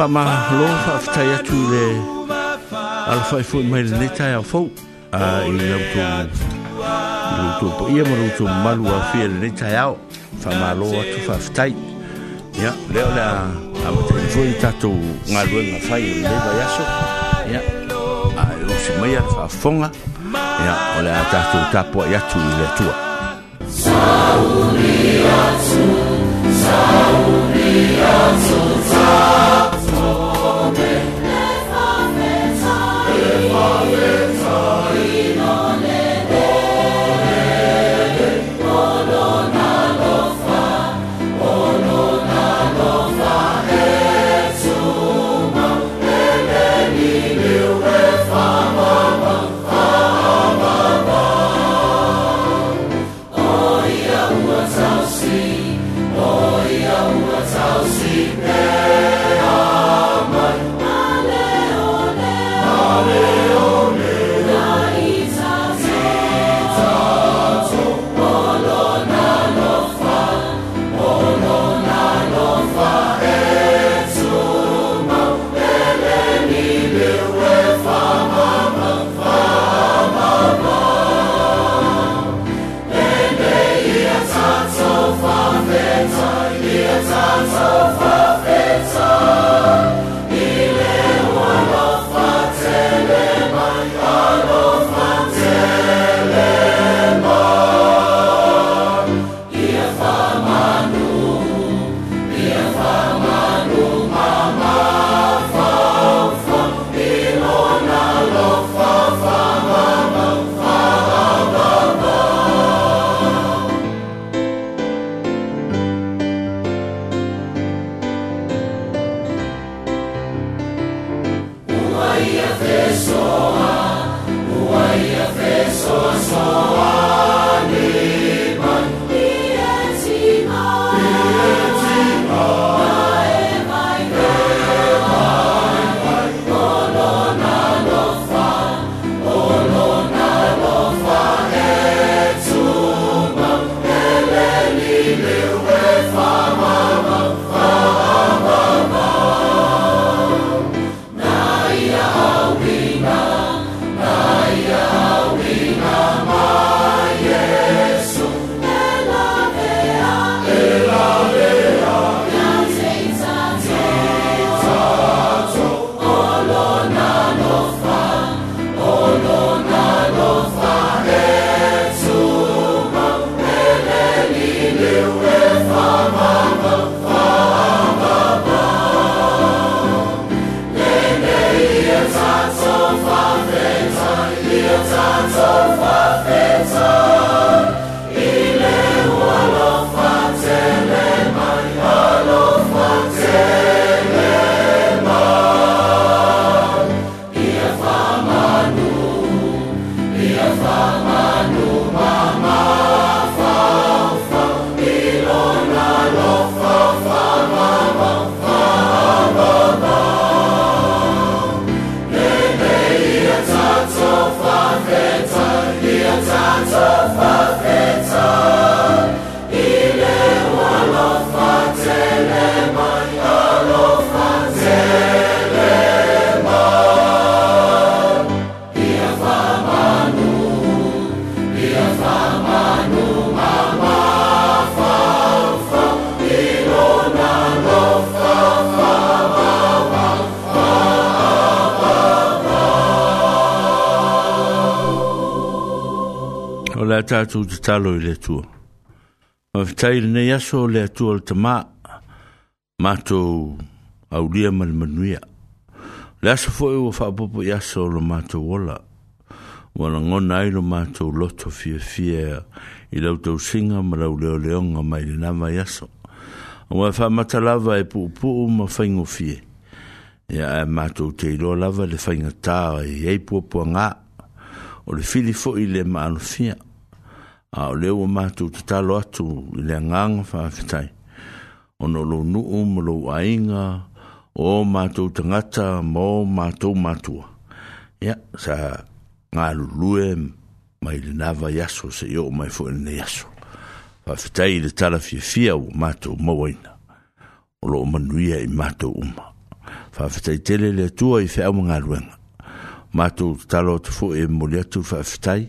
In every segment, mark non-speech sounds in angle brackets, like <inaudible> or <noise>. lo faamahalo faafetai atu le alafai foi mai lenei taeaofou a i lautou lautou poia ma lautou malu afia lenei taeao faamālo atu faafetai ia lea o le amataili foi tatou galuega fai o lenei vaiaso ia ae usi mai a le faafofoga ia o le a tatou tapuaʻi atu i le atua Sauri atu, sauri atu, sauri tātou te talo i le tua. Ma whetai le nei aso le tua le tamā, mātou au lia mani manuia. Le aso fo e ua whaapopo i aso le mātou wola wala ngona ai lo mato loto fie fie i lau tau singa ma lau leo leonga mai le nama yaso. A wai wha mata lava e puu puu ma whaingo fie. Ia e mato te ilo lava le whainga tāa i ei pua pua ngā o le fili fo i le maano fia. A o leo mato te talo atu i le nganga wha fitai. O no lo nuu ma lo ainga o mato tangata mo mato matua. Ia, yeah, sa ngā lulue mai le nava yaso se yo mai fo ne yaso. Fa fitai le tala fia fia o mātou mawaina. O lo manuia i mātou uma. Fa fitai tele le tua i fea mga luenga. Mātou talo te fo e mole atu fa fitai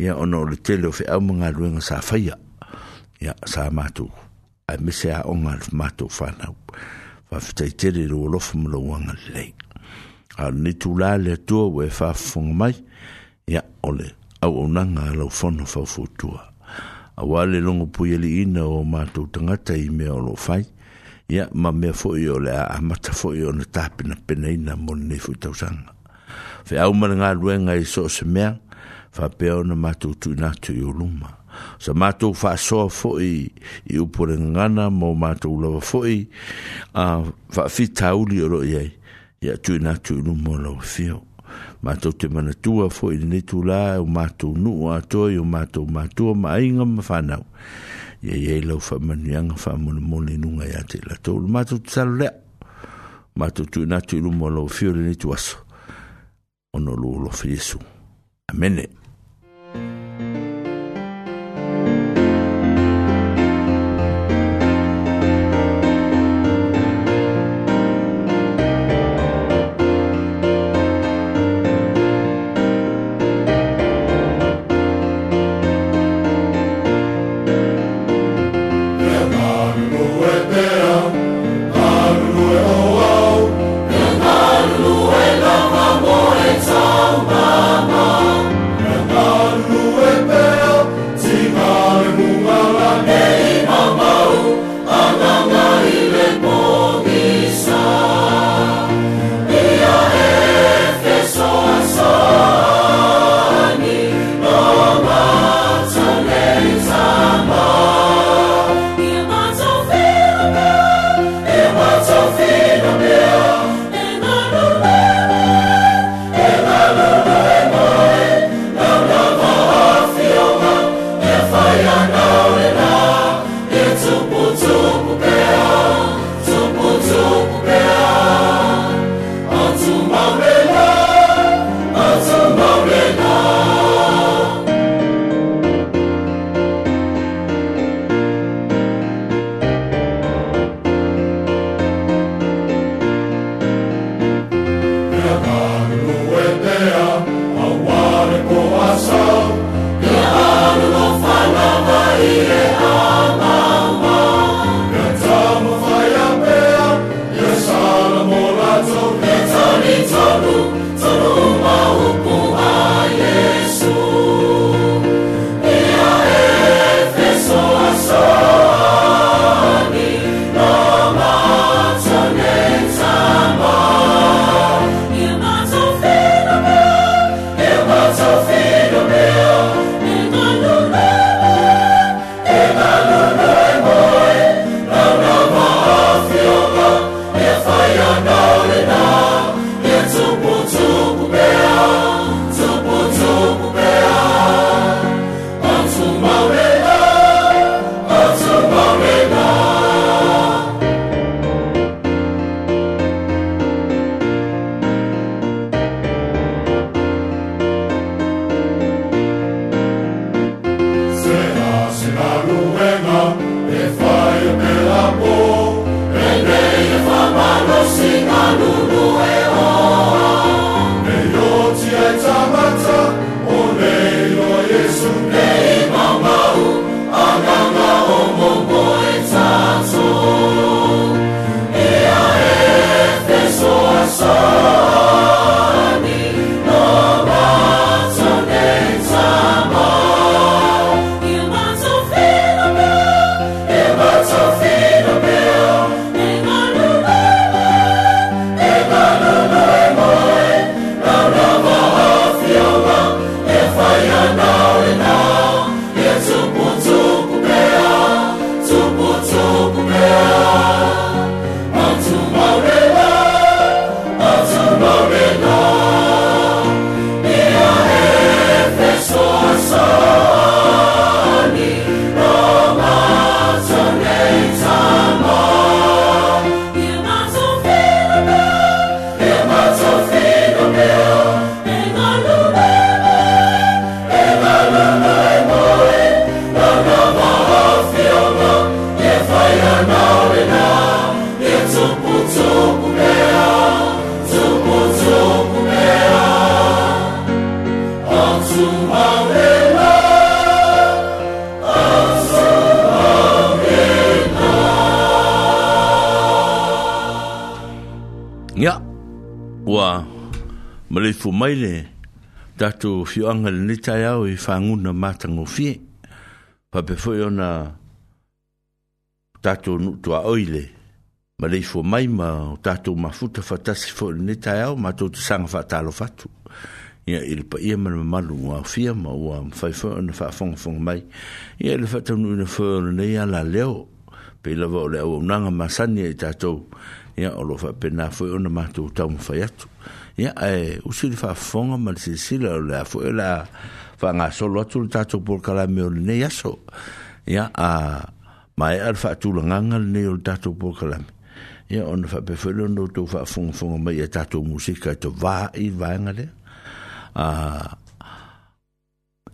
ia ono le tele o fea mga luenga sa faya. Ia sa mātou. A mese a onga le mātou whanau. Fa fitai tele le olofu mula wanga lei. A nitu la le tua we fa fungamai. mai ia ole auaunaga a laufona faufuatua auā le logo pui aliina o matou tagata i mea o loo fai ia ma mea foʻi o le a amata foʻi ona tapinapenaina mo lenei foʻi tausaga feau ma le galuega i so o se mea faapea ona matou tuuina atu i o luma sa matou faasoa foʻi i upu le gagana mo matou lava foʻi a faafitauli o loo i ai ia tuuina atu i luma o lauafio matou te manatua foʻi lenei tulā o matou nuu atoa i o matou matua ma aiga ma fanau ia iai lau faamanuiaga faamolemole i inuga iā te latou le matou tatalolea matou tuina atu i luma o lau afio lenei tuaso ona lou alofa iesu amene fu mai le tatu fio anga le nita yao e i whanguna matango fie. Pa pe fwoi ona tatu nutua oile. Ma le fu mai ma o tatu mafuta fatasi fwoi le nita yao e ma tō te sanga whatalo fatu. Ia ili pa ia mana malu ngā fia ma ua mwhai fwoi ona whaafonga fonga mai. Ia ili whatau nui na fwoi ona nei ala leo. Pei lawa o le au nanga masania i e tatou. Ia olo whaapena fwoi ona mātou tau mwhai atu. Ia ya e usi le faafofoga ma le silasila o le e a foʻi o le a faagasolo atu le tatou polokalame o lenei aso ia a maeʻa le faatulagaga lenei o le tatou polokalame ia ona faapefoi le ona outou faafogafoga mai ia e tatou musika e tovāi vaega lea a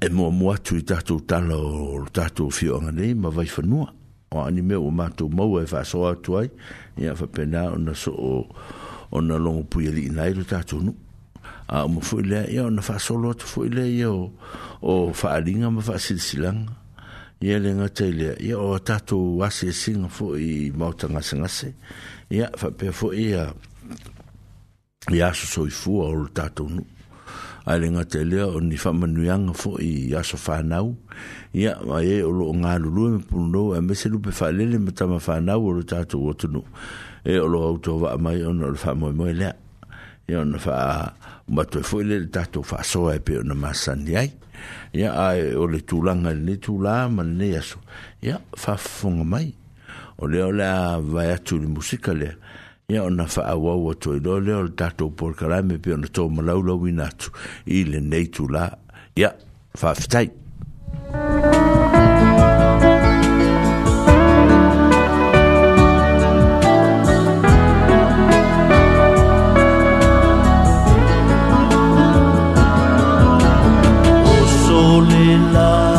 e muamua atu i tatou tala o le tatou fioaga nei ma vaifanua o ani mea ua matou maua e faasoa atu ai ia faapena ona soo ona longo pui ali na ilu tatu nu. A uma foi lea ia, ona faa solo atu foi lea ia, o, o faa linga ma faa silsilanga. Ia le ngatai lea ia, o tatu wase singa fo i mauta ngase ngase. Ia, faa pia fo ia, ia aso soi fua o tatu nu. A le ngatai lea, o ni faa manuianga fo i aso faa nau. Ia, ma e o lo ngalulu e me punu nou, a mese lupe faa lele ma tama faa nau o tatu watu nu. Ia, e o lo auto va mai ona le fa mo mo le ia ona fa ma to foi le tato fa so e pe ona masani ai ia ai o le tulanga le tula ma le aso ia fa fonga mai o le ola vai atu le musika le ia ona fa awa wa to le le o tato por kala me pe ona to malau lo winatu i le nei tula ia fa fitai love.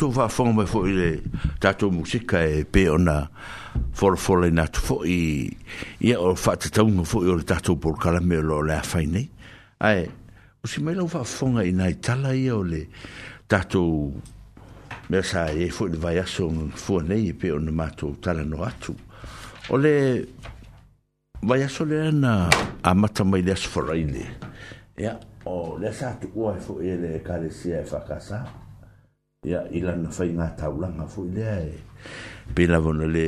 tato fa fo me fo ile tato musica e pe ona for for na fo i ia o fa tato mo fo ile tato por cala me lo la fa ai o si me lo fa fo nga ina itala ia o le tato me sa e fo ile vai aso fo ne e pe ona mato tala no atu o le vai aso le na a mata mai des fo ile ia o le sa tu o e fo ile ka le sia fa e casa ia ya, i lana faiga taulaga foʻi lea e pe lava ona le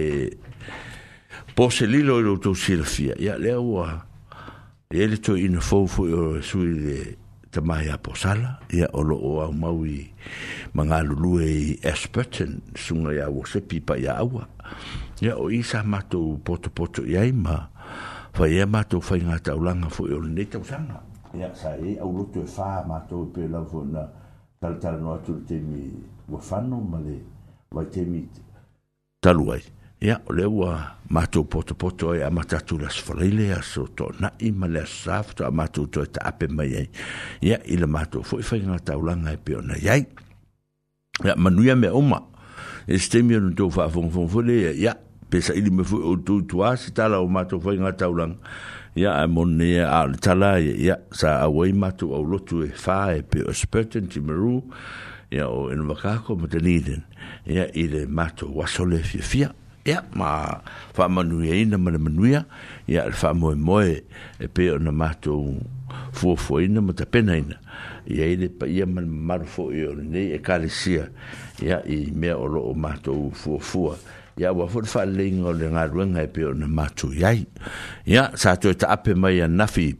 poselilo i loutou silafia ia ya, lea ua ia le toeina fo foʻi o sui tamai a posala ia ya, o loo au mau i magalulue i asperton suga iā uasepi pipa ia awa ia o i sa matou potopoto i ai ma faia e matou faiga taulaga foʻi o lenei tausaga ia sa iai e au loto e fā matou pe na talitalo atu le taimi uafano ma le vai taimi talu ai ia o le ua matou potopoto ai a matatu le asofalai le aso toʻanaʻi ma le aso sa fotoa matou toe taape mai ai ia i le matou foʻi faiga taulaga e pe ona iai ia manuia mea uma e se taimi ona tou faafogafoga foi leia ia pe saʻili me foi outou tuā se tala o matou faiga taulaga ya a monia al tala ya sa away matu o lotu e fa e pe spurten ti maru ya o en wakako mo deniden ya ile matu wasole fi fi ya ma fa manu ye ina ma manu ya ya al fa mo mo e pe na matu fu ina mo ta pena ina ya ile pa ya man marfo ye ne e kalisia ya i me o lo matu fu ia ua foʻi faaleiga o le galuega e pe ona matou iai ia sa toe taape mai anafi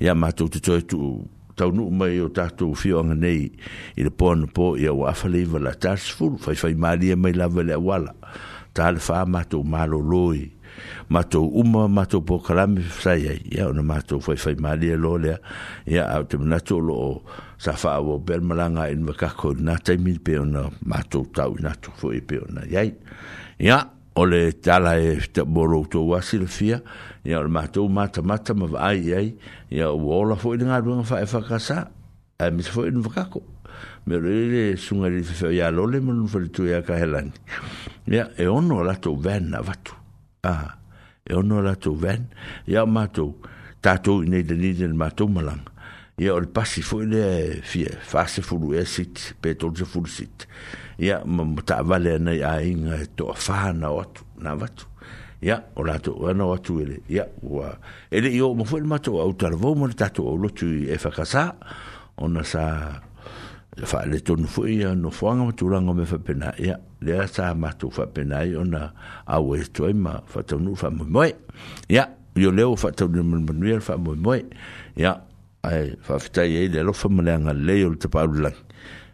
ia matou te toe tuu taunuu mai o tatou fioaga nei i le poana po ia ua afa le iva la tasefulu faifai malia e mai lava i le auala tale faa matou malōlōi matou uma matou pokalame fesai ai ia ona matou faifai malia e lo lea ia au te manatu o loo sa faaua pe le malaga ai na makako i lenā taimi pe ona matou tauinatu foʻi pe ona iai ia ole tala e taborou tou asi le fia ia ole le mata-mata ma vaai ai ia ua ola foʻi le galuega faefakasā ae mese foʻi luna fakako me le le sunga le fe ya lo le mon fe tu ya ka helan ya e ono la to ven na vatu ah e ono la to ven ya mato tato ne de ni de mato malang ya ol pasi fo le fie fase fulu esit pe to je fulu sit ya mta vale e na ya in to fa na ot na vat ya ola to na ot ele ya wa ele yo mo fo ma to au tar vo mo ta to lo tu e fa casa ona sa fa e e le to no fo ya no fo nga tu langa me fa pena ya le sa ma tu fa pena ona a we to ma fa to no fa mo ya yo le fa to no mo no fa mo mo ya ai fa fa ta ye le lo fa mo le nga le yo te pa lu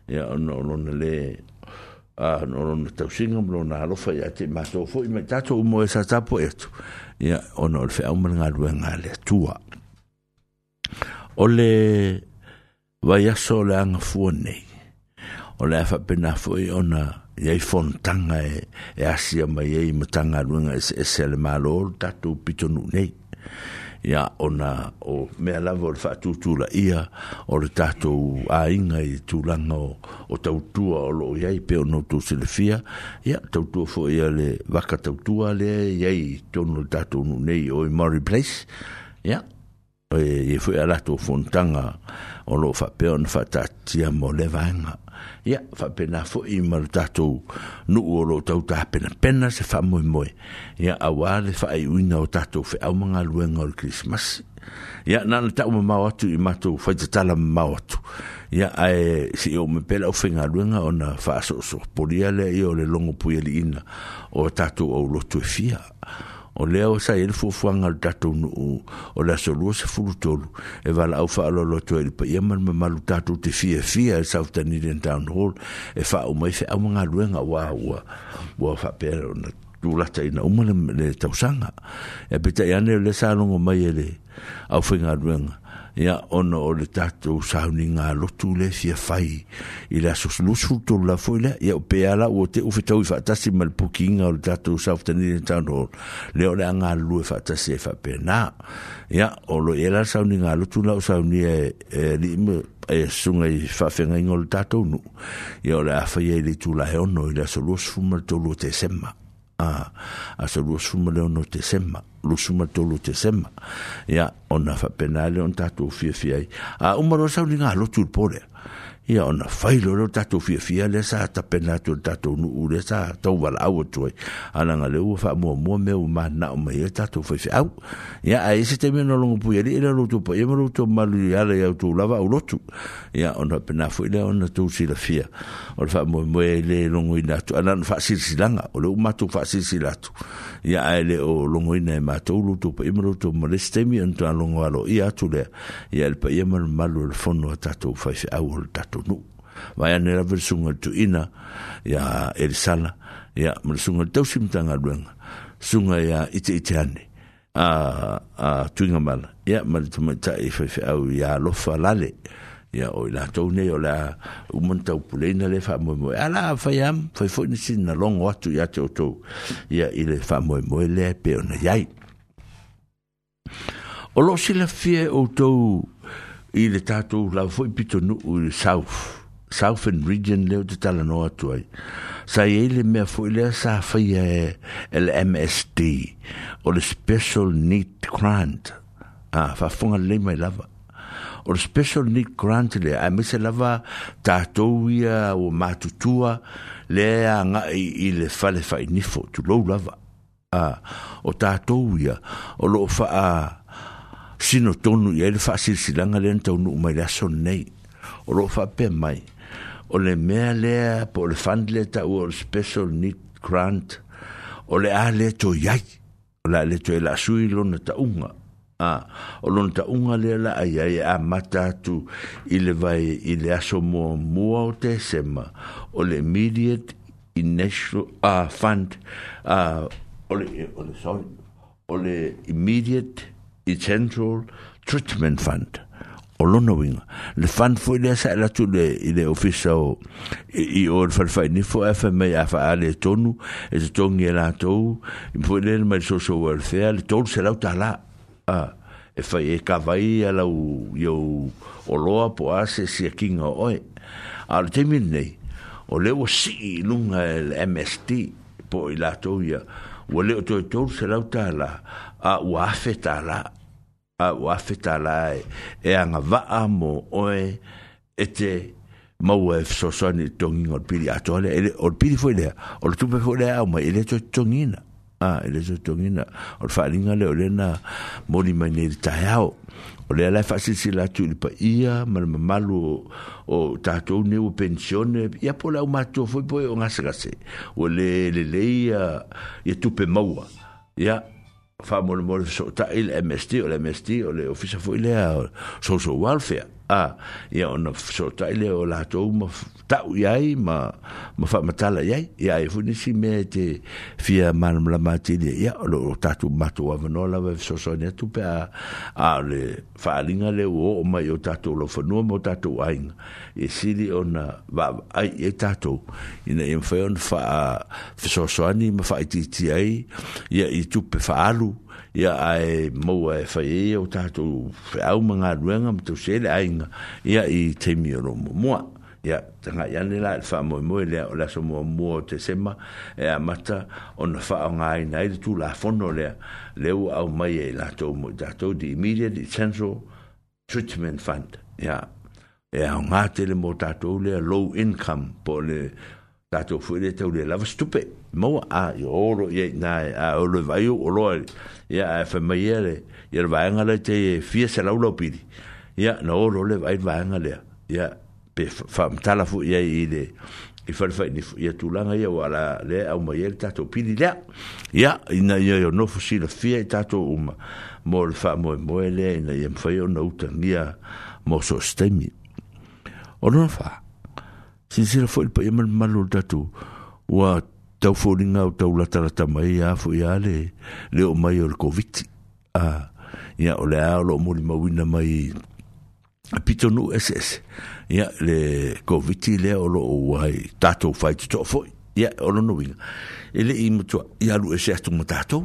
ya no no le a no no tausinga mo na alofa ia te matou foʻi ma tatou mo e sa tapo etu ia ona o le feʻauma le galuega le atua o le vaiaso o le agafua nei o le a faapena foʻi ona iai fonotaga e e asia mai ai ma tagaluega eseese a e le malo o le tatou pitonuu nei ya ona o me ala vol fa tutu la ia o le tato a inga i tulanga o, o tautua o lo iai pe o no tu selefia ya tautua fo ia le waka tautua le iai tono le tato unu nei o i Murray Place ya e, e fo ia lato fontanga o lo fa pe on fa tatia mo le vanga ia fa pena fo i mar tato no o lo tau ta pena pena se fa moi moi ia a wa le fa i una o tato fe au manga luenga o christmas ia na na tau ma watu i matu fa te tala ma watu ia ai si o me pela o nga luenga ona fa so so polia le i o le longo puia ina o tato o lo tu e fia ia o lea o sai ele fuafuaga o le tatou nuu o le asolua se fulutolu e valaau faaloloto ai le paia ma le mamalu tatou te fiafia e south anilian town hall e faau mai feʻaumagaluega uā ua ua faapea ona tulata ina uma le tausaga e petai ane o le salogo mai e le aufaigaluega ya ono o le tatou sauniga lotu le fia fai i le asosolusu tolula foi lea ia o pea lau o teʻu fetau i faatasi ma le pukiiga o le tatou saufetanile townhall lea o le agalulu e faatasi ai e faapenā ia o loi ela sauniga lotu lao saunia e alii ma e, e suga i faafegaiga o le tatou nuu ia o le afaia i e le itulae ono i le asolusu ma tolu o tesema Ah, a a se lua suma leo no te sema lusuma tolu te sema ia ona faapena le ona tatou fiafia ai a ah, uma loa sauliga alotu i le pole ia ona failo lo tato fia fia le sa ta pena to tato nu u sa to wala au toi ana nga le u mo mo me u ma na o me ia tato fia fia au ia a ese te me no longo pu ia le lo tu pa ia lo to malu ia le au to lava u lo tu ia ona pena fo ia ona to si la fia o fa mo mo e le longo ina to ana fa si si o lo ma to fa si si tu ia ae o longoina e matou loutou paʻima loutou malesi taimi ona toalogo alo ia atu lea ia ele le paia ma le malu e le fono a tatou faifeʻau o le tatou nuu vae ane lava le suga le tuuina ia e sala ia ma le suga le tausi matagaluega suga ia iteite ane a tuiga mala ia ma le tamaitaʻi faifeʻau ia alofa lale ia o la to ne o la o mon tau pulena le fa mo mo ala fa yam fa fo ni sin na longo atu ia te to ia ile fa mo mo le pe ona yai o lo sila fie o to i le tatou lau foʻi pitonuu i le south and region lea de te talanoa atu ai sa iai le mea foʻi sa faia e, e le msd o le special need grant a ah, faafoga lelei mai lava o le special need grant le a me se lava tātou ia o mātutua le a ngā i, i le whale whai nifo tu lou lava a o tātou ia o lo wha a sino tonu ia le wha silsilanga le antaunu mai le aso nei o lo fa pe mai o le mea lea po le fund le tau o le special need grant o le a le to iai o le a le to e la sui lona taunga Ah, o lona taʻuga lea le la ai ai a mata i le vai i le aso muamua o tesema o le immediate initial uh, fund uh, o le, o le, sorry, o le immediate essential treatment fund o lona uiga le fund foʻi lea sa la i le ofisa o i o le falfai ni afa mai a le tonu e totogi e latou tou lea le mai le so welfare le tolu se lau ta a e fai e kawai a lau iau o loa po ase si a kinga oe. A le te nei, o leo si lunga el MST po i la tau ia, o leo toi tau se lau tā la, a ua afe tā la, a ua afe tā la e, e anga vaa mo oe e te maua e fsosani tongi ngol pili atole, e ele, ol pili fo ilea, ol tupe fo ilea au mai, ele toi tongina. Ah, a ele se tongina o falinga le olena moni na mori mai nei tai au o le alai whaasisi latu ili pa ia ma le o tātou ne o pensione ia po le au mātua fwoi poe o ngasekase o le le lei ia maua ia fa so ta il MST o le MST o le ofisa fo ile social welfare a ah, ia ya, ona so ta ile ya, o la to tau i ai ma ma fa matala i ai i ai fu ni si me te fia manam la mati de ia o lo tatu matu a vano la vev so so netu pe a a le fa alinga le o o mai o tatu lo fa nua mo tatu ain e sili o na va ai e tatu i na im feon fa a so so ani ma fa iti ti ai ia i tu pe fa alu ia ai mau e fai e o tatu fe au mga ruenga mtu sele ainga ia i te miro mua ia ya ni la fa mo mo le o la so mo mo te sema e amata ona fa o ngai nai tu la fono le le u au mai e la to mo da to di immediate central treatment fund ya e au ngā tele mo tātou le low income po le to fui le tau stupe mo a yoro ye i nā a olo vai o olo ya a whamai ia le ia le vaenga le te fia se laulau pidi ya no oro le vai le ya ia pe fa mtala fu ia i le i fa fa ni ia tulanga ia wala le au mai el tato pili la ia ina ia yo no fu sila fia i tato uma mo le fa mo e mo le ina ia mfa yo na utangia mo so stemi ono fa sinsira fo il pa ia mal malo tato wa tau fōringa o tau latarata mai a fo ia le le o mai o le covid a ia o le a o lo mo mai pito pitonu SS ya le koviti lea o loo uai tatou fai to fo ya o lona uiga e leʻi matua ya alu ese atu ma tatou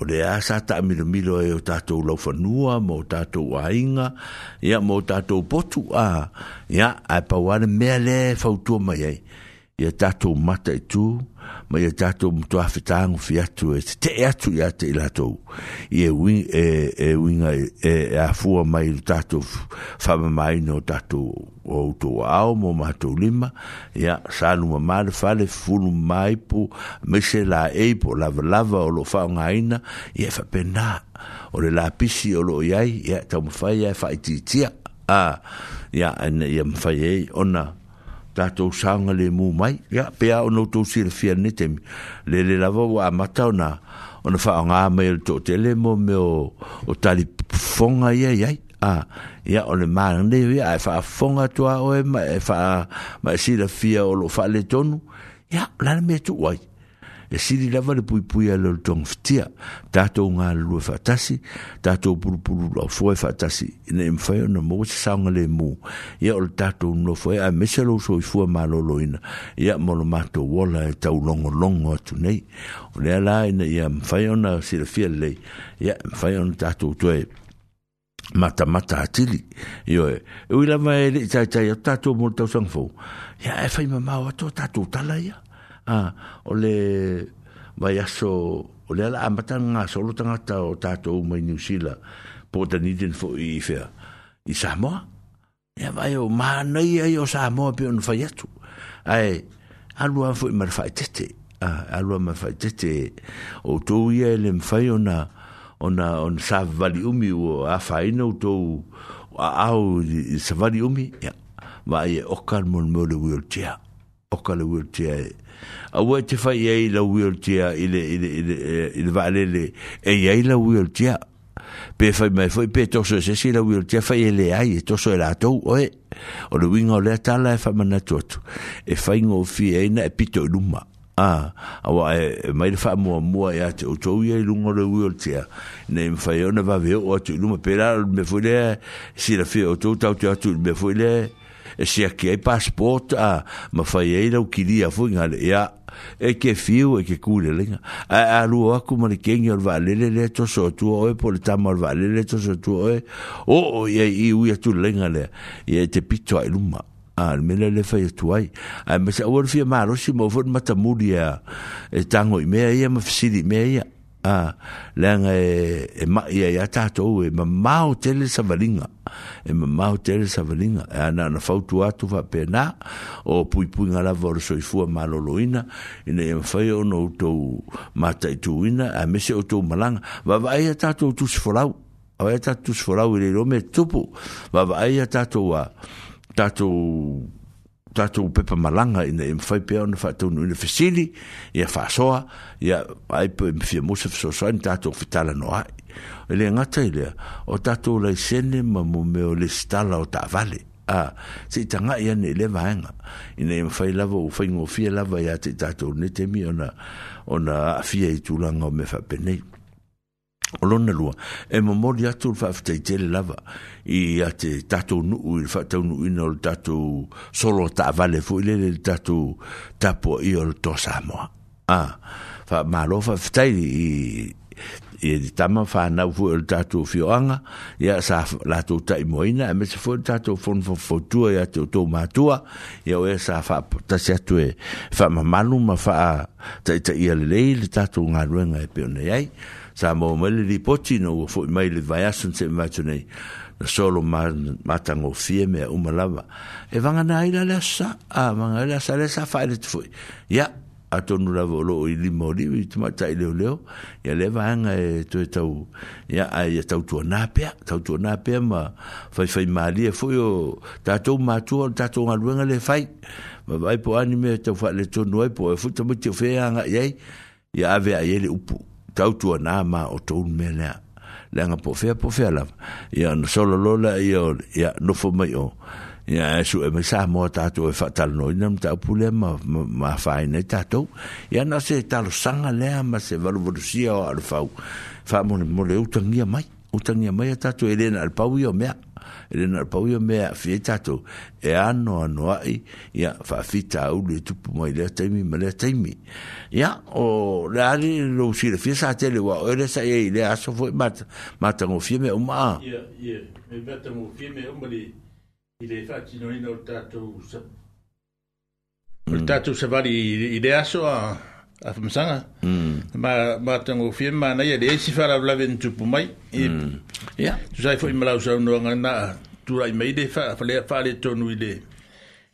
o lea milo taʻamilomilo ai o tatou laufanua mo tato aiga ya mo tatou potu a ia ae pauā le mea lea e mai ai ia mata itu e ma ia e tatou matoa fetagu fi atu e tetee atu iā te i latou ia e uiga e, e, e afua mai lo tatou faamamaina o tatou outou aao mo matou lima ia saluma ma le fale fulu mai pu po maise laei po lavalava o loo faaogāina i e faapenā o le lapisi o loo iai ia taumafai ia e a ia ana ia mafai ai ona tātou sānga le mū mai. Ia, yeah, pēā o nou tōsi le fia netemi. Le le lava wā matau nā, o na whao ngā mai le tō te le mō me o, o tali fonga ia iai. Ia, ah, yeah, o le māra neu ia, e whaa fonga tua oe, e whaa mai e si le fia o lo whaa le tonu. Ia, yeah, lana me tu wai. e sili lava le puipui a le togafitia tatou galulue faatasi tatou pulupulu loafoa e faatasi ina e mafai ona maua sasaoga lemu ia o le tatou nofo e ae mese lou soifua malōlōina ia ma lo matou ola e taulogologo atu nei o lea la ina ia mafai ona silafia lelei ia mafai ona tatou toe matamata atili ioe e ui lava e leʻi taitai atu tatou mo le tausagafou ia e fai mamao atu o tatou tala ia a o le vai aso o le ala amata ngā solo tangata o tātou mai New Zealand po ta nidin fo i fea i Samoa ia vai o mānei ai o Samoa pe on fai atu ai alua fo i marfai tete alua marfai tete o tōu ia ele mwhai ona ona on sa vali umi o a faina o tōu a au sa vali umi ia vai e okal mon mo le wheelchair okal le wheelchair A te fai la wheelchair y le valele eh, la wheelchair pe fai foi se si la wheelchair fai e le ai e e o le le e mana e e pito luma a awa e mai le mo mo o ne me va veo o luma pe me le si la fi o tau me e se aki ai passport a ma fai ai rau kiri a fui ngare ea e ke fiu e ke kure lenga a a lu o aku mani kengi or valele le to so tu oe po le tamo or valele to so tu oe o o ia i ui atu lenga le ia te pito ai luma a le mele le fai atu ai a me sa uar fia maro si mo matamuri a e tango i mea ia ma fisiri mea ia Ah, le nga e e ma ia ia ta e ma ma hotel sa valinga e ma ma hotel sa valinga e ana na fautu atu va pena o pui pui nga la vor so i fu ma lo e ne e fai o no to ma ta tu a me se o to malanga va va ia ta to tu sforau o ia ta tu sforau i le ro me tupu va va ia ta to wa tatou pepa malaga ina e mafai pea ona faataunu ina fesili ia faasoa ia ai po e mafia mose fesoasoani tatou fetalano ai i le gata i lea o tatou laisene ma mome o le sitala o taavale a se tanga ya ne le vanga in im fai lava u fai ngofia lava ya te tatou ne te mi ona ona afia i tulanga o me fa penei o lona lua e momoli atu le faafetaitele lava i a te tatou nuu i le faataunuuina o le tatou solo taavale foʻi lele le tatou tapuaʻia o le tosamoa a faamālo faafetai i le tama fanau foʻi o e le tatou fioaga ia sa latou taʻimoaina e mese foʻi e le tatou fonofofotua iā te outou matua ia oe sa faatasi atu e faamamalu ma faataʻitaʻia lelei le tatou galuega e pe onai ai sa mo mele li poti no fo mele vai asun se imagine na solo ma matango fie me uma lava e vanga na ila la sa a vanga la sa le sa fa le tfu ya atonu la volo i li mo li tu mata i le leo ya le vanga e tu e tau ya a ya tau tu na pe tau tu na pe ma fa fa mali e fo yo ta tu ma tu ta tu nga luenga le fai ma vai po anime tau fa le tonu e po e fu tu mo tu fe anga ye ya ave a ye le tautua nā ma o tōun mea lea leanga po fea po fea lava ia no solo lola ia ia nofo mai o ia e su e mai sa moa tātou e whaatala no ina mta upule e ma, ma, ma whae nei tātou ia na se talo sanga lea ma se valu valusia o alfau wha mone mole utangia mai utangia mai a tātou e lena alpau i o mea ele na pau ia mea fie tatou e ano anoa i ia faafita au le tupu mai lea taimi ma lea taimi ia o le ali lou silafia sa tele ua oe le saia i lea aso foʻi matagofia mea uma a i le faatinoina o le tatou o le mm. tatou savali i le aso a a famasanga ma ma tango fie ma na ia e de si fara la ven tu pumai e, mm. e ya tu sai foi mala usau no ngana tu ai mai de fa fa le fa le tonu ile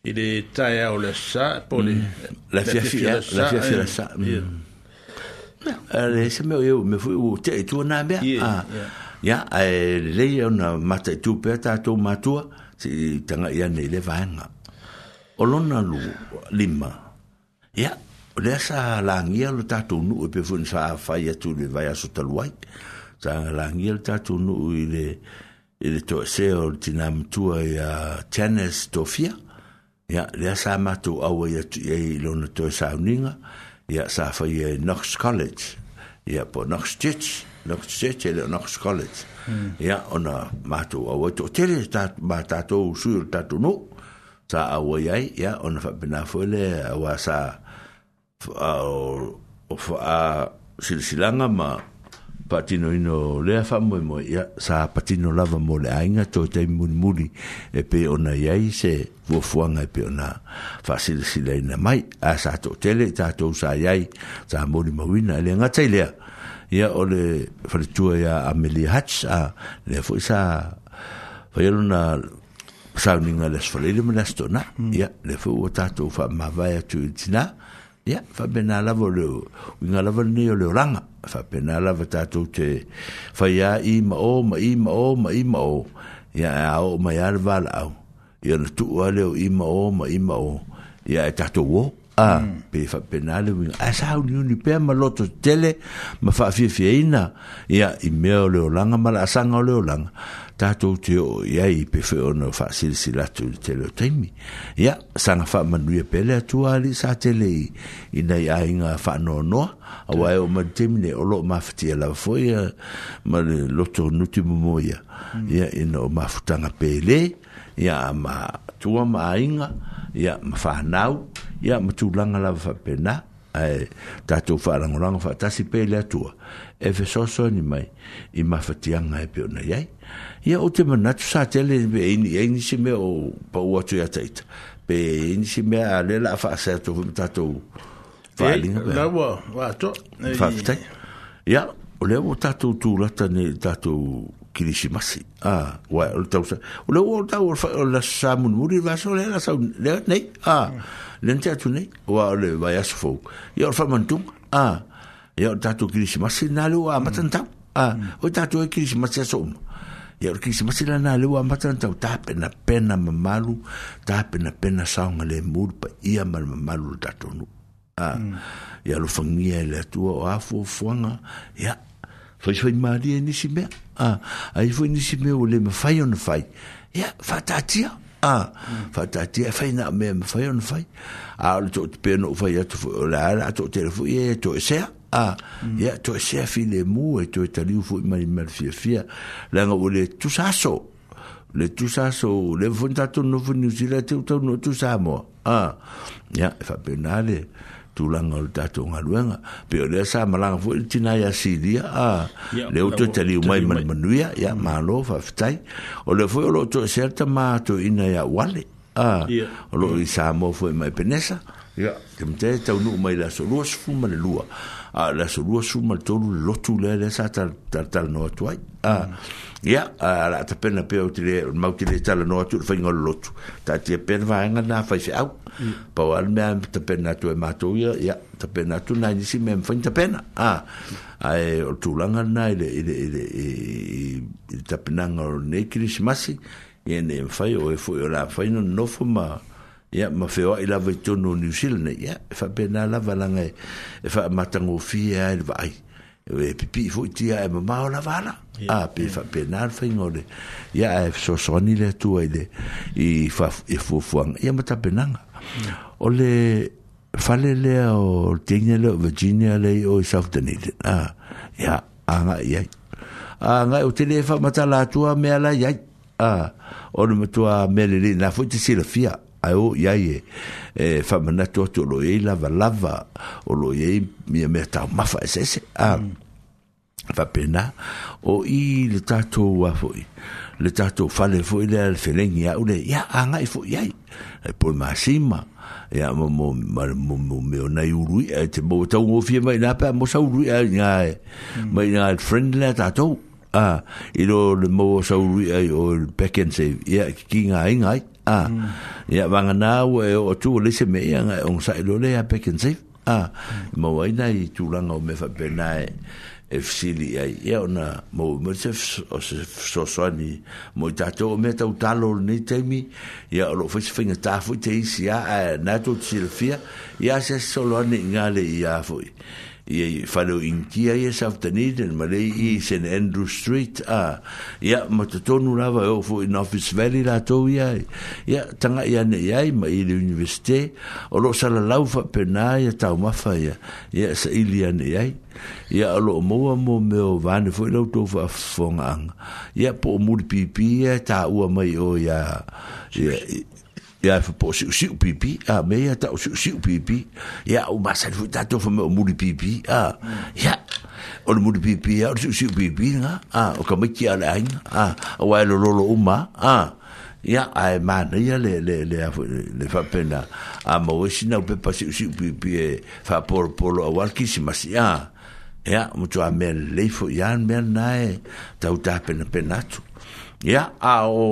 ile taia o le sa po le mm. la fia fia la fia fia eh. la sa mm. ale eh, se me eu me fui o te tu na be a ya le ia na mata e tu pe ta tu matua si tanga ia nei le vanga olona lu lima ya yeah. o lea sa lagia lo tatou nuu e pe foʻi sa afai atu i le vaeaso talu ai sa lagia le tatou nuu i le i le toʻesea o le tinā matua ia tennis tofia ia lea sa matou aua e ia tuiai e i lona toe sauniga ia sa fai ia e knox college ia po knox church knox church e le college hmm. ia ona matou aua i toʻatele ma tatou sui o le tatou nuu sa aua iai ia ona faapena foi le auā sa o fa a silsilanga ma patino ino le fa mo mo ya sa patino lava mo le ainga to te mun muli e pe ona ya se vo fuanga e pe ona fa silsila ina mai a sa to tele ta to sa ya sa mo e le mawina le nga tele ya ole fa tu ya ameli hats a le fo sa fa na sa ninga le me las to na ya hmm. le fo ta to fa ma va tu tina ia faapena lava o le uiga lava lenei o le olaga faapena lava tatou te faia ima o ma ima o ma ima o ia e ao mai a le valaau ia na tuu a le o i o ma ima o ia e tatou o a mm. pe faapena le uiga ae sa uniuni pea ma loto tele ma faafiafiaina ia i mea o le olaga ma laasaga o le olaga tatou te o ia i pe fe ono fa i te leo taimi ia sana fa manuia pele atu ali sa tele i ina i ainga fa no noa a wae o ma taimi o loo mafiti ala foi ma le loto nuti mumo ia mm. ia ina o mafutanga pele ia ma tua ma ainga ia ma whanau ia ma tūlanga la fa pena ai tatou whaalangolanga whaatasi pele atua e fesoso mai i mafatiaga e pe ona iai ia o te manatu sa tele e inisi mea o pau atu ia taita pe inisi mea a lela a faasea tofu ma tatou faaliga laua waato faafetai ia o lea ua tatou tulata ne tatou kilisimasi a ua o tausa o lea ua o tau o la sa munumuri vaso lea la sau lea nei a lea te atu nei ua o le vaiaso fou ia o le faamanatuga a ia o tatou kilisimasi na le ua amatanatau a o tatou e kilisimasi aso uma ia ora kisimasi lana a leu amata na tau tapenapena mamalu tapenapena saoga lemulu paia ma le mamalu le tatou nuu ah, ia hmm. alofagia e le atua o afuafuaga ia faifai malia e nisi mea ah, ai foi nisi mea ua le mafai ona ah, hmm. fai ia faatatia a faatatia e fainaa mea mafai ona fai a o le toʻatupea noo fai atu foi o le ala a toʻatele foʻi e toe a ah, hmm. ya to se file mu e to tali fu mai mal fia fia la nga ole tu saso le tu saso le fontato no fu new zealand te to no tu samo a ya fa penale tulanga o tato nga luenga pe le sa malang fu tina ya silia a le o to tali mai man manuia ya malo fa ftai o le fu lo to certa ma to ina ya wale a o lo i samo fu mai penesa ya kemte tau nu mai la so lo sfu lua a ah, la so lua suma le tolu lotu le le sa tal tal no atuai a ah, ya a ah, la ta pena pe utile ma utile tal no atu fa ngol lotu ta ti pen va nga na fa se au mm. pa wal me ta pena tu ma tu ya ya ta pena tu na ni si me fa ta pena a ai o tu langa na ile ile ile ta pena ngol ne krismasi ye ne fa yo e fo yo la fa no no fo ma ya ma feoa i e lava i tonu new zealand ia e faapena lava laga e faamatagofie ae le vaai e, e pipii foʻi e tia e mamao lava ala ah, a pe faapena le fa o le ia e fesoasoani le atua i le i fuafuaga ia ma tapenaga mm. o le fale lea o teiga lea o virginia lei o i south dunedin a ia ya ai nga o tele e faamatala atua mea lai ai a o le matua me le na foʻi te silafia ai o ia e e fa mana to to lo e la lava o lo e mi me ta ma fa se e se a fa pena o i le tato wa fo i le tato fa le fo i le al feleng ia o le ia anga i fo ia e po ma sima ia mo mo ma mo mo me o nai u lui e te mo ta u fi mai na pa mo sa u lui ia mai na friend le tato a i lo le mo sa u lui ai o pekense ia ki e ngai ngai Ah. Mm. a ya vanga na we o tu le se me yang on sa lo le a pekin se a ah. mo mm. wai na i tu langa o me fa pena e fsili ai ya ona mo mo se o se so so ni mo ta to me ta u talo ni te mi ya lo fis finga ta fu te si ya na tu silfia ya se solo ni ngale ya fu ya ye falo in kia ye safta niden ma lei i sen andrew street a ya ma te tonu lava o fu in office valley la to ya ya tanga ya ne ya ma i le universite o lo sala lau fa pena ya ta ma fa ya ya sa ili ya ne ya ya lo mo mo me o van fu lo to fa fonga ya po mul pipi ya ta u ma yo ya ia fa po si si pipi a me ia ta si si pipi ia o masa fu ta to fa mo di pipi a ia o mo di pipi a si si pipi nga a o ka me ki ala ai a o ai lo lo uma a ia ai e mana ia le le le le fa pena a mo e si na pe pa si si pipi e fa por polo o al ki si mas ia ia mo tu a me le fo ia me na e ta u ta pena pena tu ia a o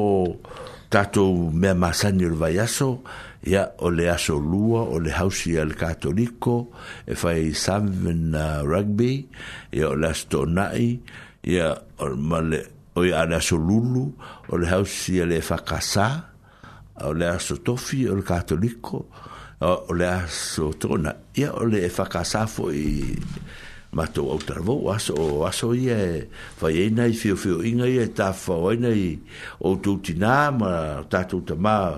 tatou mea masani o le vai aso ia o le aso lua o le hausi a le katoliko e fai seven uh, rugby ia o le aso tonaʻi ia o le o ia le aso lulu o le hausi a le fakasā o le aso tofi o le katoliko o le aso tona ia o le fakasā foʻi ma to outer o aso aso ye fa ye nai fio fio inga ye ta fa o nei o tu ti e e na ma ta tu ta ma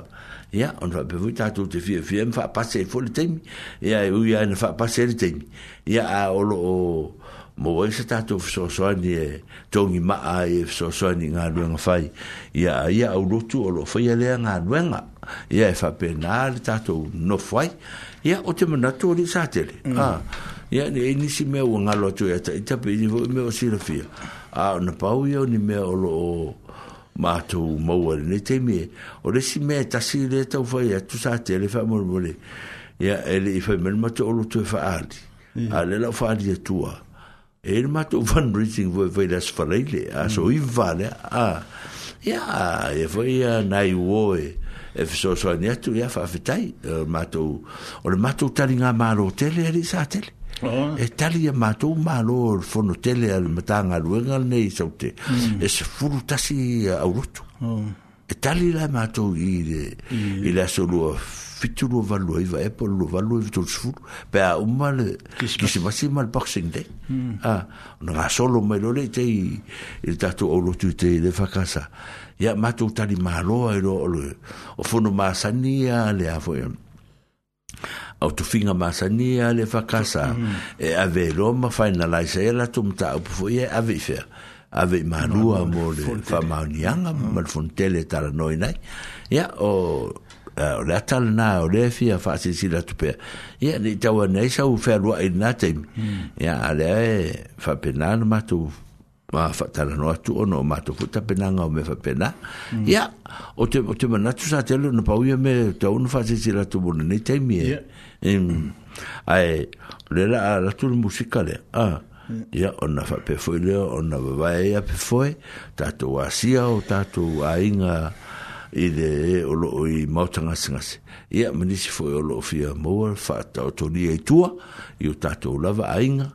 ya on va bevu ta tu te fio fi em fa passe fo le tem ya u ya en fa passe le tem ya a o lo mo wa se ta tu so so ma a e so so ni nga fai ya ya o lo tu o lo fa ye le nga lu nga ya fa penal ta tu no fai ya o te mo ni sa ah ya ni e ni si me u ngalo tu ya e e ta pe ni me o si a na pa u ni me o lo ma tu mo wa ni te me o le si me ta si le ta u ya tu sa te le fa mo mo le ya ele i fa me ma tu o lo tu fa a di a le la fa di tu e le ma tu van reaching vo vo das fa le a so mm. i va le a ya e fo ya nai wo e e fiso so ni tu ya fa fa tai uh, ma tu o le ma tu ta ni nga ma lo tele ali sa tele e tali a mātou mālo o fono tele al matanga luenga nei sau te mm. e se furu tasi au rotu oh. e tali la mātou i le i le aso lua fitu lua valua iwa e polo lua valua iwa tolus furu pe a umma le kisimasi ma le boxing day mm. a ah, na ngā solo mai lole te i i le tatu au rotu te i le whakasa ia mātou tali mālo a i lo o fono māsani a le a fo e au tu finga masania le fakasa mm-hmm. e ave roma finalize ela tum ta upu fo ye ave fer ave manua mo le famanianga mm. mal fontele tala noi nai ya o o le atal o le fia fa si si la tupe ya ni tawa nei sa u fer wa ina tem mm. ya ale fa penan ma tu ma fa tala no atu ono ma to futa penanga o me fa pena ya mm. o te o te mana tu sa te lu no pa u me te un fa se sira tu bon ni te mi em ai le la la tu musica le a ya on na fa pe foi le on na va ya pe foi ta to asia o ta to ainga i de e o lo i mautanga singa se ya mani se foi o lo fia mo fa ta to ni e tua i o ta to lava ainga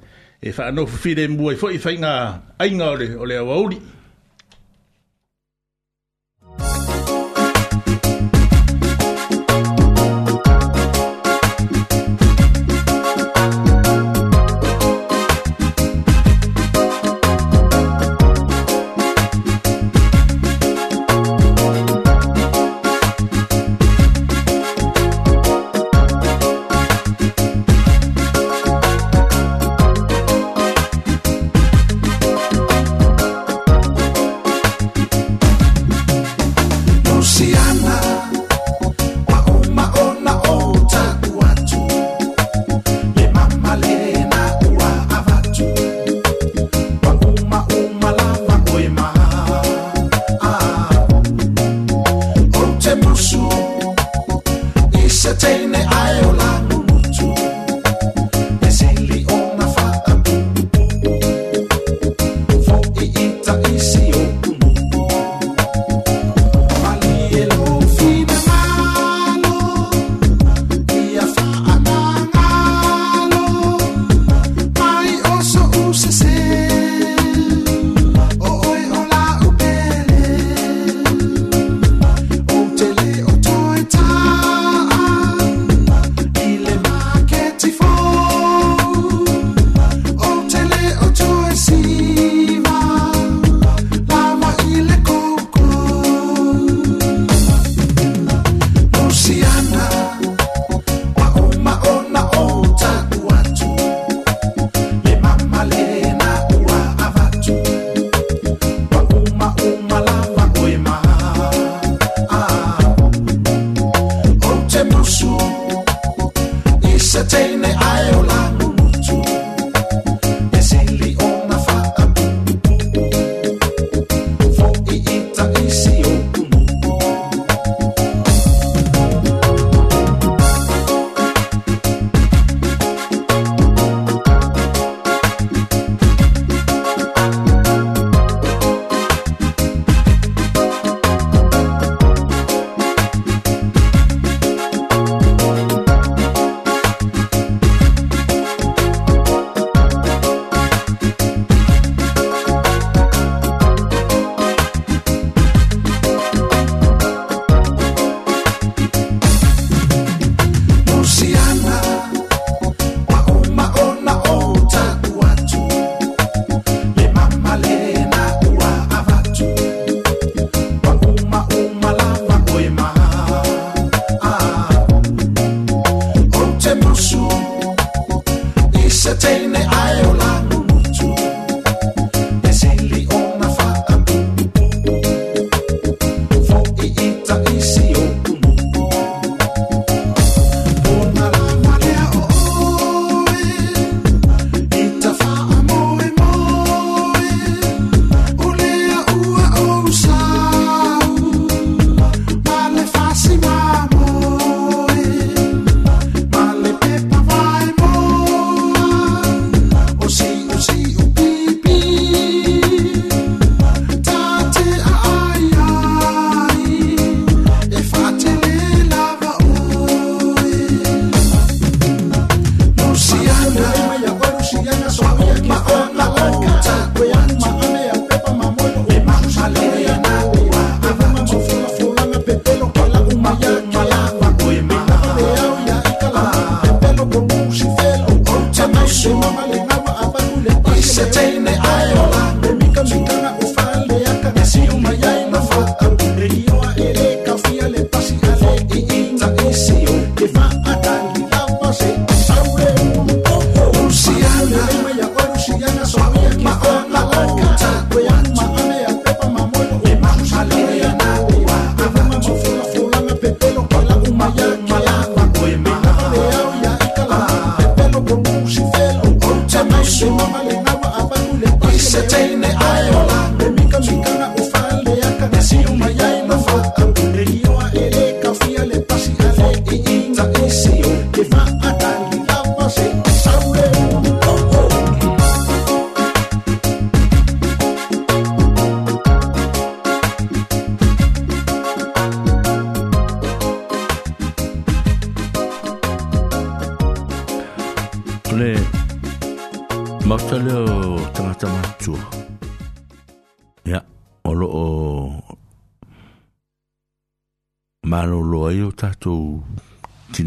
e fa no fi i mbu e fo i fainga ainga ole ole wauri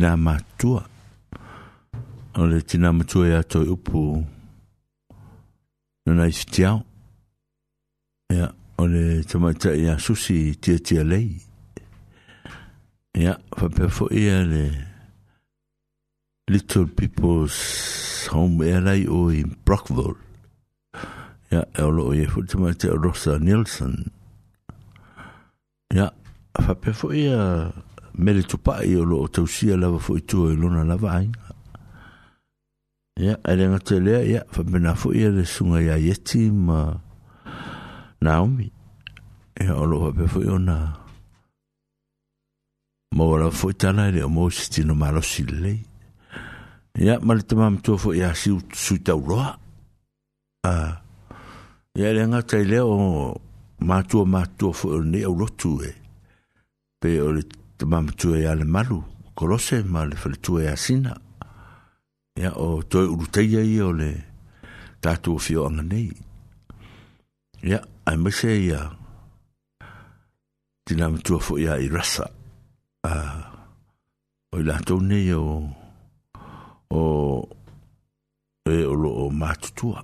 tina matua o le tina matua ia toi upu nana isitiao ia o le tamaitaʻi iā susi tiatia lei ia faapea foʻi ia le little people's home airlai o i brockville ia e o loo ia foʻi tamaitaʻi rosa nielson ia faapea foʻi ia mele tupa i o lo tausia lava fo i tua i lona lava ai. Ia, yeah, ele nga te lea, ia, yeah, fa fo i ele sunga ia yeti ma Naomi. Ia, yeah, o lo hape fo i o na mawala fo i tana ele o mo si tino malo si lei. Ia, yeah, male te mam tua fo i a si sui tau roa. Ia, uh, yeah, ele nga te lea o mātua mātua fo i o ne au rotu e. Pe o le te mama tue a le maru, kolose ma le fale tue a sina. Ia, o toi uruteia i o le tatu o fio anga nei. Ia, ai mese i a tina mtua fo i a i rasa. A, o i lato nei o o e o lo o matutua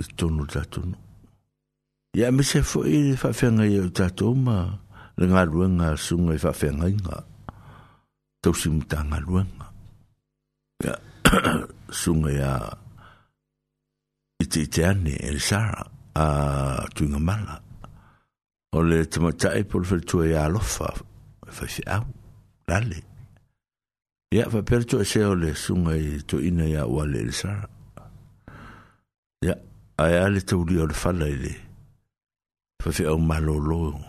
i e tonu tatu no. Ia, mese fo i fafenga i o tatu o maa le nga luenga sunga i fa fe nga inga. Tau si muta nga luenga. Ya, sunga ya iti iti ane, el sara, a tu inga mala. O le tamatai polo fel tua ya alofa, fa fi au, lale. Ya, fa per tua se o le sunga i tu ina ya wale el sara. Ya, a ya le tau li o le fala i le. Fa fi au malo loo.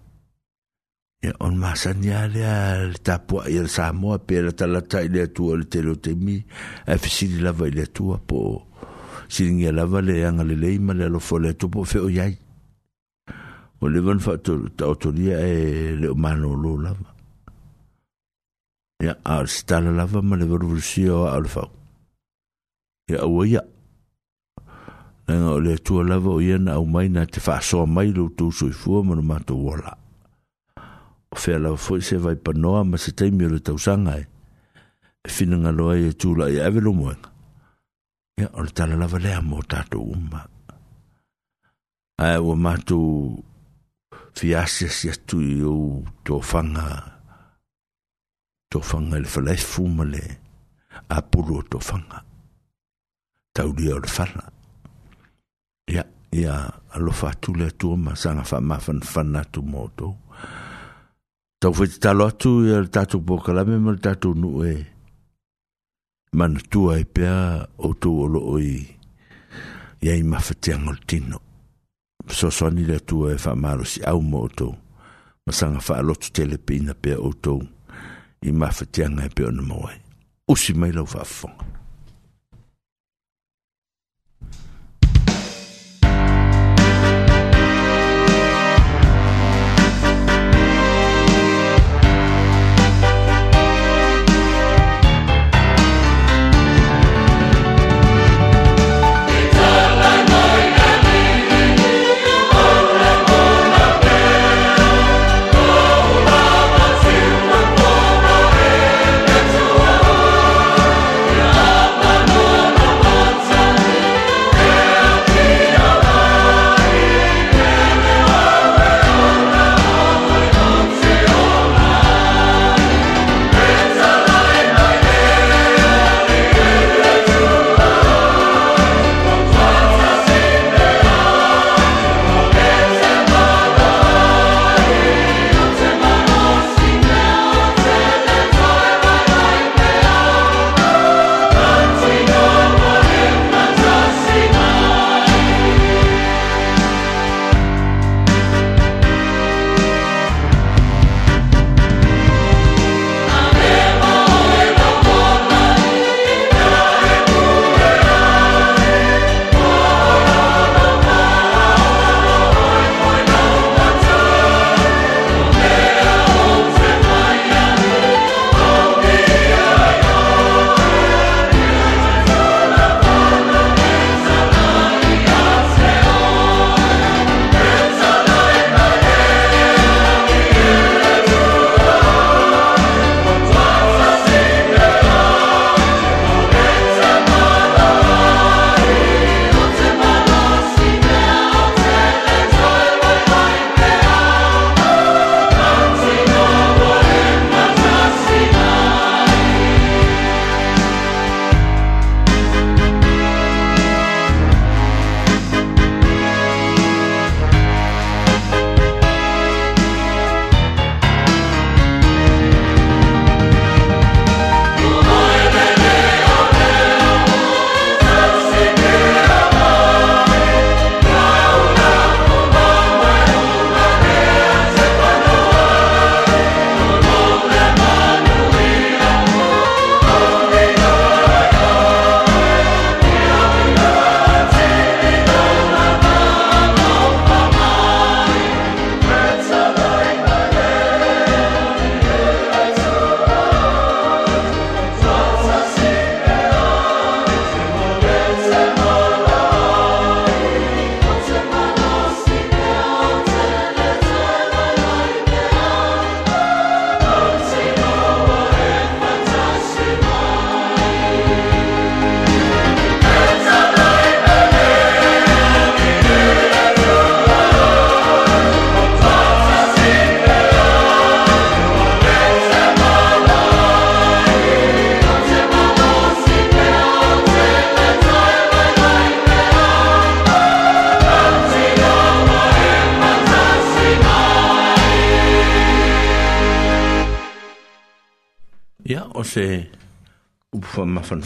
ia on masani alea le tapua ia le samoa pe ta la i le atua le telotemi ae fesili lava i le atua po siligia lava le agalelei ma le alofo le atua po feo iai o leva ona taotolia e le o malōlō lava ia ao le la lava ma le valuvalusia o ao le fau ia aua ia lega o le atua lava o ia na aumai na te faasoa mai loutou soifua ma le matou ola'a o fea whealau foi se vai panoa ma se teimi o le tausaga e. E whinanga loa e tūla e lo moenga. Ia, o le tala lava lea mo tatou uma ae ua matou fiasia si atu i ou tofaga tofaga i le falaefu ma le apulu o tofaga taulia o le fala Ia, ia, alofa atu le atua ma sanga wha mawhan whanatu mō tau fai talo atu i e, al tātou pōkalame ma al tātou nu e manatua e pea o tō olo i iai mawhatianga o tino sosoani le atua e whaamaro si au mo o tō masanga whaalotu tele pina pea o tō i mawhatianga e pea o na mawai usi mai lau whaafonga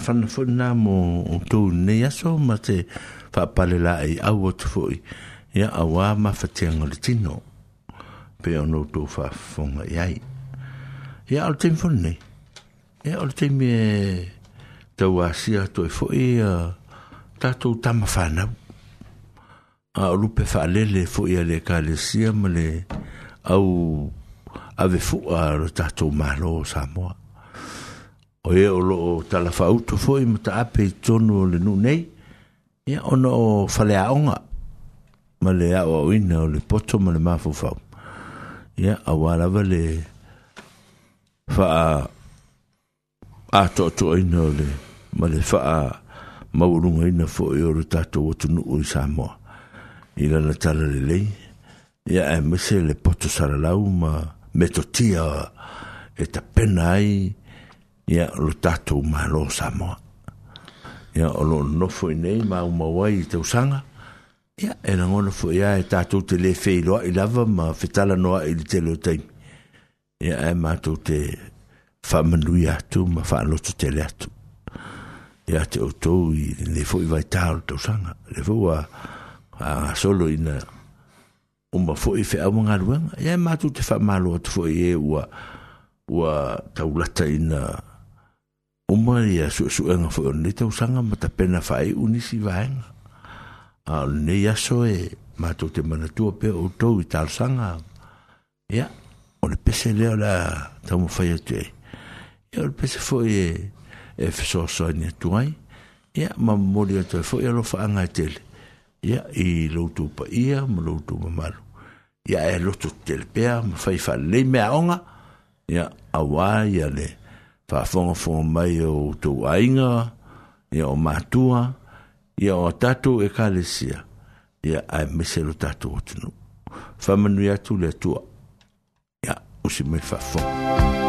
fana fo na mo to ne ya so ma te fa pale la ai au to fo ya awa ma fa te ngol tino pe ono to fa fo ya ya al te fo ne ya al te me to wa si a to fo e ta to ta ma fa na a lu pe fa le le fo ya le ka le si ma le au ave fo a ta to ma lo sa mo o e o lo o tala fauto fo i mata ape i tonu o le nu nei e ono o falea onga ma le a o ina o le poto ma le mafu fau e a wala vale fa a a to to ina o le ma le fa a maurunga ina fo i e oru tato o tunu u i Samoa i lana tala le lei e a mese le poto saralau ma metotia e ta pena ai e ya lo tatou malo samoa ia o lo nofo i nei ma umauai i tausaga ia e lagona foi ya e tatou te lē feiloaʻi lava ma fetalanoaʻi i le tele o taimi ia e matou te faamanui atu ma faaloto tele atu ia te outou i le foʻi vaitā o le tausaga le fou a solo ina uma foʻi feaumagaluega ia e matou te faamalo atu foʻi e ua ua taulata ina uma ia suʻesuʻega foi ona lei tausaga ma tapena faaiʻu nisi vaega a lenei so e matou te pe o outou i sanga. ia o le pese lea la la mo fai ai e. ia o le pese fo e e fesoasoani atu ai ia ma momoli atu e ai foʻi alofaaga e tele ia i lo tu ma loutou mamalu ia e loto tele pea ma fai faalelei mea aoga ia auā ia le whaafongafonga mai o tō ainga, ia o mātua, ia o tatu e kālesia, ia ai mesero tatu o tunu. Whamanu atu le tua, ia usi me whaafonga.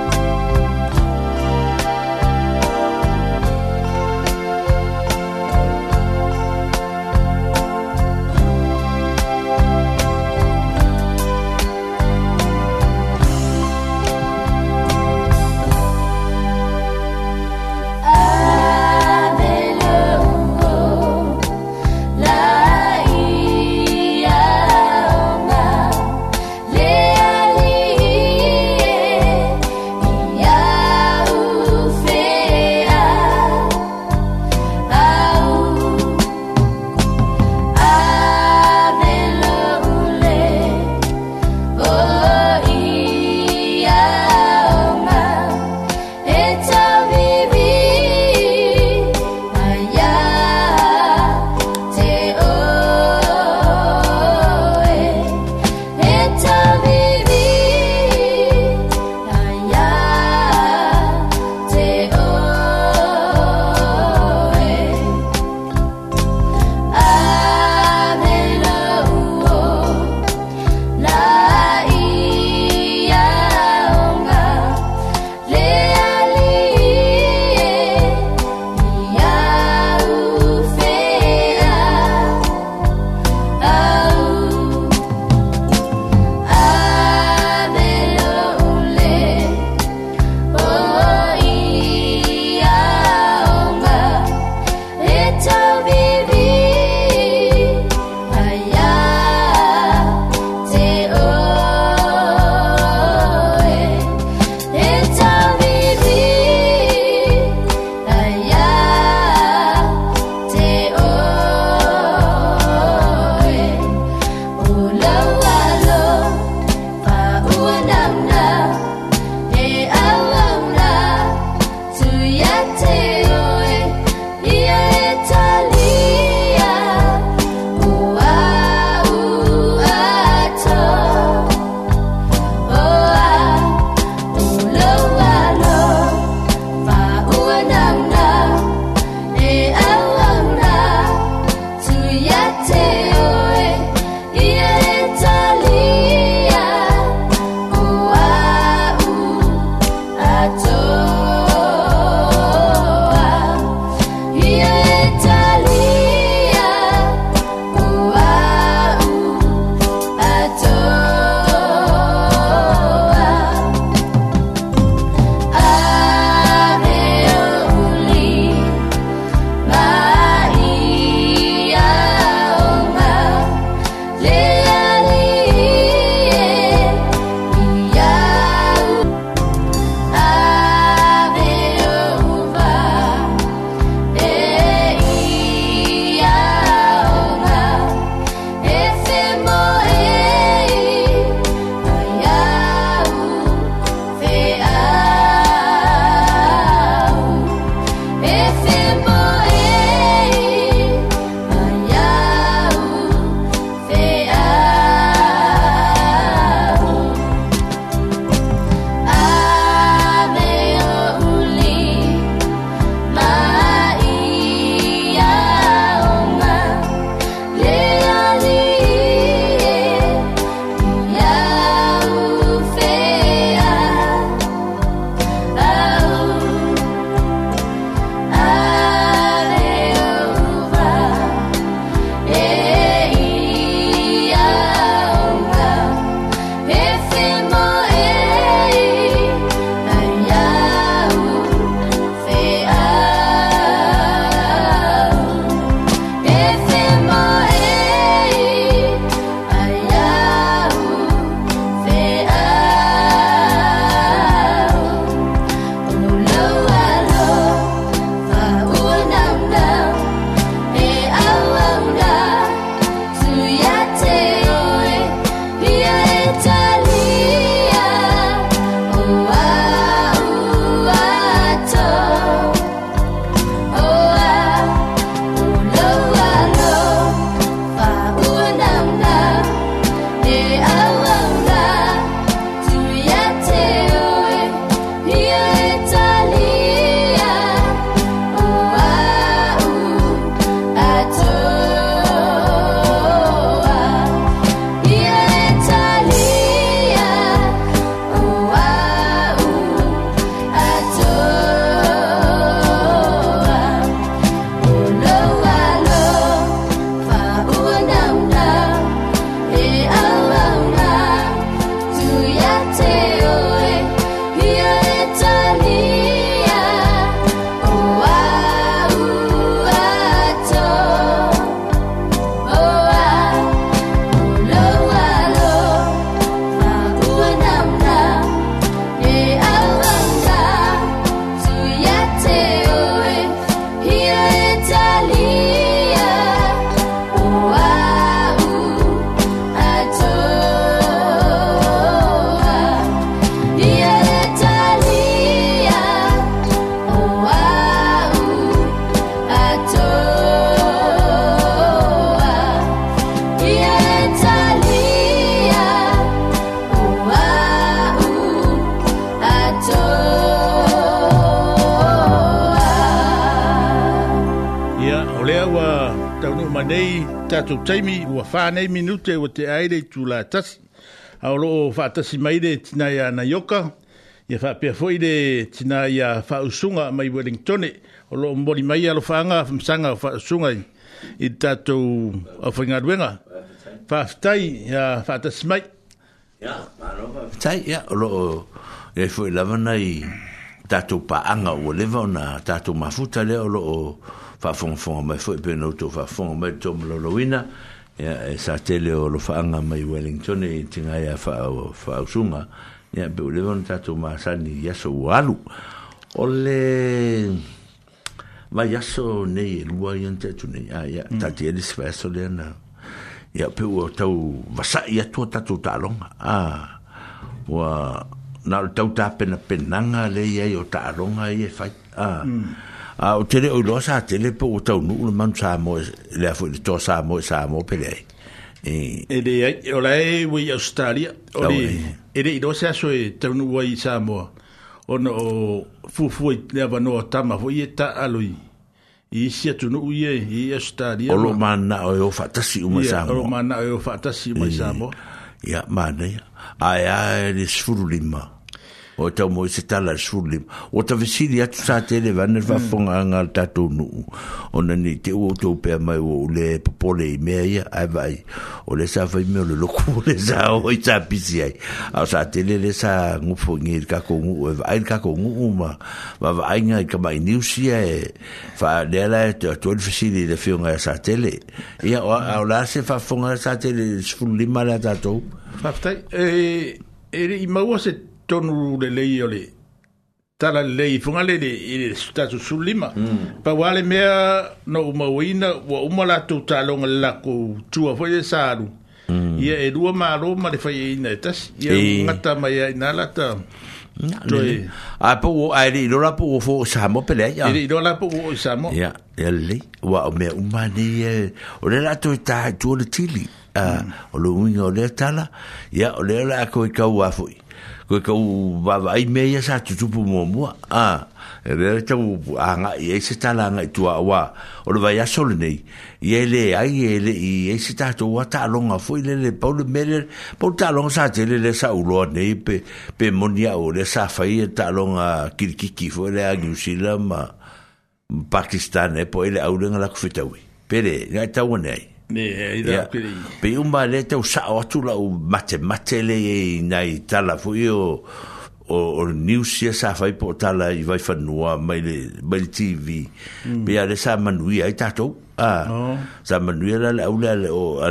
whānei minute o te aere tū la tasi. Au loo whātasi maire tina i ana ioka, i a whāpea whoire tina i a whāusunga mai Wellingtone, o loo mori mai alo whānga, whamsanga o whāusunga i tātou a whainga ruenga. Whāwhitai, i a whātasi mai. Ia, mārō, whāwhitai, ia, o loo, e i a whoi lavana i tātou pāanga o lewa o nā tātou mafuta leo loo, whāwhonga whonga mai, whoi pēnau tō whāwhonga mai, tō mālō loina, loina, ia eh, sa tele o lo faanga mai Wellington e tinga ia fa fa usunga ia be le non tatu ma sani ia so walu ole ma ia so e lua ia tatu nei ia ia tati ele se so le na ia pe o tau vasa ia tu tatu talonga a wa na tau ta pena penanga le ia o talonga ia fa a a ah, o tele o loa sa tele pe o tau nuu le manu sa mo le afu le toa sa mo e sa mo pe e- e le ai e le ai o la e wei Australia o le e le i loa sa so e tau nuu wei sa mo o no o fufu e le ava noa tama fo i e ta aloi i isi atu nuu i e i Australia o lo mana o e o fatasi uma sa mo o lo mana o e o fatasi uma sa mo ia mana ia ai ai le sfuru lima ia o te mo se tala sulim o te visi ya tu sa te le vanner hmm. va fonga nga ta tonu ona ni te o to pe mai o le popole me ya ai vai o le sa vai me le loku <laughs> le sa o i sa pisi ai a sa te le le sa ngu fongi ka ko ngu e vai ka ko ngu ma va va ai nga ka mai niu si e fa le la e te to le visi le fi nga e sa te le ya o la se fa fonga e sa te le sulim ma la ta to fa fa e e i ma wo se tonu le lei o le tala lei funga le le i le statu sulima mm. pa wale mea na umawina wa umala tu talonga lako tua fo ye saru mm. ia e rua maro ma le fai e ina e tas ia e. ngata mai ai nalata Toi. A po o ai ri lola po o fo samo pele ya. E ri lola po o samo. Ya, ya le. Wa me umani e o le lato e ta tu le tili. Ah, o lo unga o le tala. Ya, o le la ko ka wa foi. ko ka u meia va i me ya sa tu tu pu mo mo a re re tu a nga i e se ta la nga tu a o le va ya sol nei ye le ai ye le i e se ta tu wa ta longa fo le le pa le me le pa ta longa sa te le le sa u nei pe pe mo nia o le sa fa i e ta longa ki ki le a ni si la ma Pakistan e po ele au le la kufitawi. Pere, pe le nga ta Yeah, yeah. Pe uma le te usa o tu la mate mate le nai tala fu io o o new si sa fai po tala i vai fa nuova mai le bel tv mm. pe ale sa manui ai tato a ah. oh. sa manui la la o le o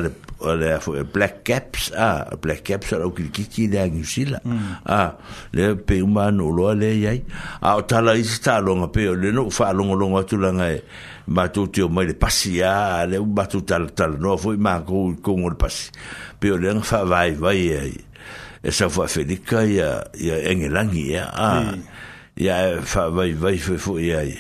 le black caps a ah. black caps o ki ki ki da new si la mm. a ah. le pe uma no lo le ai a ah, tala i sta longa pe le no fa longa longa tu la ngai e, Matu teu mãe de passear le un matu tal tal não foi manco com o passi. ele não fa vai, vai ai. E sa fa felica e a engelangue ah, e fa vai, vai, foi, foi, aí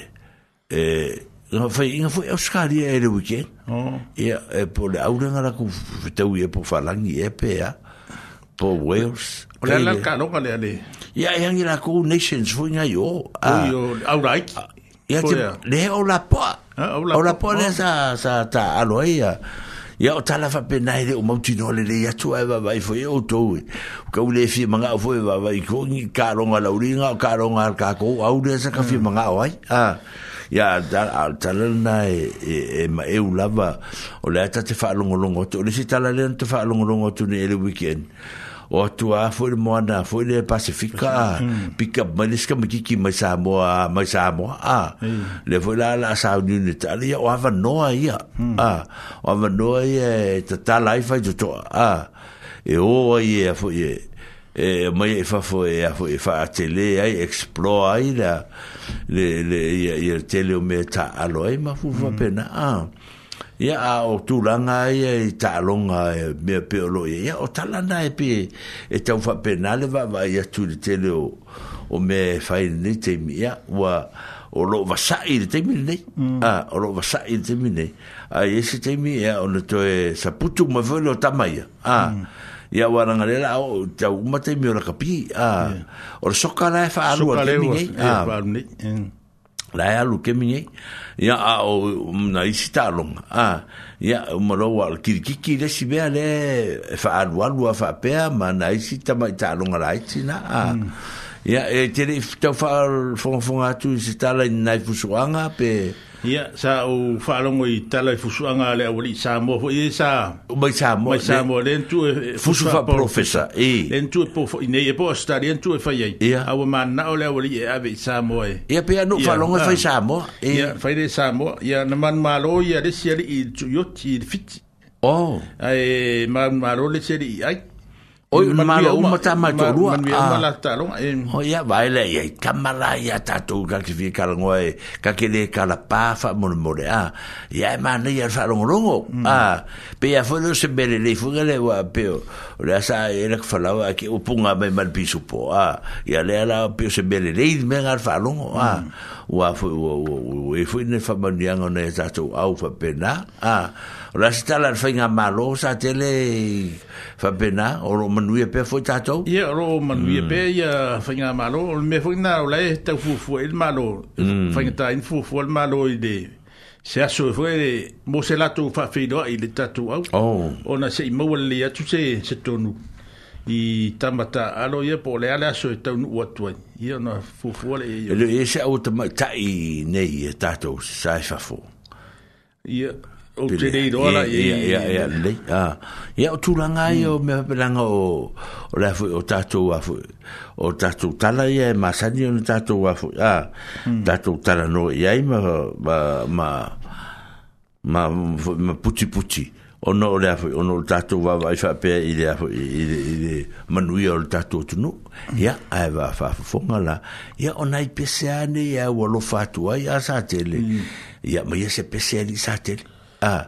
E, nga fai, nga foi Australia ele weekend. Oh. e po le aura ngara ku fitau ia po falangi e pe, por Wales. O le ala karonga le ale. Ia, ia Nations foi ngai o. Oi, ah. o, aura aiki. Ia, le o la Eh, ah, la pone esa sa ta aloia ya o tala fa pe nai de o mauti no le ya tu ai va vai foi o to e. ka u le fi manga o foi va e vai ko ni ka ronga la uringa ka ronga ka ko au de sa ka fi hmm. manga o ai ya da tala na e e, e ma e u lava o le ata te fa longo longo to le si tala le te fa longo longo to ni le weekend o tua foi le moana foi le pacifica pica mas que me kiki mas a moa mas a a le foi lá lá sa unit ali o ava no aí hmm. a o ava no aí tá tá lá e faz tudo a e o aí e foi e, e mai e fa foi e a foi fa tele ai explore ai la le le ia ia tele o meta aloi ma fu va hmm. pena a Ya a tu langa ia e, i tālonga e mea peolo ia ia o talana e pe e tau wha penale va wa ia tūri tele o o me fai e ni te mi ia wa o lo va sai de te mine mm. a o lo va sai de te mine a ye se te mi ya o to e sa putu ma vole o tamai a mm. ia wa ranga le la o ta u mate mi o la kapi a o so kala e fa alu a te mine a e la ya lu kemine ya o um, na isita long a ya o mo lo wal ki ki ki le fa al wa fa pe ma na isita ma ta long itina a ya mm. e te fa fo fo atu isita na fu pe ia sa o faalogo i tala i fusuaga a le aualii samoa foi e sa mai samoa samoa le antu e-, e fusu faaprofesa e le antu e po foʻi nei e po australia antu e fai ai ia aua e mananao le aualii e ave i samoa e ia pea no faalogo e fai samoa ia fai le samoa ia na manumālo ia lesi alii i tuioti i le fiti o oh. ae manumālo lesi alii ai Oi, un malo, un mata ma to rua. O ya vai le, ya kamala ya ta to ka ki eh. ka ngo e, ka ke le ka la pa fa mo mo le a. Ya ma ne ya fa ro ro. Ah, pe ya fo le se bele le fo le wa pe. le sa ele que falava que o punga bem mal piso po ah e ale ala pio se bele leid me ngal falong ah o a mm. foi o e foi ne famandiang ne tato au fa pena ah la stala fa nga malo sa tele fa pena o lo manui pe foi tato ye o manui mm. pe ya fa nga malo me foi na o le ta fu fu el malo fa mm. nga ta in fu fu el malo ide se aso e fue mo se latou faafeiloaʻi i le tatou au oh. se seʻi maua lelei atu se se tonu i tamata ia po o le a le aso e taunuu atu ai ia ona fuafua e leʻi ia e se au tamaitaʻi nei e tatou sa e fafo ia Ultra D ola ye ye ye ye le ya ya tu la ngai o me pelanga o o la o tato wa fu o tato tala ye ma sani o tato wa fu ya tato hmm. tala no ye ma ma ma ma ma puti puti o no le afu o no tato wa wa fa pe ile afu ile ile manui o tato tu no ya ai va fa fu ngala ya onai pese ane ya wo lo fa tu ya sa tele ya hmm. ma ye se pese ani sa tele a ah,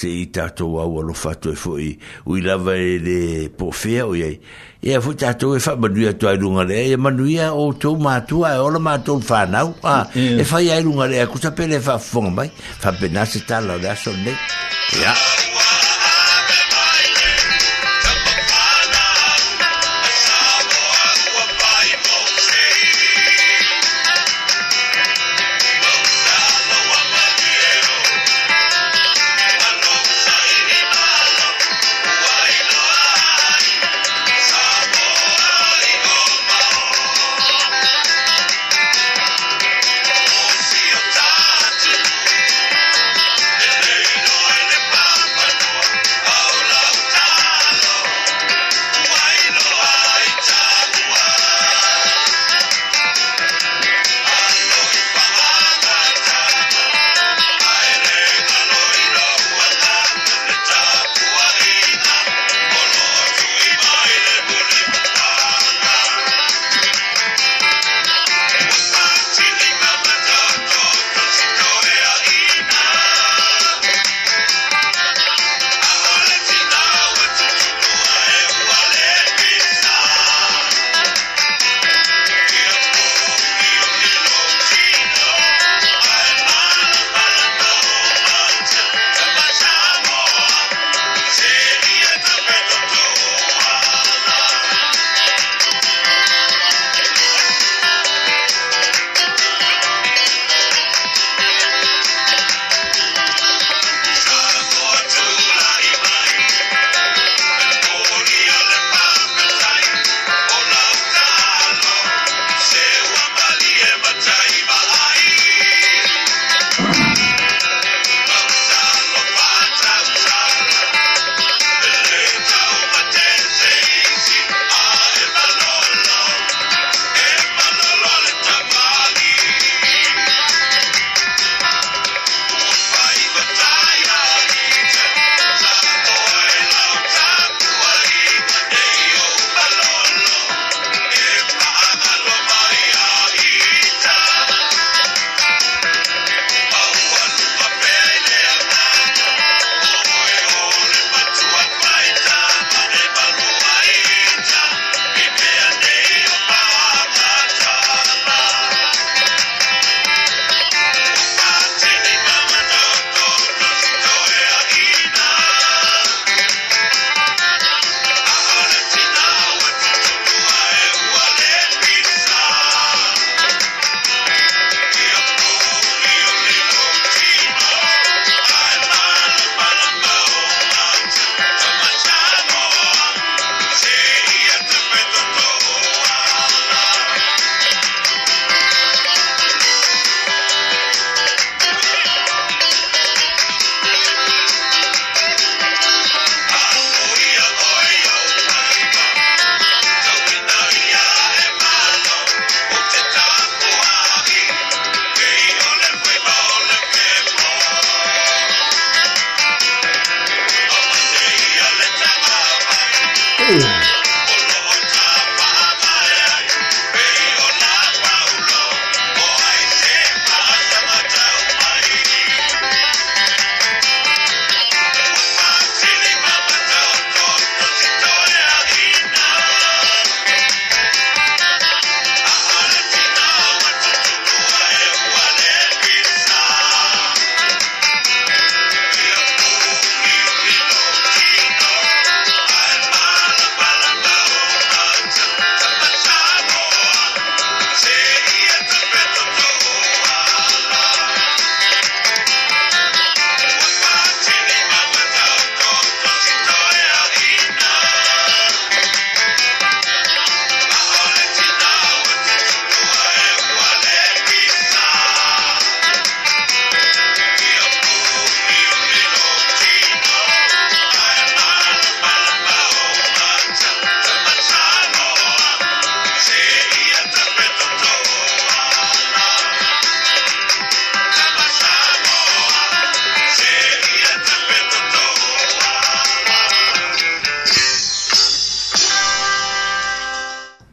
se i tātou au e whātua fōi ui lava e le pōwhea o iei. Ea fōi tātou e wha manuia tu airunga lea, e manuia o tō mātua e ola matou whānau, a, ah, e whai airunga lea, kusa pele wha whonga mai, wha pena se tāla lea le nei. Ia. Yeah.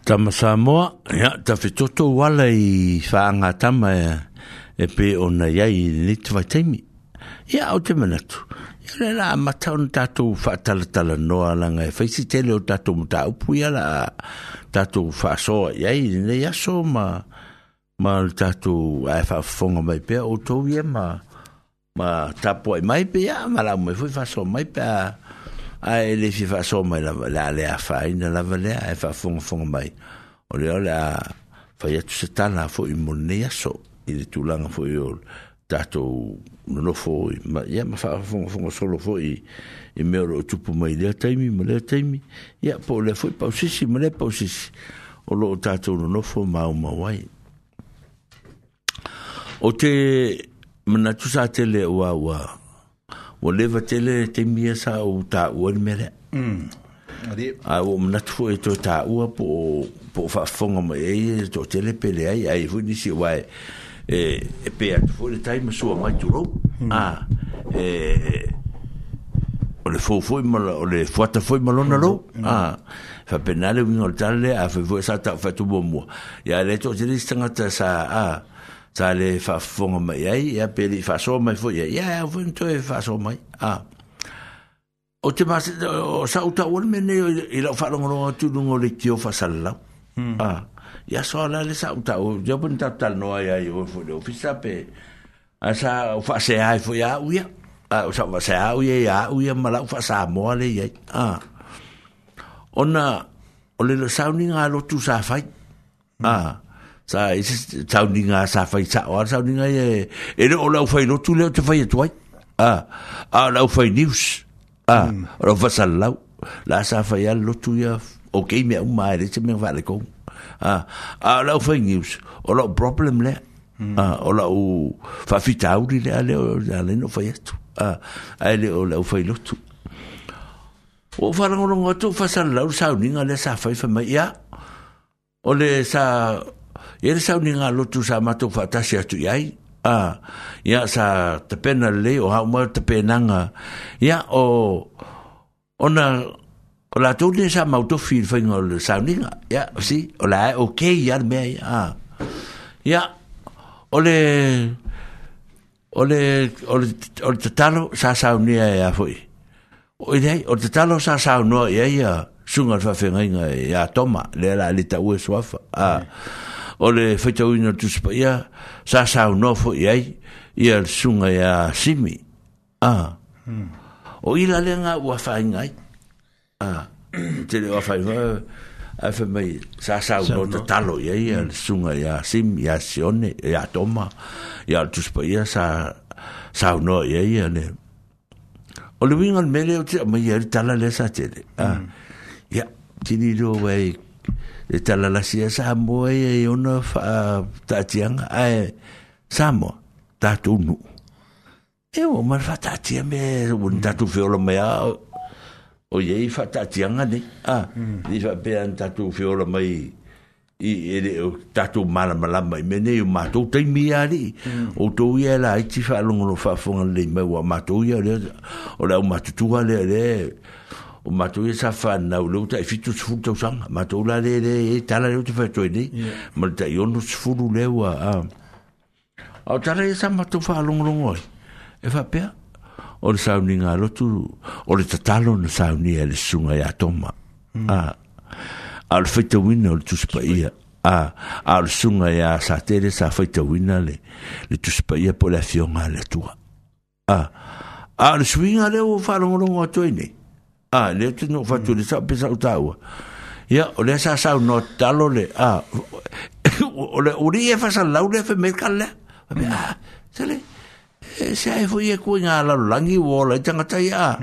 Tama Samoa, ia, ta fitoto wala i whaanga tama e, e pe o na iai ni te vai teimi. Ia, au te manatu. Ia le la matau na tatou whaatalatala noa langa e whaisi tele o tatou muta upu ia la tatou whaasoa iai ni ia so ma ma le tatou ae whaafonga mai pe o tou ia ma ma tapua i mai pe ia ma la mai fwi whaasoa mai pe a a ele fi fa so mai la le a fa in la vale a fa fon fon mai o le ole a fa ya tse tana fo i monia so i le tu lang fo io tato no no fo ma ya ma fa fon fon so lo fo i i me ro tu po mai le taimi mai le taimi ya po le fo pa si si mai le pa si si o lo tato no no fo ma o ma wai o te mana tu sa te le wa wa wa leva tele te mia sa o ta o le mere. Mm. Ari. A o mna tfo e to ta o po po fa fonga mo e, e to tele pele ai ai vu ni si wa e e pe a tfo le taima so mai tu ro mm. A e, e o le fo fo mo o le fo ta fo mo lona lo. Mm. A fa penale wi ngol tale a fe vo sa ta fa tu bo mo. Ya le to tele sa a. ta le fa fonga mai ai ya pe li fa so mai fo ya ya fo to fa so mai ah o te mas o sa uta o me ne i la fa longo tu lungo le tio fa sala ah ya so la le sa uta o yo pun ta tal no ya yo fo le ofisa pe asa fa se ai fo ya u ya ah sa fa se au ya ya u ya mala fa sa mo le ya ah ona o le sa ni nga lo tu sa fa ah sa tauninga sa fai saʻoa tauninga e e le o lau fai lotu tu o te fai atu ai a a lau fai news a o lau fasalau la sa fai ale lotu ok okei mea uma e lei te mea faalekou a a lau fai news o lau problem lea a o lau faafitauli lea lea o le no fai atu a ae le o lau fai lotu o falagologo atu fasalau sauninga lea sa fai fai mai ia o le sa e re sau ni ngā lotu sa matu whaatasi atu i ai a ia sa te pena le o hau mai te penanga ia o ona o la tu sa mau to fil fai ngā le sau ni ngā ia si o la e ok ia me a ia o le o le o le o le tatalo sa sau ni ai a fui o i dei o te talo sa sau no ia ia sunga fa fenga ia e toma le la le ta u swafa a mm -hmm o le whetauina tuspa ia, sa sa unofo i ai, i ar sunga ia simi. Ah. Hmm. O ila le ngā ua whai ngai. Ah. Te le ua whai ngai, a whai mai, sa sa unofo te talo i ai, ar mm. sunga ia simi, ia sione, ia toma, ia ar tuspa ia, sa sa unofo i ai, ane. O le wingan mele o te, ma ia tala le sa tere. Ah. Ya, mm. tini do wei, 这啦啦些 samo 呀，又那发打仗，哎，samo 打土奴，哎哟，马发打仗咩？唔打土匪了咩？哦，哦耶，发打仗啊呢？啊，呢发边打土匪了咩？伊伊咧打土马来马来咩？呢马土兵咪啊哩，土耶啦，只发龙龙发风林咪话马土耶了，后来马土土了咧。o matu sa fan na lo ta fitu sfulu ta sang la le le tala le te fatu ni ta yo le a o tala i sa tu fa long long oi e fa o sauni nga lo tu o le tatalo na sauni e sunga ya toma a al fitu wina o le tuspaia a al sunga ya sa sa wina le le tuspaia po la fiona le tua al swinga le ou fa long long toi a ah, le te no fatu le sa pesa utau ya o le sa sa no talo le a ah, o le uri e fa sa lau le fe merkal le a ah, sele e se ai foi e ku nga la langi wo le tanga tai a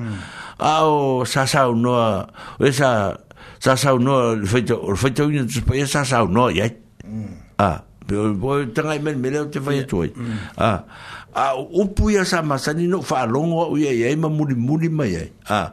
a o sa sa no o e sa sa sa no le feito o feito ni tu pe e sa sa no ya a Pero boy tanga men mele te fai toi. Ah. Ah, upu ya sama sani no fa longo uye ye ma muli muli mai. Ah.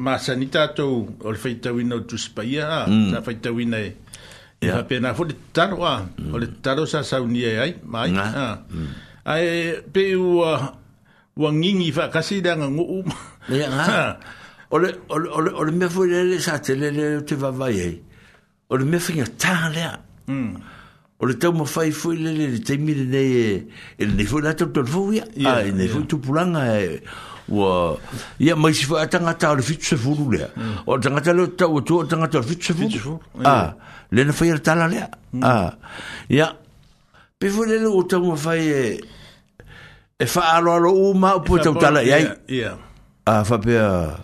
ma sanita to o le faita wina o tuspaia mm. sa faita wina e yeah. fa pena fo le taro a mm. o le taro sa sa unia e ai ma ai nah. Mm. pe u uh, fa kasi da nga ngu um le ya nga o le o le me fo le sa te le te va vai ai o me fo nga ta le a mm. o le tau ma fai fo le le te mi le ne e, e le ne fo la tau tau fo ia ai ne fo tu e wa ya mai si fa tanga ta le fitse fulu le mm. o tanga ta le ta o to tanga ta fitse fulu a le na fa tala le a ya pe vo le o ta mo fa e e fa alo alo u ma po ta tala ya ya ah, a fa pe a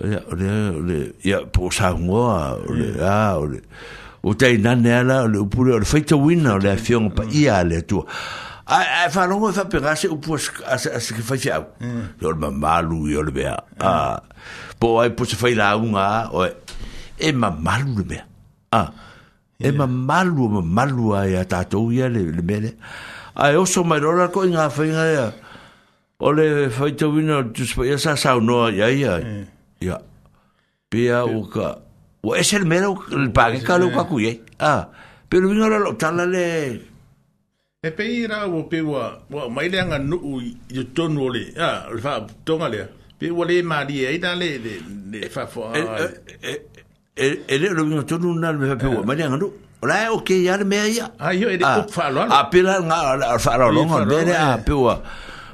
ya le le ya po sa ngo a le a le o te nan ne ala le pou le fa ta win le fion pa mm. ia le to a a fa longo fa pegase o pues a se que fai fiau yo hmm. ma malu yo le vea a po ai pues fai la unha o e ma malu le vea a e ma malu ma malu ai a tatou ia le le mele a e oso mai rola ko inga fai inga ya o le fai tau ina tus fai asa sau noa ya ia ia pia hmm. o ka o es el mero el le pake ka lo kaku ia a pero vinga la lo tala le e pei ra o pe wa wa mai le nga nu u yo tonu le a le fa tonga le pe wa le ma di ai da le le fa fo e e, e e e le lo no tonu na le fa pe wa mai le nga nu ola e o ke ya le me ya a yo e le fa ah. lo a pe la nga fa lo lo nga le a eh. pe wa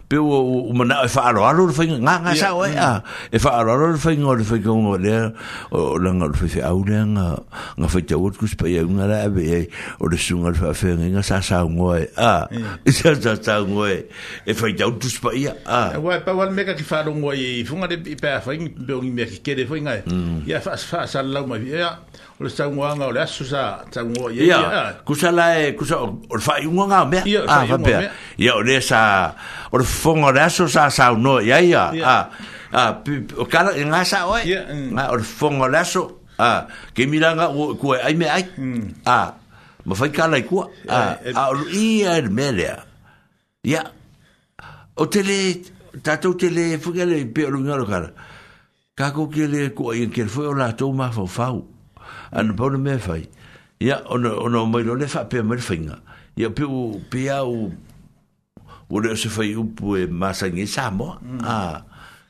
pe o mana e fa alo alo fa nga nga sa o ya e fa alo alo fa nga fa nga o le o la nga fa fa au le nga nga fa tawot kus pa ya nga la be o le sunga fa fa nga sa sa ngo e a e sa sa sa ngo e e mm. fa tawot kus pa ya a wa pa wa me ki fa ngo e funga de pa fa ngi be ngi me ki ke de fa nga ya fa fa sa la ma ya le tangua nga le susa tangua ye ya kusa la e kusa o fa i nga me ah va pe ya o le sa o fonga le sa no ya ya ah ah o kala nga sa o nga o fonga le ah ke mira nga ku e ai me mm. ai ah ma fa kala ku ah o eh, eh. i el er ya o tele tatou tele fuga le pe o nga lo kala kako ke le ku ai e ke foi o la to ma fa fau 俺不弄明白，呀，俺俺们弄了化肥没分呀？呀，比比俺俺们弄的分呢？啥么？啊，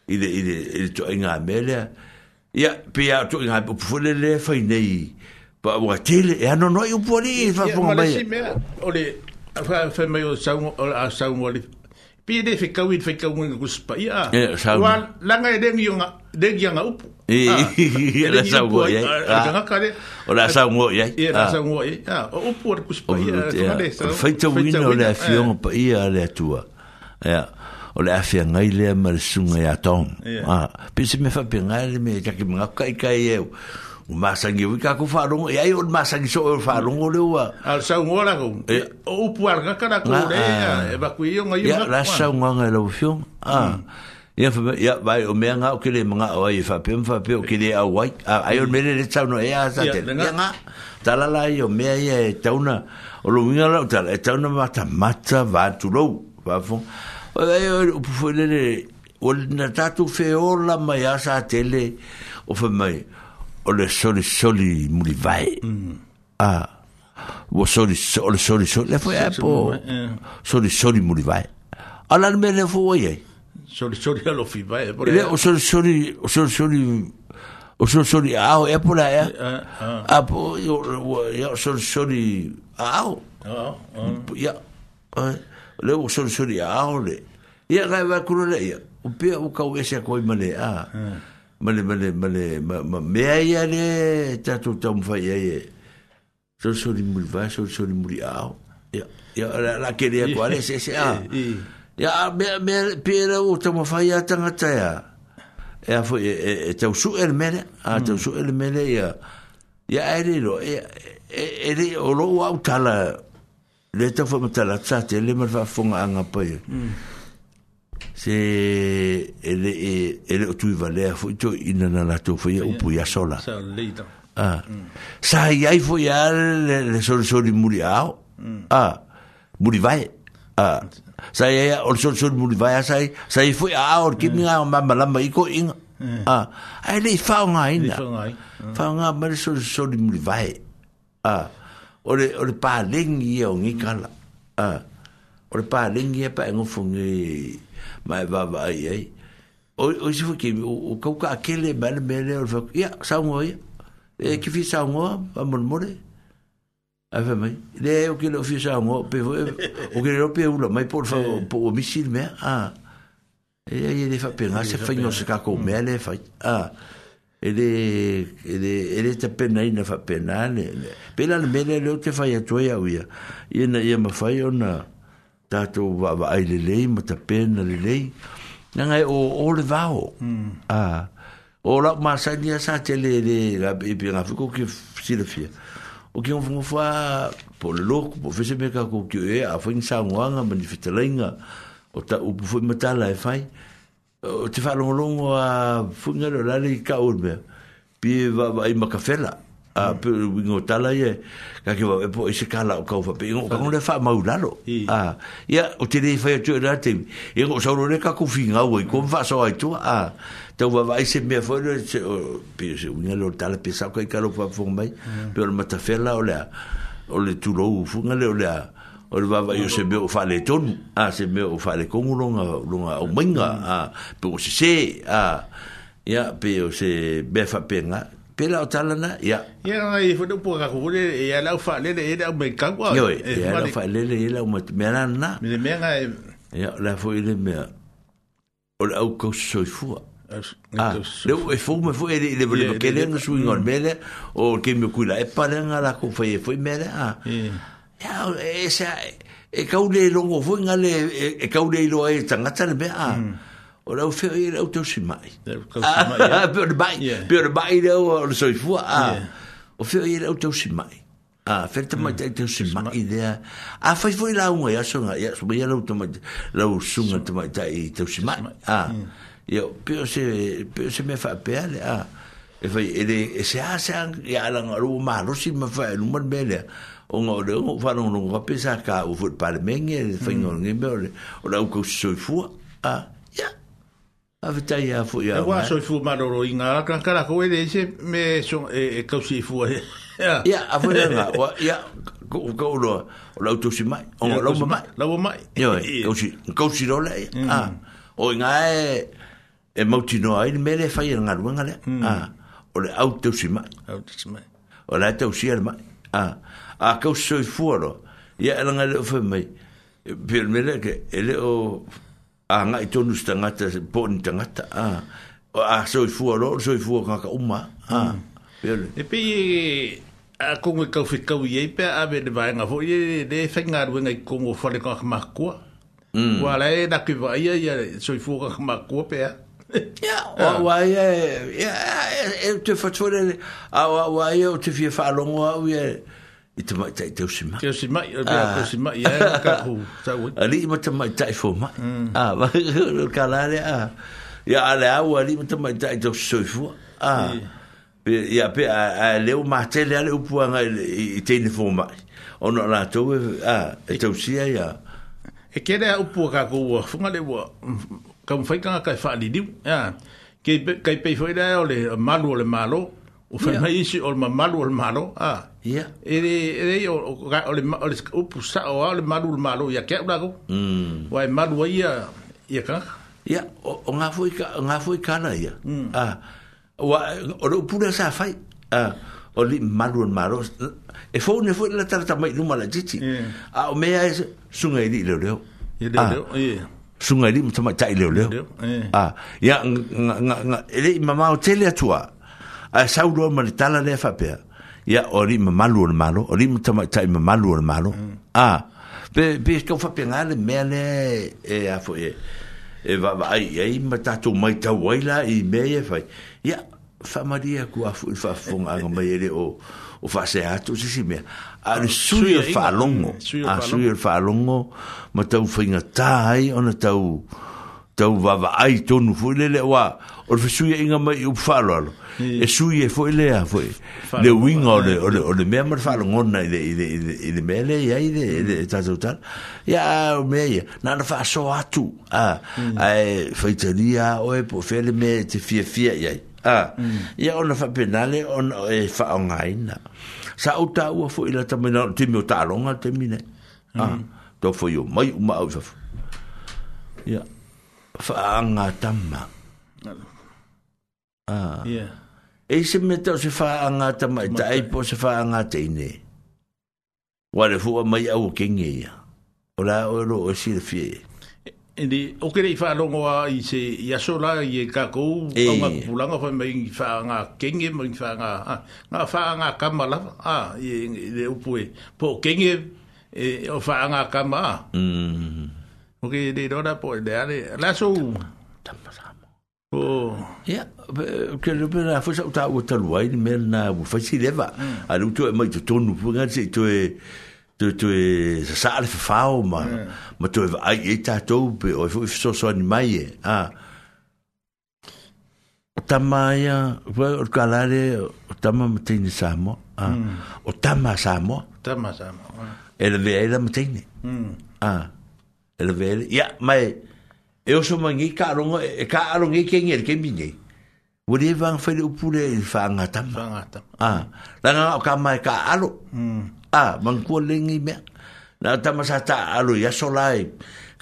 伊的伊的伊的作业没嘞？呀，比俺作业做不了嘞？分呢？把娃儿接了，俺弄弄伊不活哩？伐？不明白。俺们老师没？俺哩俺俺们又弄俺弄活哩？pia de fe kawi fe kawi ngi kus pa ya wa la nga de ngi nga de ngi nga upu ah, <laughs> e la sa wo ya la nga ka de o la sa wo ya la sa wo ya o upu de kus pa ya so de sa fe to wi no la fion pa ya le tua ya o le afia eh. ah. ngai le mal sunga ya tom a pisi me fa pinga le me ka ki mga kai kai e masangi wi ka ku farong e ai on masangi so farong e ole wa al sa ngora ko e o puar ka kana ko ah, le ah. e ba ku yo ngai ma la sa ngwa ngai e lo fio a ah. hmm. ya ya vai o me nga o ke le nga o ai fa pe mfa pe o ke hmm. le a wai ai on me le tsa no e a sa te nga ta la la yo me ai e ta una o lo minga la ta e ta una mata mata va tu lo va fo o ai o pu fo le le o na ta tu fe o la ma ya sa te le o fa mai o le soli soli muli vai. Mm. A. Ah, wo soli soli soli soli le foi apo. Eh. Soli soli muli vai. Ala me le foi ye. Soli soli lo fi vai. E le o soli soli o soli soli o soli soli ao e pola ya. Eh, eh, apo yo yo soli soli ao. Ao. Ya. Le o soli soli ao le. Ya ga va kurole ya. O pe o ka o ese ko i male a. Ah male male male ma me ai ale ta to ta mfa ye so so ni mul so so ni mul ya ya la la ke dia ko se se a ya me me pira o ta mfa ya ta nga ta e fo e ta su el mele a ta su el mele ya ya ale lo e e le o lo au ta le ta fo ma ta la le ma fa fo nga 即係，佢佢佢，如果你係富，就應該係做富人。唔會係蝕啦。啊，所以係富人，做做啲冇利嘅，啊冇利嘅，啊所以係做做啲冇利嘅，所以所以富人，我見唔係好明白，唔係幾好嘅。啊，係你放開先啦，放開，唔係做做啲冇利嘅。啊，我哋我哋把零嘢講啦。啊，我哋把零嘢把嚟我分嘅。mai vai ai o se é é é foi que o cauca aquele mal mele o foi ia saungo é e que fi saungo a murmure a ver mãe é o que lo fi saungo pe o que lo pe ulo mai por favor o missil me ah e aí ele fa pena se foi no se ca com hum. mele fa ah ele ele ele te tá pena ina fa pena né, né. pela mele le te fa a tua ia ia na ia ma fa não tātou wāwai le lei, ma ta pēna le lei, nā ngai o, o le vāo. Mm. Ah. O lau māsa ni a sāte le le, la e pē ngā whiko ki sila fia. O ki ngā whā, po le loku, po fese me kāko ki e, a whaing sā ngwanga, ma ni whitalainga, o ta upu fwoi matala e whai, o te whālongolongo a whungaro lale i ka ulmea, pē wāwai ma ka whela a per wingo tala ye ka ke e po e se kala o fa pe ngo e ka ngole fa mau a ya o te dei fa yo tura e te e ngo sa rone ka ku finga o ko fa so ai tu a te wa vai se me fo no se o pe se wingo lo tala pe sa ka ka lo fa fo mai mm. pe o mata fe la o o le tu lo fu nga le o o le vai yo se me o fa le ton a se me o fa le ko ngo longa longa o minga a pe o se se a ya pe o se be fa pe pela o talana ya ya ai foi do pouco agora ele ia lá fa lele ele é o meu cargo ó ia lá fa ah, lele ele é o meu mena na me me ai ya lá foi ele me o o que sou fu ah deu e foi me foi ele ele veio que ele não sou ingol mele o que me cuida é e para na lá com e foi foi mele ah ya essa e caule e longo foi ngale e caule lo aí tangata le ah mm. Ora o feo era de teu simai. de perbai era o soifua. O feo era o teu simai. Ah, feita mai te teu simai idea. a fai foi lá unha, ia songa, ia songa, ia lau tomai, lau sunga tomai tai teu simai. Ah, eu, pio se, pio se me fa peale, ah. E fai, ele, se a se a, ia lang aru malo, si ma fai, numar bele, o ngā ore, o whanau nunga pesa ka, o fut parmengi, e fai ngā ngi me ore, o lau kau soifua, ah. a fitai a fu ia e wa so fu maroro inga la kan kala ko e dese me so e ka si fu ia ia a fu nga <laughs> wa ia ko ko lo lo to si mai o lo ma mai lo ma mai yo e ko si ko si ro le a o inga e e mo ti no ai me le fai nga nga le mm. a ah. o le au to si mai au to si mai o la to si al mai ah. a a ko so fu lo ia e nga e, le fu mai Pirmele ke ele o Ah, nga i tonu stangata, poni tangata, a, ah. a ah, soi fua ro, soi fua kaka uma, a, ah. pele. Mm. E pi, a kongo i kau whikau i eipe, a me ne vaenga fo, i e whainga ruenga i kongo whale kaka makua, mm. wa la e na kui vaia, i soi fua kaka makua pea. <laughs> Ya, wa ya, ya, e te fatuere, a wa ya, o te fia whalongo au, ya, ya, i te mai tai teo si mai. Teo si mai, a bia ah. teo si mai, ia ka hu, sa ui. A <laughs> li ima te mai tai fo mai. Mm. A, ah, <laughs> ma hiru ka lare a, ah. ia a le au a li ima te mai tai teo si soifu. A, ia pe a leo ma te le ale upua ngai i teine fo mai. O no la tau e, ah, e e a, e teo si ai a. E kere a upua ka ko funga le ua, mm, ka mwhaikanga kai wha li diu, ia. Kei pei fwere a o le malu o le malo, o fa mai si o ma malu o malo a ia e e e o o le o le o pu sa o le malu o malo ia ke ulago mm wa e malu ia ia ka ia o nga foi ka nga foi ka na ia mm. a wa o le pu sa fai a o le malu o malo e fo ne foi la tar ta mai numa la jiti a o me ai e sunga i di le le ia le le ia sunga i di mo tama tai le le a ia nga nga ele mama o tele atua a saulo lo tala le fa ya ori ma malu o malo ori ma tama tai ma malu o malo a pe pe sto fa pe ngale me le e a foi e e va va ai ai ma tu mai ta waila i me e fa ya fa maria ku a fu fa fo ngale ma ele o o fa se atu si si me a le sui e fa longo a sui e fa longo ma ta u fa inga tai ona ta u ta u va va ai tonu fu wa o fa inga mai u fa e sui e foi lea foi le wing o le o le o le mea mar falo ngona i de i de i de mele i ai de de ta ta ta ya me ya na na fa so atu a mm. e ai foi tania o e po fele me te fie fie ya a ya mm. ona fa penale on e fa ngaina sa uta u foi la ta mena ti mo ta longa te mine a mm. to foi o mai uma o ya fa anga tamma ah yeah e se me tau se wha angata mai ta e po se wha angata ine wale fua mai au kenge ia o la o ro o sire fie Ndi, o kere i whaalongo a i se iaso la i e kakou, e. au ngā pulanga whai mai i whaa ngā kenge, mai i whaa ngā, ngā whaa ngā kama la, a, i e upu e, po kenge, e, o whaa ngā kama a. Mm. O kere i rora po e ale, la tamara. Ia, ke le pera fo sa ta o talu ni mer na u fa si leva. A lu tu mai tu tonu pu nga si tu e tu tu e sa le fa fa o ma ma tu ai e ta to pe o fo so so ni mai e. A tamaya o kalare o tama mtini samo. A o tama samo. Tama samo. Ele ve ele mtini. A ele ve mai e oso mangi ka arongo e ka arongo ke ngel ke mingi Wode vang fele upule il fangata. Fangata. Ah, langa ka mai ka alo. Hmm. Ah, mangko lengi me. Na tama sa ta alo ya solai.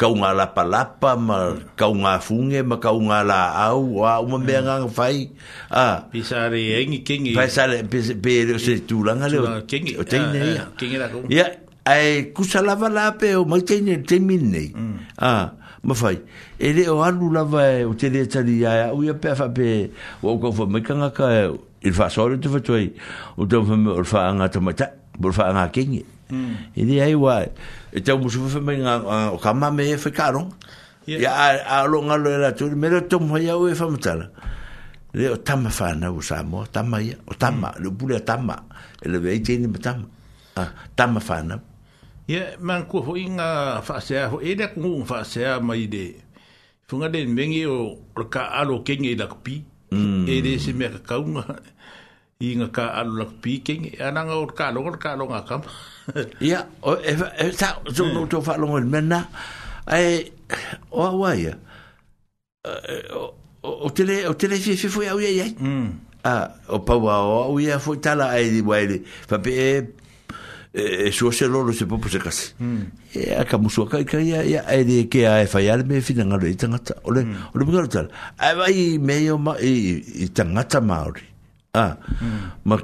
Ka unga la palapa ma ka unga funge ma ka unga la au a uma hmm. me nga fai. Ah. Pisare engi kengi. Pisare pe se tu langa le. Kengi. O tene ya. Ah, ah, kengi la ko. Ya, ai kusalava la pe o mai tene temine. Hmm. Ah. mafai e le o anu lava e o te lea tani ia ia ui a pe pe o au kaufa mai kangaka e i le whasore te whatuai o te mwha me o le wha anga ta mai ta o le wha anga kenge hmm. e le ai wa e te mwha sufa ngā o kama me e whikarong ia a lo ngā lo e la tuli me le te mwha iau e whamatala le o tama whana o Samoa tama ia o tama hmm. le pule a tama e le vei tini ma tama tama whana Ia, man kua hoi ngā whaasea, e rea kungu ngā whaasea mai de, whunga de mengi o ka alo kenge i lakupi, mm. e rea se mea ka kaunga, i ngā ka alo lakupi kenge, ananga o ka alo, o ka alo ngā kam. <laughs> Ia, o e wha, e wha, mm. e wha, e wha, e wha, e wha, e o tele o tele fi fi foi au ye ye mm. ah o pa wa o ye foi tala ai di wa ile fa pe e, E, e sua se lolo se popo se kasi. Hmm. E a ka musua kai kai a ia e de e, e, ke a e fai ale me fina ngalo i tangata. Ole, hmm. ole mga rotala. A e vai meio ma i tangata maori. A, hmm. ma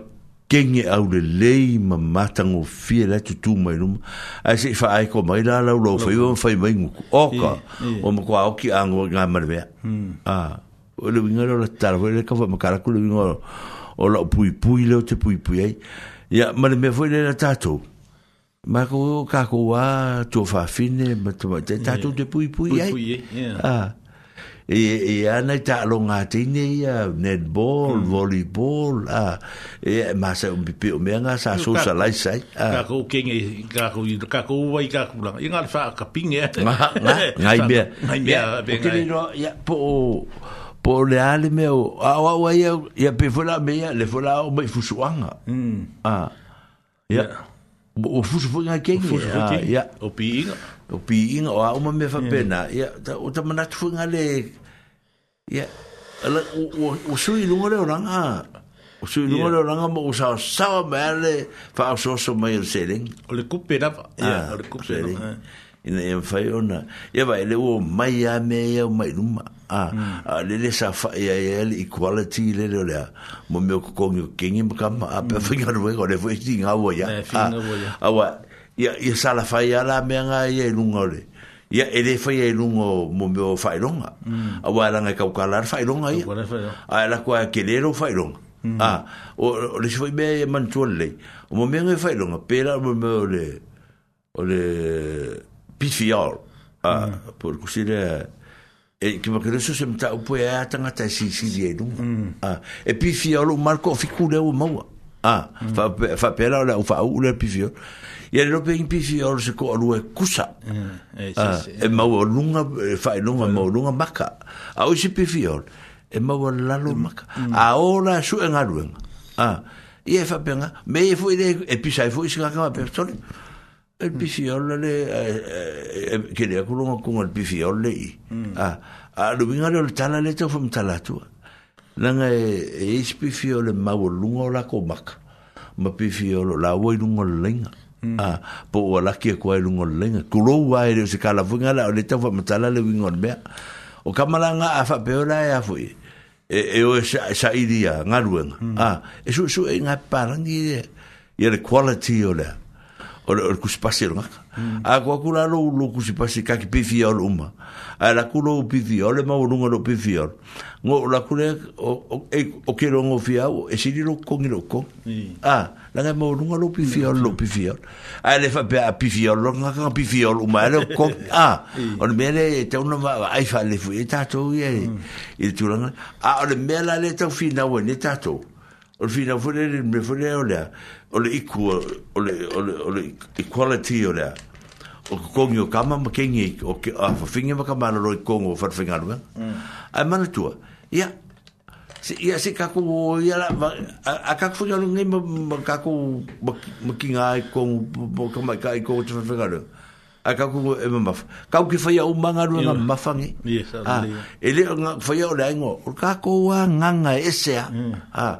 kenge au le lei ma matango fia le tu tu mai numa. A se i fai aiko mai la lau lau fai wama fai mai nguku. Oka, o ma kua au ki a ngua ngā marwea. A, ole mga rotala, ole kawa makarakule mga rotala. Ola pui pui leo te pui pui ai. Ola pui pui leo te pui pui ai ya mana me foi na tatu ma ko ka ko wa to fa fine ma te mm. tatu de pui pui ai ah e e ana ta longa te ne ya netball mm. volleyball ah e ma sa un pipi o me nga sa so sa lai sai ka ah. ko ke nge ka ko i ka ko wa i ka ko la inga fa ka pinge ma ngai be ngai be ya po po le ale me o a wa wa ia ia pe fola me ia le fola o mai fusuanga mm. ah ia o fusu foi nga keng ia o piinga o piinga inga o uma me fa pena ia o ta mana tu nga le ia ala o o sui lunga le oranga o sui lunga le oranga mo sa sa me le fa so so mai seleng o le kupera ia o le kupera ina e fai ona ia vai le o mai a me ia o mai numa a a le le sa fa ia ia equality le le le mo me ko ko ngi kingi ma kam a pe fai ro ko le foi ti nga wo ya a a wa ia ia sa la fai ala me nga ia i e lunga le ia e le fai i e lunga mo me o fai mm. e longa a wa la nga kau kala fai longa ia a la ko a ke le ro fai longa mm. a o le se fai me man tuan le mo me nga fai longa pe la mo me o le o le PVR. Ah, por kusire, e kima kere so se mta upo e a tanga ta si si di e dung. E PVR o marco o fiku le o maua. Ah, fa pela o la ufa u le PVR. E a lope in PVR se ko alu e kusa. E maua lunga, fa e lunga maua lunga maka. A o si PVR. E maua lalo maka. A o la su e ngaruenga. Ie fa penga. Me e fu i le e pisa e fu i si kakama pe. Sorry el pifiolle le eh che e, e, le con con il pifiolle mm. ah a lo vinga lo tala le to fum tala tu la nga e is pifiolle ma vo lungo la co mac ma pifiolle la vo lungo lenga mm. ah po vo la che qua lungo lenga culo vai le se cala vinga la le to fum tala le vinga be o kamalanga a fa peola e a fui e e o sa sa idea ngaruenga mm. ah e su su e nga parangi e le quality o le ah o le kusipasi lo ngaka. A kua kula lo ulo kusipasi kaki pifi o lo uma. A la kula u pifi o le maurunga lo pifi o lo. Ngo la kule o e, kero ngo fi au, e siri lo kongi lo kong. A, la ngai maurunga lo pifi o lo pifi o lo. A le fa pe a pifi o lo ngaka ngang pifi o lo uma, e le kong. A, o le mele e te unu ma aifa le fu e tato i e. I le tūranga. A, o le mele le tau fi nawe ne tato. Mm. Ol le fina fune ni me fune o lea, o le iku, o le, o le, o le equality o lea, o kongi o kama ma kengi, o ke a fafingi ma kama anaro i kongo o fatfinga nunga, mm. ai mana tua, ia, ia se kako, ia la, a, a kako fungi anu ngai ma kako, ma kinga i kongo, ma kama i ka kongo te fatfinga nunga, a kako e ma mafa, kako ki faya o manga nunga ma mafangi, ah, ele, faya o le aingo, o kako wa nganga e sea, a, mm. Ah,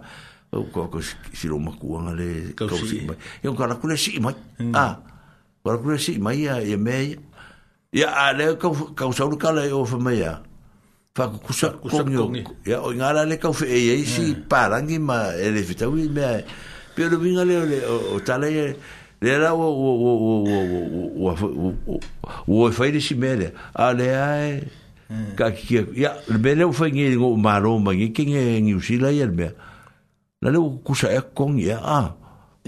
o ko ko si ro ma kuanga le ko si mai e o kara kula si mai a kara kula si mai ya e mei ya a le ko ka usa ru kala e o fa mai ya fa ku kusa kongyo ya o ngala le ka fe e e si parangi ma e le vita wi me pe lo vinga le o tala e le ra o o o o o o o o fa ile si mele a le ai ka ki ya le bele o fa ngi ngo maro ma ngi ngi usila ya le na le ku sa e kong ia ah,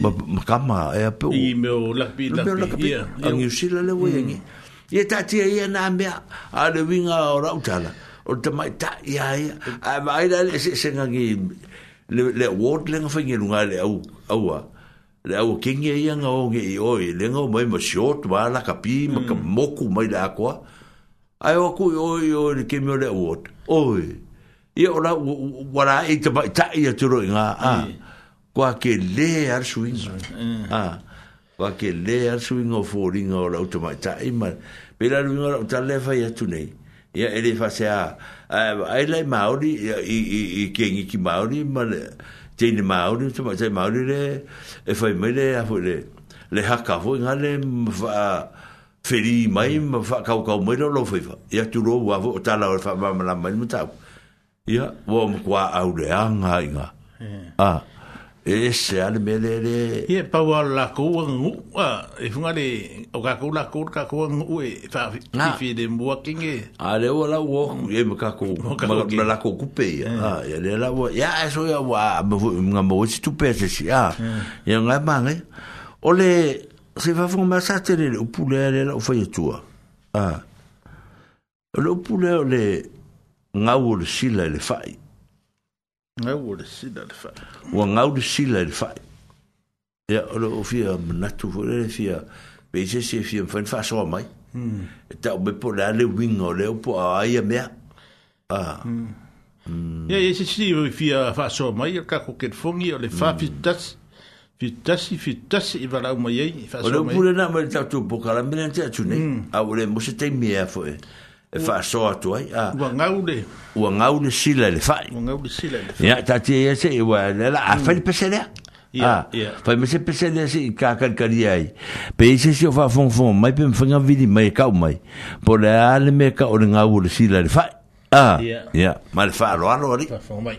a ma kama e pe i me o la pi la pi ang yu sila le wo yengi mm. ye ta ti ia e na me a le winga o ra utala o te mai ta ia ia a mai la le se se ngi le le word le nga fengi lunga le au au le au kingi ia e nga o ngi i oi le nga mai ma short ma la kapi ma ka mm. moku mai la ko ai o ku oi oi ke me le word oi e ora ora e te mai ta ia turo inga a kwa ke le ar suing a kwa ke le ar suing o fo ora o te mai ta i ma pe la ringa ora o ta le fai atu nei ia ele fa se a ai lai maori i, i, i ke ingi ki maori ma le te ini maori te mai te maori le e fai mai le a le le haka fo inga le fa feri mai ma fa kau kau mai lo lo fa ia turo wa fo ta la fa ma la ma ma ma ia ua makuā auleaga ai ga a e se ale mea lele ia pau ao lakou agagu'u a e fugale o kakou lakou le kakou agagu'u e faafiile mua kege a le ua lau oku iai ma kakou ma lakou kupe ia ia le lau ia e so ia ua ga mauesi tupe sesi a ia gae magai o le se fafoga mea sa tele le upu lea le lau faiatua a o le upu lea o le ngau le sila le fai. Ngau le sila le fai. Ua ngau le sila le fai. Ia, ora o fia manatu, ora le fia, beise se fia mfain fa soa mai. Hmm. E tau me po la le winga o leo po a aia mea. Ah. Ia, ia se si o fia fa soa mai, ka ko ket fongi o le fa fitas. Fitasi, fitasi, i wala umayei. Ole upule na mwere tatu pokala, mwere nte atu ne. Mm. Awele, mwese te mea fo e. Eh. e fa so atu ai a ua ngaule ua ngaule sila le fai ua ngaule sila le fai ya tati e se ua le la a mm. fai pesele ya fai me se pesele se ka kal kal ai pe ise se fa fon fon mai pe fanga vidi mai e ka mai po le ale me ka o le ngaule sila le fai a ya mal fa lo alo ri fa fon mai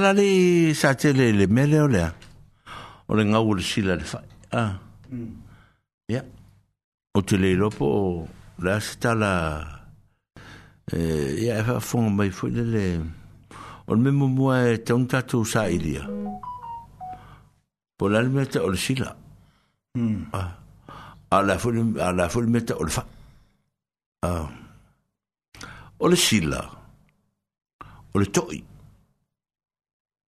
tala le sa tele le mele o lea. O le ngau le sila le fai. Ah. Ia. O te le lopo o le ase tala Ya e fa whafonga mai fwoi le le o le memo mua e taun tatu sa ilia. Po la le meta o le sila. Ah. A la fwoi le meta o le fai. Ah. O le sila. O le toi.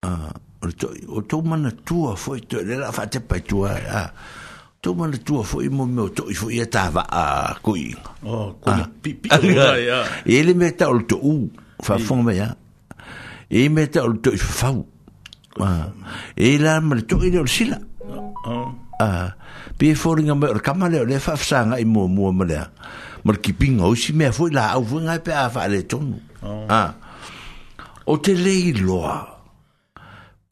Ah, o to o to mana tua foi to le la fate pa tua a to mana tua foi mo meu to foi eta va a cui oh ah. con pi pi ya <laughs> ya ele meta o to u fa fon e me ya e meta o to fa fa ah, e la ma to i o sila ah pi e fori nga mer kamale le fa fa sanga i mo mo ma le mar ping o si me foi la au vunga pe a fa le tonu ah o te lei loa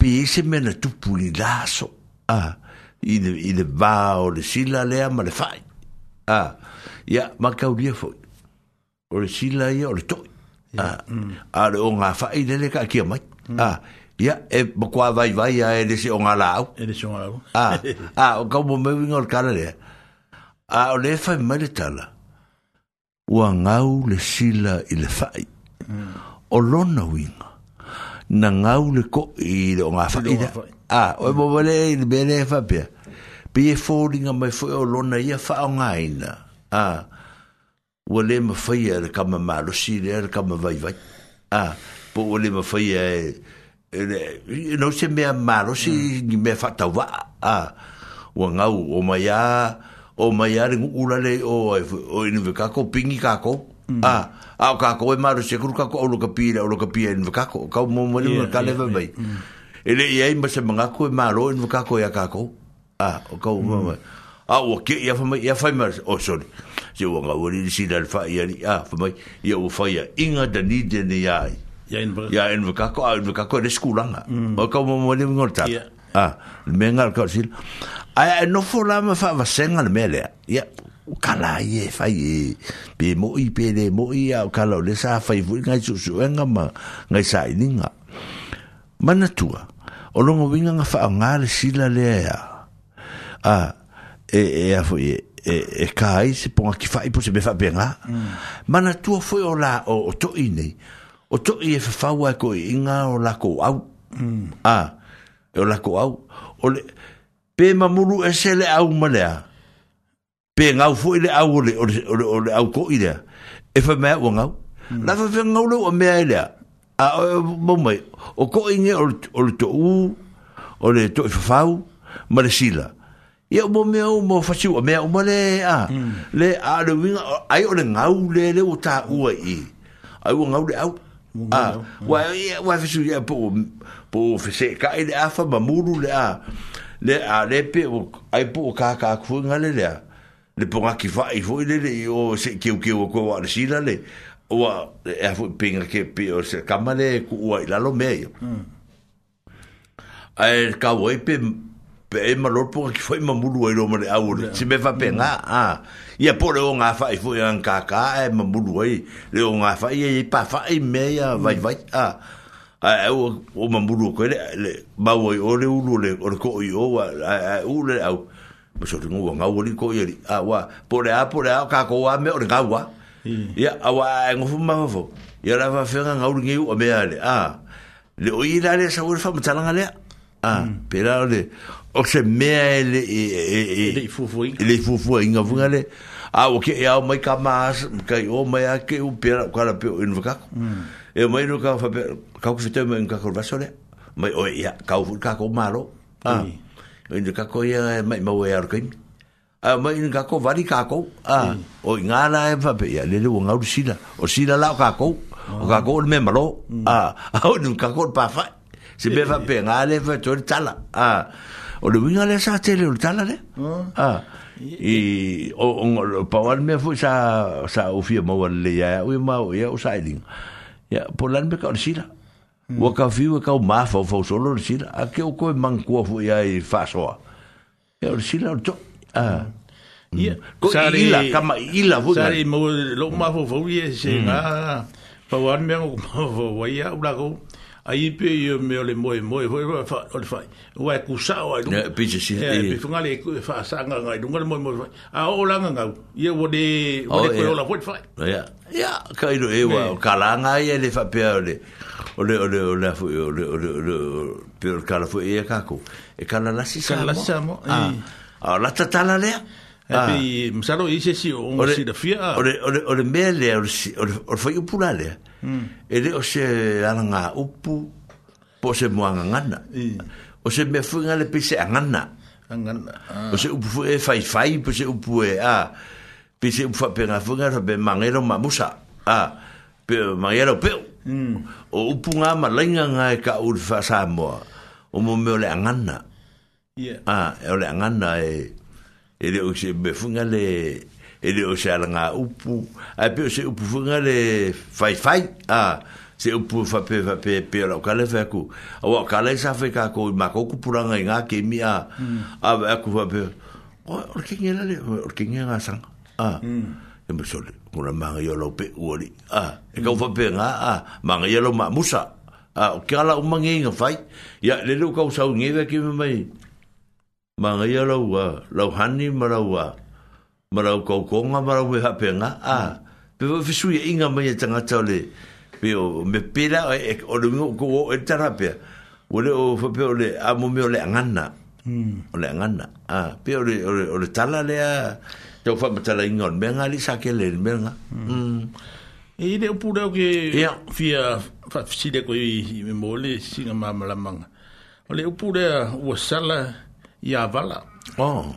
pe se me na tupu ni laso a i de i de va o le sila le ama le fai a ya ma ka u dia foi o le sila ia o le to a mm. a le onga fai le le ka ki mai mm. a ya e ma kwa vai vai ya e le se onga lau e le se onga lau a <laughs> a o ka mo me vinga o le kala le a o le fai ma le tala ua ngau le sila i le fai mm. o lona winga na ngau le ko i le o ngā whaida. A, ah, o e mawale e le bere e whapea. Pi e fōringa mai fōi o lona ia whao ngā ina. A, ah, ua le ma whai e le kama mālo le le kama vai vai. A, ah, po ua le ma whai e, e le, no se mea mālo si mm. ni mea whatau wa. A, ua ngau o mai a, o mai a le ngukula le o, o inu ve kako, pingi kako. Mm. Mm. Ah, a ka ko e maru se kuru ka ko lu ka pira lu ka pira in e ka ko ka mo mo le ka le vai ele e ai mas manga ko e maru e in ka ko ya e ka ko a ah, o ka mo mm. mo a ah, o ke ya fa ya fa mas o sorry se o nga wori si dal fa ya ni ah, a fa mai ya o fa ya inga da ni de ni ya ya in ka ko a in ka ko le skula nga mm. o ka mo mo le ngor ta a me nga ka sil a no fo la ma fa va senga le mele ya kala i e fai e pe mo pe le mo i a kala o le sa fai fu ngai su su enga ma ngai sa i ninga mana tua o longo winga nga fai ngā sila le a a e e a fo e e e kai se ponga ki fai po se me fai pe nga mm. mana tua foi o la o, o to i nei o to i e fai fau ko i inga o la ko au mm. a e o la ko au o le pe mamuru e se le au malea pe ngau fo ile au le ole ole au ko ile e fa mea wanga la fa fa ngau hmm. lo mea ile a mo mai o ko inge o to u o le to fa fa u ma le sila ia mo mea o mo fa o mea o ma le a hmm. le a le winga ai o le ngau le le o ta u ai ai o ngau le au a wa ia wa fa su ia po po fa se ka ile a fa ma le a le a le pe o ai po ka ka ku ngale le a le ponga ki fa i foi le le o se ke ke o ko wa le sila le o a e a foi pinga ke pe o se kamale ku wa i la lo me mm. a er ka wa pe pe e ma lo ponga ki foi ma mulu ai lo ma le a o yeah. se me fa penga mm. a i a pole o nga fa i foi an ka ka e ma mulu ai le o nga fa i e pa fa i me ya mm. vai vai a a o o ma mulu ko le ma wa i o le ulu le o le ko i o wa a ulu le au mo so tingu nga woli ko yeli a wa pore a pore a ka ko wa me ore gawa ya hmm. a wa e ngo fu ma fu ya la va fenga nga uri ngiu o me ale a le o ira le sa wolfa mo tsala nga le a hmm. pera le o se me e ele e e e le fu fu i e le fu fu i nga vunga le a o ke ya o mai ka ma ka o mai a ke u pera ka la pe o in vaka hmm. e mai no ka fa ka ku fitu mo in ka ko va sole mai o ya ka u ka ko maro a 我哋家哥嘢咪冇嘢講，啊！我哋家哥話你家哥啊，我啱啦，分別呀，你哋戇牛屎啦，我屎啦撈家哥，家哥我哋咪冇咯，啊！我哋家哥嘅辦法是咩分別？我哋分別做你渣啦，啊！我哋唔要你生仔，你渣啦你，啊！而我我爸爸咪負責負責屋企嘅某樣嘢，我冇嘢好商量，呀，不然咪搞屎啦。Mm. Ua ka whiu e ka o mafa o fau solo le sila. A ke o koe mangkua fu ia i whasoa. E o le sila o tok. Ah. Mm. Ia. Ko ila, kama ila fu. Sari mo lo mafa o fau ia e se mm. ngā. Pau ane mea ngō mafa o ia ura kou. Ai pe yo me ole moe moe foi wa fa ole fa wa ku sa o ai pe je si e pe funga le fa e sa nga nga dunga moe moe a o la nga ye wo de wo de ko la foi fa ya ya ka ilo e wa kalanga ye le fa pe ole o le o le o le o le o le o le per kala fu e kako e kala la si kala sa mo a la tatala le e pe msalo i se si o si da fia o le o le o le mele o le fai upu la le e le o se ala nga upu po se mo ngana o se me fu nga le pise ngana ngana o se upu e fai fai po se upu e a pise upu fa pe nga fu nga be mangero mamusa a pe mangero pe Hmm. o upu ngā malenga ngā e ka uri wha Samoa o mō me ole angana yeah. ah, e ole angana e e le o se mefunga le e le o se ala ngā upu a e pe o se upu funga le fai fai a se upu fa pe fa pe pe ala o kale fai aku a wā kale sa fai ka ko ma koku puranga i ngā ke mi a hmm. a aku fa pe o ke ngela le o ke ngela sang a hmm. e me sole kuna manga yolo pe uori ah e ka fa pe nga ah manga yolo ma musa ah ke ala u manga inga fai ya le lu ka usau nge ve ki me mai manga yolo wa ah, lo hani ma lo wa ah, ma lo ko ko nga ma lo we ha pe nga ah pe fo fisu ye inga mai e tanga tole pe o me pe la e, e o lu ngo ko e tara pe o le o fo pe o le a mo me hmm. o le ngana o le ngana ah pe o le o le tala le a tau fa matala ingon me nga li ừ. sa ke le me nga e de pu de ke fia fa si de ko i me mole singa mamala manga ole pu de o sala ya vala oh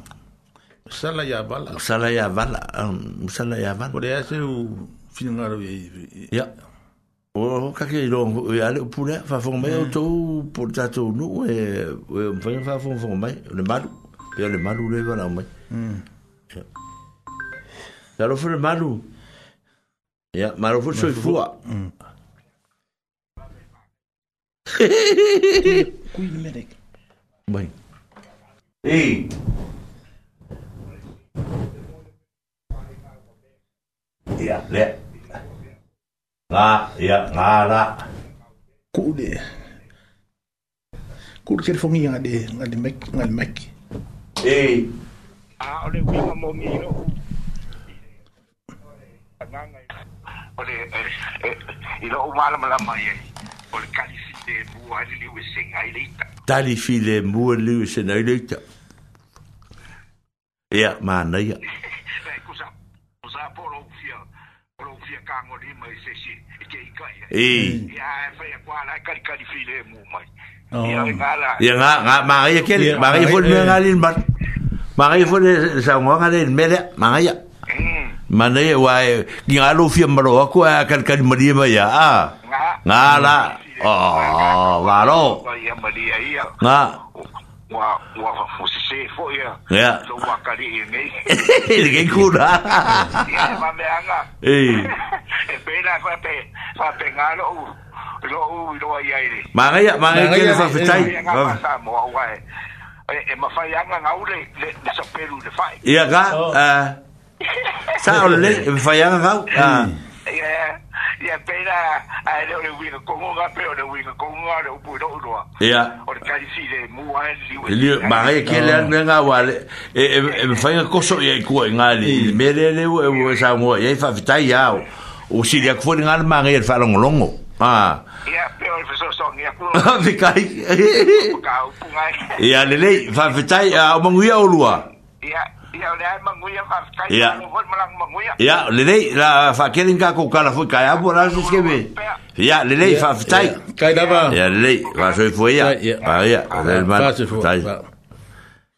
sala ya vala sala ya vala sala ya vala ore ase u finangaro e ya o ka ke lo ya le pu de fa fo me o to por tato no e fa fa fo fo me le malu pe le malu le vala me Talo fere malu. Ya, malu fere soi fua. Kui merek. Bai. Ei. Ya, le. Nga, ya, nga la. Kude. Kude kere fongi nga de, ngade mek, ngade mek. Ei. Ah, ole winga mo mi no. Eh, eh, o le i lo umala mala mai o le kalisi te mua ai le liu e senga i leita tali fi le mua liu e senga i leita ia mana ia kusa kusa polo fia polo fia kango ni mai se si e ke ikai eh. e ia fa ia kwa la kali kali fi le mu mai ia ngala ia nga ma ia ke ma ia fo le ngali ma ma ia fo le sa ngala le mele ma mane ya, wai ki ngalo fia maro aku eh, a kan mari ma ya a ah. oh waro iya, iya. nga wa wa fusi se fo iya. ya ya so wa kali ini <laughs> ini kuda eh, ya ma me anga eh bela fa pe fa pe ngalo lo lo ya ini manga ya manga ke fa fitai e ma fa le sa peru le fa ya eh Sa o le, me fai anga ngau. Ia, ah. ia, pera, a ele o le winga kongo nga, pe o le winga kongo nga, le upu no unua. Ia. O le kari si le mua e si ue. Ia, ma rei ke le anga e ngā wale, e me fai e anga koso i kua i ngā li, mm. me le le ue, e sa mua, i e ai fai fitai au, o si le akufo ni ngā le ma rei, e fai longo longo. Ia, pe o le fai soso ngia kua. <laughs> Ha, fikai. Ia, le le, fai fitai, a o mangui a o lua. Ia. Ia. ia le ai manguia fa kai ia lo vol malang manguia ia le lei la fa ke din ka ko kala foi kai apo la sis ke be ia le lei fa tai kai dava ia le lei va so foi ia va ia le man tai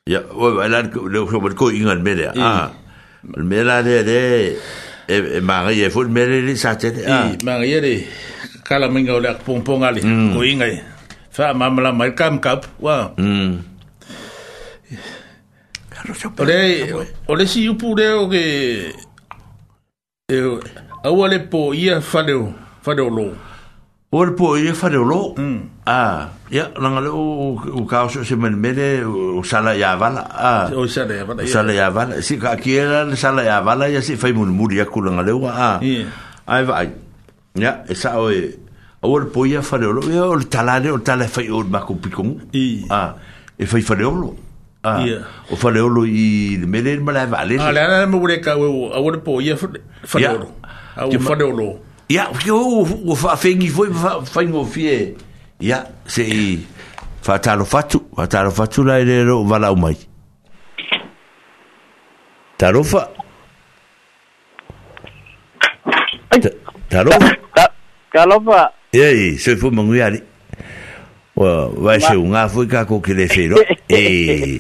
ia o la le so mo ko ingan me le ah me la le le e mari e fol me le sa te ah mari le kala minga o le pompong ali ko ingai fa mamla mai kam kap wa Ole ole si upu le o ke e au le po ia faleo faleo lo. O po ia faleo lo. Mm. Ah, ya langa le o o se men mele o sala ya vala. Ah. O sala ya vala. Sala ya vala. Si ka kiera le sala ia vala ya si fai mun muri ya kulanga le wa. Ah. Ai vai. Ya, esa o e o le po ia faleo lo. Ya o le talale o tala fai o makupikungu. Ah. E fai faleo lo. Mm o fa leolo i le mele ma la vale a le ana mo le ka o a wona po ia fa leolo a o fa leolo ia o o fa fengi foi fa ngo fie ia se i fa talo fatu fa talo fatu la le ro vala o mai tarofa tarofa tarofa ei se fu mangui ali Well, vai ser un África co que le fero e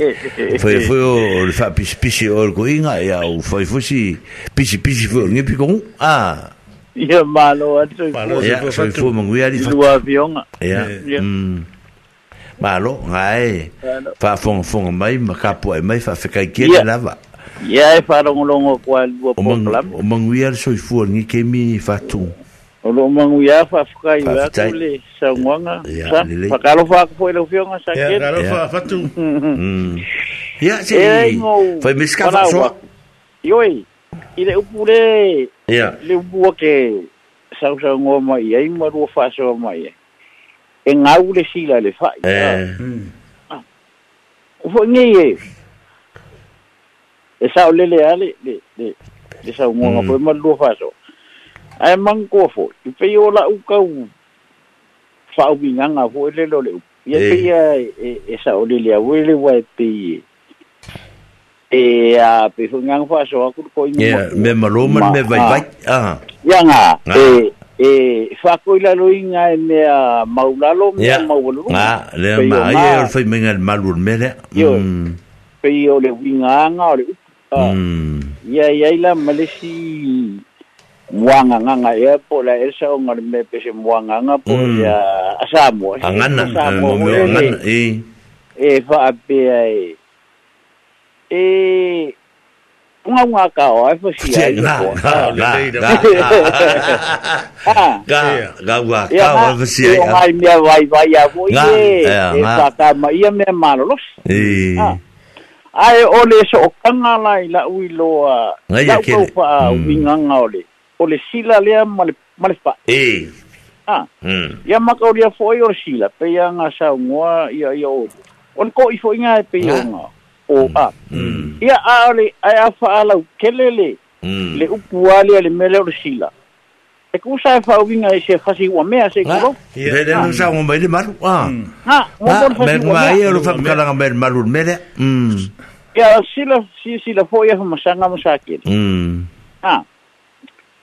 foi foi o fa pis pis o coinga e o foi foi si pis pis foi ni picon ah ia malo anto malo foi foi mangui ali do avião ia malo ngai fa fong fong mai makapo mai fa fica que lava ia e fa longo longo kwa o mangui o mangui ali soi foi ni que mi fa tu o lo mangu ya fa fuka i wa kule sa ngwanga sa pa kalo fa ko le fio nga sa ke kalo fa fa tu <laughs> mm. ya se fa miska fa so yoi ile upure ya le upu ke sa sa ngoma i ai maru fa so mai e ngau le sila le fa eh o fo ngi e e sa o le le le le sa ngoma mm. ko maru fa so ai mang ko fo i pe o la u ka u fa u binga nga fo le lo le u ia pe e sa o le le u le à, pe e a pe fo nga fa so aku ko i me ma lo man à, vai à, a ia nga e e fa ko la lo inga e me a maulalo à, maulu nga le ma ia o fa me nga malur me le pe o le winga nga à, le ia ia la malesi muanga nga nga e po la e sa nga me pe se muanga nga po mm. ya asa mo eh. angana mo mo angana e e fa ape ai e nga nga ka o e fa si ai nga nga nga nga nga nga ka o fa si ai nga mi vai vai ya mo e e fa ta ma ia me malo ah. e ai ole so kanga lai la uiloa la ko fa mm. winganga ole Ee. Ah. Hmm. E o le sila lea ma male pa e hmm. ah mm. ia maka foi o le sila pe ia ia ia o le koi i foi nga o a ia a le a fa ala kelele hmm. le upu ale le mele o le sila e ku sa e fa winga e se fasi wa mea se ko ah. e le le no sa ma ia lo fa kala ngombe maru mele mm ia sila sila foi e fa masakele ah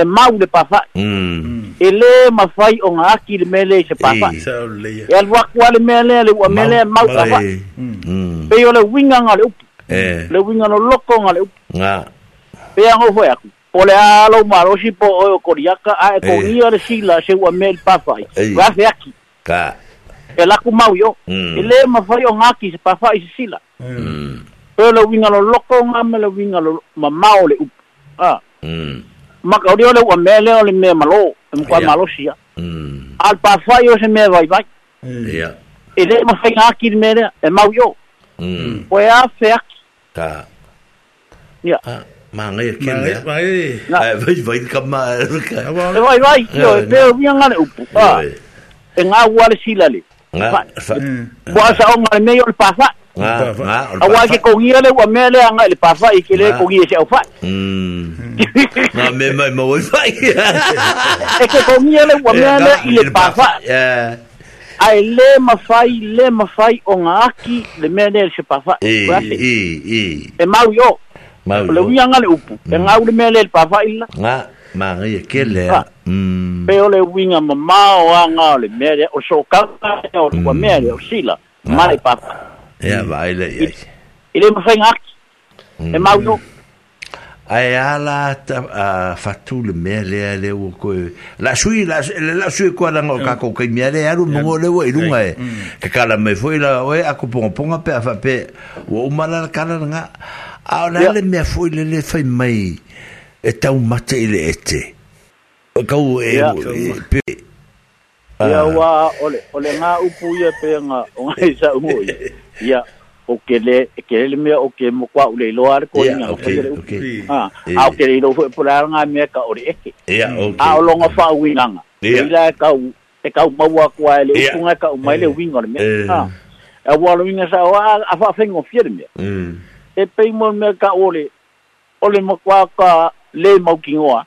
e mau le pafai mm. e lē mafai o ga aki le mea lē se eh. pafai e aluaku a le mea lea le ua mea lea mau eh. pafai mm. pei o le uigaga le upu eh. le uiga no lokoga le upu pei ago aku po le a lou malosi po oe o koliaka ae kogia le sila se ua mea i le pafai ua afe aki e laku mau i o mm. e lē mafai o ga aki se pafai i se sila mm. pei o le uiga lo lokoga ma le uiga mamao le upu ah. makauri ole ua mea lea hmm. e hmm. e e mm. o le mea malo e mukai malosia a le pafai o se mea vaivai ia e lē mafaiga aki i le me lea e mau io o e a fe aki ia magai akele lea ae vaivai kama e vaivai io e pea uia gale upu a e gā ua le sila le ua asa'oga le mea i o le pafai Ah, ah, awa ke kongia le wa mele anga le pafa ikele ah. kongia se ofa na hmm. <laughs> me mai mo ofa <laughs> e ke kongia le wa eh, mele ile pafa ai le mafai le mafai o ngā aki le mea nea se pafa e e e e mau yo mau le uianga le upu e ngā ule mea le pafa ila ngā māngai e ke lea hmm. pe o le uinga mamao a ngā le mea o so kaka o lua mea o sila mai pafa Ya mm. vai le. Ele me fai ngak. E mm. mauno. Ai ala ta a fatu le mele le o ko. La sui la le la sui ko la ngoka ko ke mele le aru mo mm. le o irunga e. Ke kala me foi la o a ku pon pon a pe a pe. O mala kala nga. A ona le me foi le le fai mai. E tau mate ile ete. O e kau e o e pe. Ya wa ah. ole ole nga upu ye pe nga o ngai sa umoi. <laughs> ya o ke le ke le me o ke mo kwa ule lo ar ko ni o ke ah o ke le fo por ar nga me ka o re ke ya o ke a lo nga fa wi nga nga ni la ka u e ka e u ma wa kwa e le u nga e ka u ma le wi nga me ah e wa lo nga sa wa a fa fe ngo fier me mm e pe mo me ka o le o le mo kwa ka le mo ki nga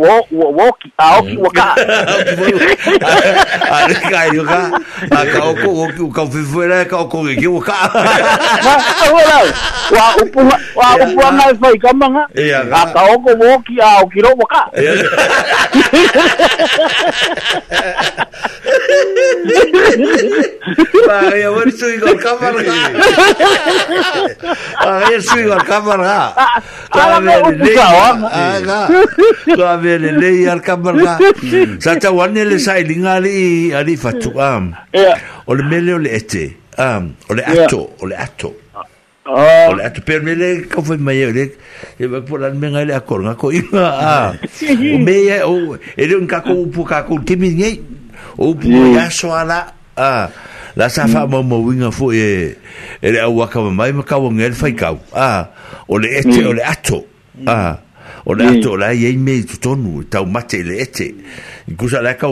walk, walk, walk, walk. あれかいよか。あかおこおきおかふふらかおこげきおか。Ma, wala. Wa upu wa upu na fai kamanga. Iya ka. Aka o ko woki é a o kiro waka. Ba, ya wer sui gol kamar ka. Ah, ya sui gol kamar ka. Ah, ka. Ka. Ka. <laughs> Mm. E le le le al kamarga sa ta wane le sa ilinga ali ali fatu am o le mele le ete am o le ato o le ato ah. o le ato per mele ka foi mai e le e va por al menga e le akor nga ko ima a <laughs> o me o ele un kako pu kako timi ngai o pu ya so ala a la sa fa mo mo winga fo e ele au ka mai ma ka wonga ele fai kau a o le ete o le ato a o le ato la ye me tu tonu ta u mate le ete gusa la ka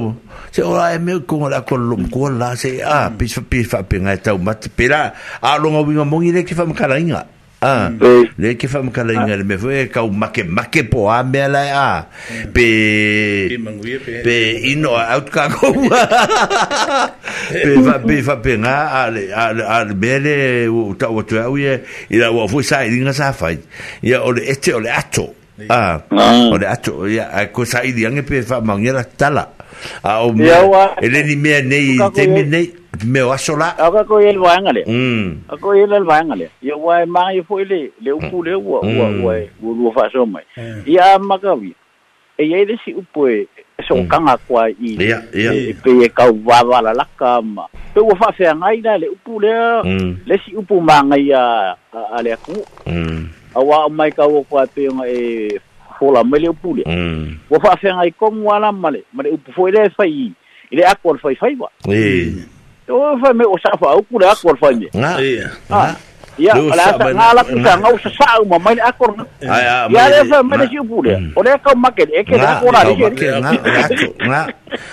se ora e me ko la ko lo ko la se a ah, hmm. pis fa pis fa pinga e ta u mate pe la a lo ngo winga mongi le ki fa mkala inga a ah, hmm. le ki fa mkala inga le me fo e ka u make make po a me la a pe pe eh. ino out ka ko pe fa pe fa pinga a le a le a le me le u ta u tu a u ye ila u fo sa inga sa fa ya o le ete o le ato Ah. Mm. Ah. Ore ato ya ah, ko sa idi ange pe fa mangiera tala. A o me ele ni me nei te me nei me wa sola. A ko ko el wangale. Mm. A ko el el wangale. Yo wa ma yo fo ele le mm. u pu le wa wa mm. wa wo lu fa eh. e so mai. Mm. Ya ma ka vi. E ye le si u pu e so kanga kwa i. Ya ya. E pe ye ka wa wa la la ka ma. Pe wo fa fe ngai na le u pu le. si u pu ma ngai ya ale ku. Mm awa mai ka wo kwa pe nga e fola mele upule mm. wo fa fe nga e ko ngwala male male upu fo ile fai ile akol fai fai ba eh e, o fa me o sa fa o kula akol fai me nga eh Ya, ala sa ngala kita ngau sesau mama ini akor. Ya, ya fa mana si upu dia. Mm. Oleh kau makan eke dah akor ada dia. Ngak, ngak.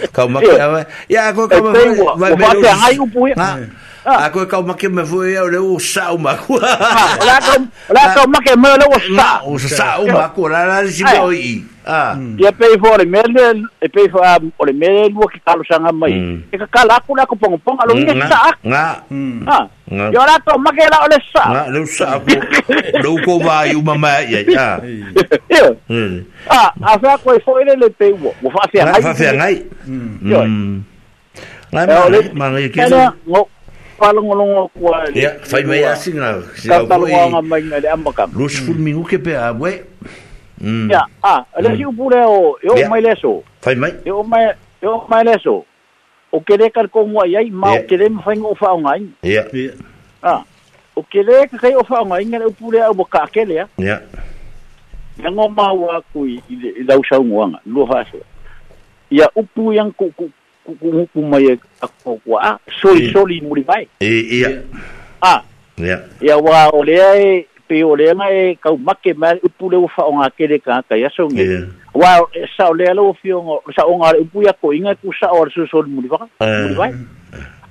Kau makan <laughs> apa? Ya, aku kau makan. Wa fa ngai upu ya. a koe kau make me fwe e ah, o le o sa o maku la kau make me o le o sa o sa o maku la la si me o i ia pei fo le mele e pei fo o le mele lua ki kalo sanga mai e ka kala aku la ko pongo pongo alo ia sa aku nga ia la kau make la o le sa nga le sa vai uma ma ia ia a a fa koe fo ele le pei ua ua fa se ngai fa se ngai ia Ngai mangai, mangai falongolongo kwa ya fai me ya singa ya talo wa mai na de amba kam lus mm. ful mingu ke pe mm. a we ya a ala si pure o yo e mai leso fai mai yo e mai yo e mai leso o ke de kar kongwa ya i ma o ke de mfa ngo fa ngai ya ya a o ke de ka kai o fa ngai ngal o pure o ka ke le ya ya na ngo ma wa ku i da usha ngwa lu ha so ya upu yang ku ku kumaye ako ah, ah. wa soli soli muri bai e ia a ia ia wa ole ai pe ole mai e, kau make ma upu le ufa onga kere ka ka ya songe wa e, sa ole lo fio sa onga upu ya ko inga ku sa or so sol muri bai eh. muri bai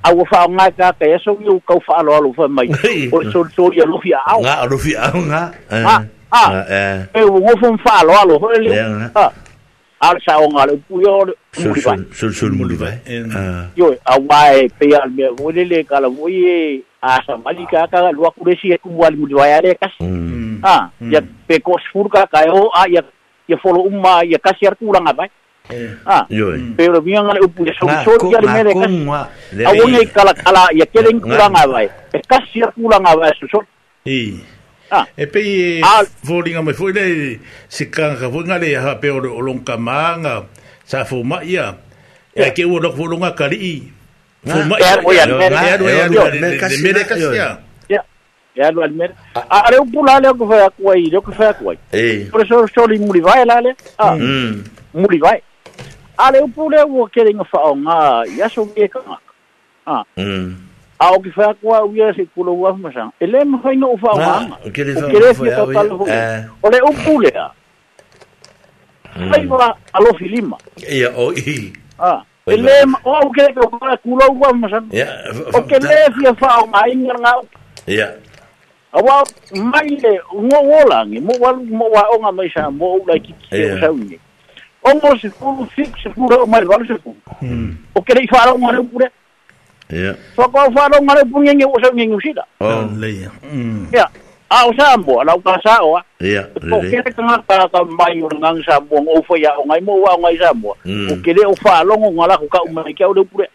a wo fa onga ka ka ya songe u kau fa <laughs> lo lo fa mai o sol sol ya lo fia au nga lo fia nga a eh. a ah, eh. e wo ngofon fa lo lo ho e le al sa o ngale pui o Sul sul muliwai. Yo, a pe al mea wole kala woi a sa mali ka ka lua e kumu al muliwai ale kasi. Ha, ya pe ko sfur ka ka a ya ya folo umma ya kasi ar kurang abai. Ah, pero mia ngale upu ya sol sol ya le mea kasi. A kala kala ya keleng kurang abai. E kasi ar kurang abai sol sol. Iya. Ah. E pei e fōringa ah. mai fōi nei se kanga fōi ngā rei pe ore o longka maanga sa fō mai ia. E ke ua rok fō longa kari i. Ah. Fō mai ia. E anu e anu e anu e anu e anu e anu e anu. A reu pula le o kufai akua i, le o kufai akua i. Pura sora sori muri vai la le. Ah. Mm. Muri vai. A reu pula e ua kere inga whao ngā i aso vie kanga. Ah. Mm. ao ke fa ko u se kulo wa ma ele mo fai no fa wa ke le fi ta tal ho o le a fai wa alo filima ia o i ah ele o ke ko ko kulo wa ma sa o ke le fi fa o mai nga ia awa mai le ngo wolangi mo wa mo wa o nga mai sa mo u la ki ki sa u ni o mo se fu fix fu o mai wa se fu o ke le fa o ma le pure Yeah. Whakawharau ngare pungengi o sa ngengu sila. Oh, leia. Yeah. Ao Samoa, o ka Saoa. Ia, lele. Ko kere tanga ka ka mai o ngang Samoa, ngau fa ya o ngai mo wa ngai Samoa. Ko kere o fa longo ngala ko ka umai kia o leu pure.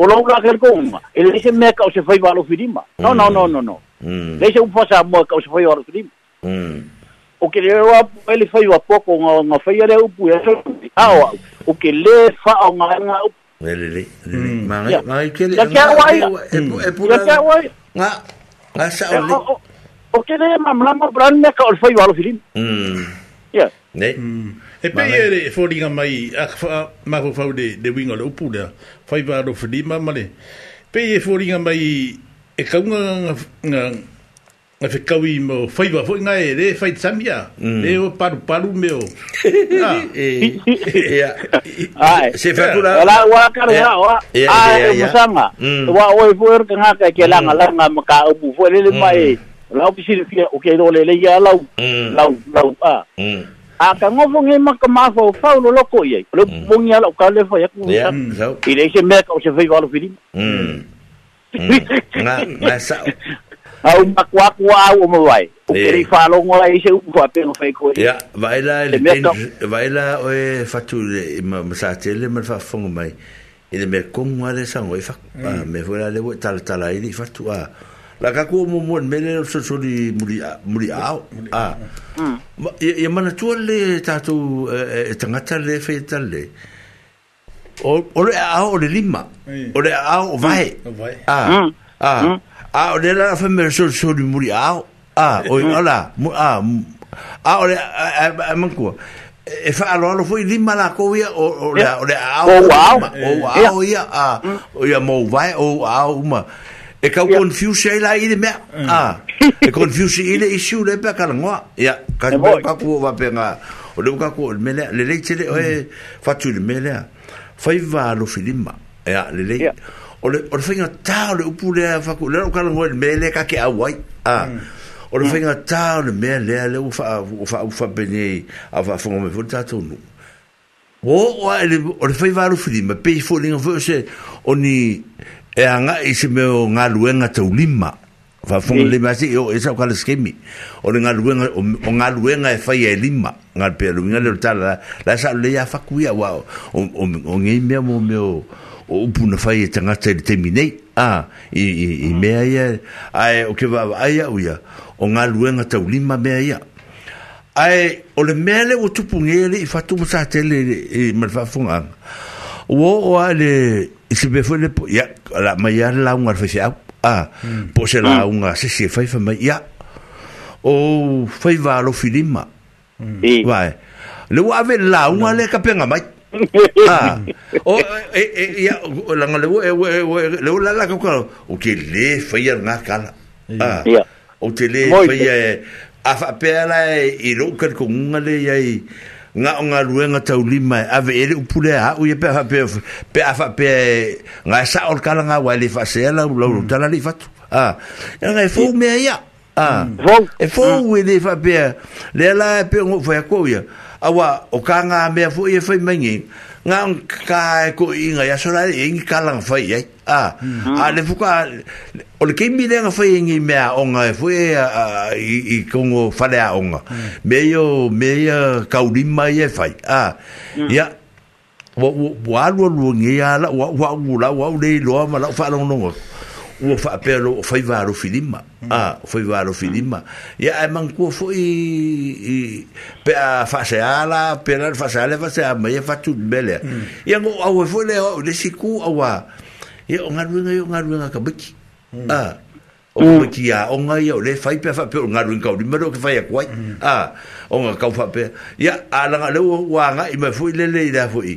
O lau ka kere ko unga, ele se me ka o se fai walo firima. Mm. No, no, no, no, mm. no. Lei se upa Samoa ka o se fai walo firima. O mm. kere o apu, ele fai wa poko ngā fai ere upu, e so, ao, o kere fa o ngai ngā Rere, rere. Hmm. Mangai, mangai kere. Ya kia wai. E e ya kia wai. Nga, nga sa ole. O kere, mamla ma brani me ka orfai walo filin. Hmm. Ya. Ne. Hmm. E pei ere, fōringa e mai, ak wha, mako fau de, de winga le upu lea, fai wālo fili mamale. Pei e fōringa mai, e kaunga ngā, ngā, a fe kau i mo fai wa foi ngai re fai tsamia e o paru paru meu ah ai se fa lá la wa kar ya wa ai musanga wa o fo er kanga ka ke é lá nga maka ubu fo le le mai lá o pisi fi o ke do le le ya la la la a a ka ngofo nge maka ma fo fa lo loko ye le mongi ala ka le fo ya é ya se me ka o se fai wa lo fili mm na na sa au makwa kwa au mo vai o ke ri falo ngo ai se u fa pe no fai ko ya vai la le vai la o e fatu le ma sa tele ma fa fongo mai ile me kongwa le sango e fa me fora le tal tal ai di fatu a la ka ko mo mo me le so so di muri muri a a tu le tatu e tangata le fe tal le o o le a o le lima o le a o vai a a o le la fa me so so di muri a a o ala mu a a o le man ko e fa alo alo foi lima la ko ia o o le o le a o wow o wow ia a o ia mo vai o a uma e ka confuse ai la i de me a e confuse ile i shu le pe ka ngo ia ka pa ku va pe nga o le ka ku me le le che le fa tu le me le fa i va lo filima ia le le yeah. o le o le fainga tā o le upu lea faku lea o kala ngoe me lea kake au ai a mm. Mm. o le fainga tā o le mea lea lea ufa ufa ufa pene a fa fonga me fo tātou nu o o le o le fai varu fili me pei fo linga fo se o ni e anga i se me o ngā luenga tau lima fa fonga mm. lima se o e sa o skemi o le ngā luenga o ngā luenga e fai e lima ngā pia luenga le tala la sa le ya fakuia wa o ngei mea mo meo o o upu fai e tangata i te minei, a, i, i, i mm. mea ia, ai o ke wawa ai au ia, o ngā luenga tau lima mea ia. Ai, o le mea le o tupu ngele i whatu mo sa tele i marfafunga. O o a le, i se befo le po, ia, la mai a la unga rwhai au, a, mm. po se la mm. unga se se whai whamai, ia, o whai walo filima. Vai, e. le wave la unga le kapenga mai, <laughs> ah o e e ya la ngale wo e wo le e, e, e, la la ko o ke le faia na kala ah o te ah. le faia a fa pela e ro ka ko ngale ya i nga nga luenga tau lima ave ele upule ha u pe ha pe pe afa pe nga sa ol kala nga wa le fa se la lo hmm. tala li fatu ah nga fo me ya ah hmm. e fo we hmm. le fa pe le la pe ngo fa ko ya awa o ka nga me fu e fai mangi nga ka ko i nga ya sora e ngi ka lang fai e a a le fu ka o le kimi le nga fai ngi me o nga fu e i kongo fale a o nga me yo me ya ka u lima e fai a ya wa wa lu lu ngi ya la wa wa u la wa u le lo ma la fa long long fa faapealo o varo filima hmm. ah foi varo filima e ae mangukua foi pe a faaseā la pela le faaseā le faaseā mai e fatulimelea hmm. ia go aue foi lea oo le siku auā ia o galuega i o galuega kamaki hmm. ah, a o kamaki aʻoga ah, ia o le fai pea faapea o galuega kaulima leo ke fai aku ai a oga kau faapea ia alaga leu uagaʻi me foi le lelei lea foʻi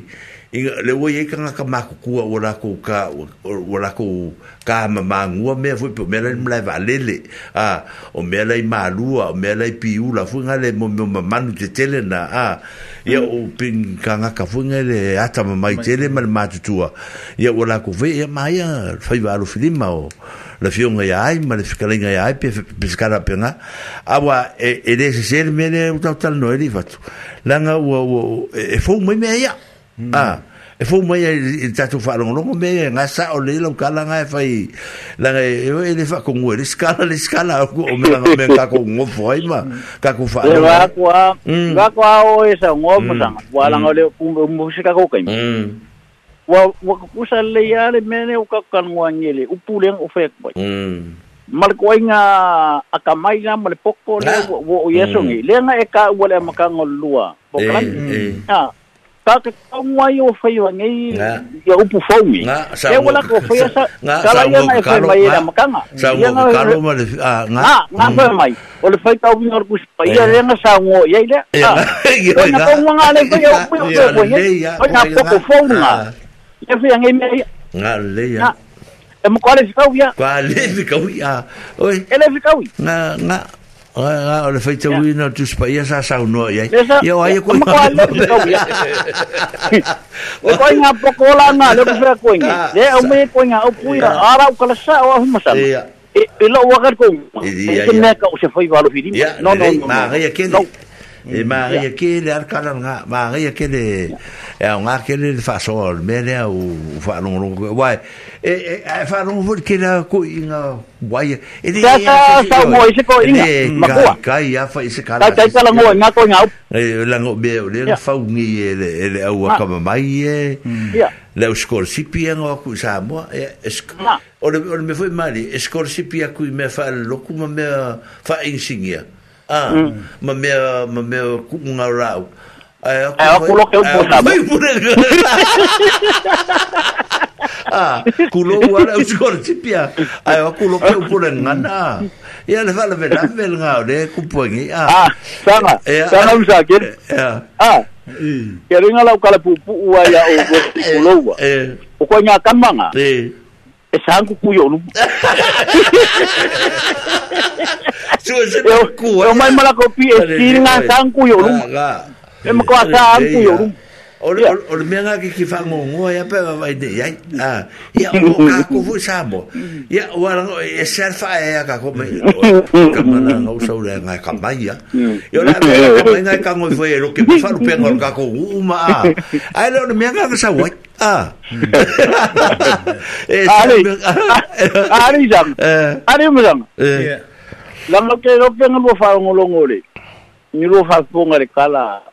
le wo ye ka nga ka mako ku wa la ko ka wa la ko ka ma ma ngu me fu pe me la le va le le a o me la i ma lu a me la i pi u la fu nga le mo mo ma nu te tele na a ya o pin ka nga ka fu nga le ata ma mai tele ma ma tu tu ya wa la ko ve ya ma ya fa i va lu fili ma o la fi nga ya ai ma le fi ka le nga ya ai pe pe ska la pe nga a wa e de se ser me le u ta ta no e li fa tu la nga wo e fu me me ya Hmm. ah e fo mai e tatu fa long long me nga sa o e le lo kala nga fa i la nga e le fa con le scala le scala o me la me ka con ngo foi ma ka ku fa le va ku a va ku a o e sa ngo mo sa wa la nga le ku mo se ka ko kai hmm. wa wa ku sa le ya le me ne o ka kan ngo angele u pulen o fe hmm. ko mal ko inga akamai na mal poko le ah. o yeso ngi le nga e ka wala makang o lua eh, po kan eh. ah ta ke tonga yo fai wa ngai ya upu fau mi e wala ko fai sa <laughs> e kala e ya mm. mai fai mai ya makanga sa mo ka lo ma de a nga nga fai mai o le fai tau ngor ku spai ya le nga sa ngo ya ile ya na ko nga ngale fai ya upu ko ko ya o ya ko ko fau nga ya fai ngai mai nga le ya e mo kwale fikau ya kwale fikau ya oi ele fikau na na Ah, le feite yeah. wina tu spaia sa sa no ia. Ia ai ko. O ko nga pokola na le ko fra ko ni. Le o me ko nga o puira ara o kala sa o huma sa. Ia. E lo wa ko. Ia. Ke me ka o se foi valo fidi. No no. Ma ia ken. e uhum. maria que ele ar nga maria que ele é um ar que ele faz sol mele né, né, o farun ro vai e farun por que na co inga vai ele tá tá tá mo se co inga ma kai ya fa esse cara la mo na co ngau e la ngo be ele fa un ele ele é o acaba mai e le o scorsipia ngo ku sa mo o me foi mali ku me fa lo ku me fa insignia ah mm. ma me ma me ku nga rau ai ku lo ke ku sa ah ku lo wa la skor tipia ai ku lo ah. ah, ah, ke ku le nga na ya le va le ve la ve nga de ku po ah sama sama mi sa ke ah ke ringa la ka le pu pu wa ya o ku lo <laughs> wa o ko nga kan manga eh sáng của luôn. nu sua se kuyo mai mala ko pi e singa sáng kuyo luôn. Em ma ko sáng kuyo luôn. Ole ole me nga ki ki fango ngo ya pe va de ya. Ah, ya o ka ko fu samo. Ya o ala e serfa e ya ka ko me. Ka mana no so le nga ka mai ya. Yo la me nga ka ngo fue lo que me fa pe ngo ka ko uma. Ai lo me nga ka sa wa. Ah. Ari. Ari jam. Ari mo jam. La mo ke lo pe ngo fa ngo lo ngo le. Ni lo fa ngo le kala.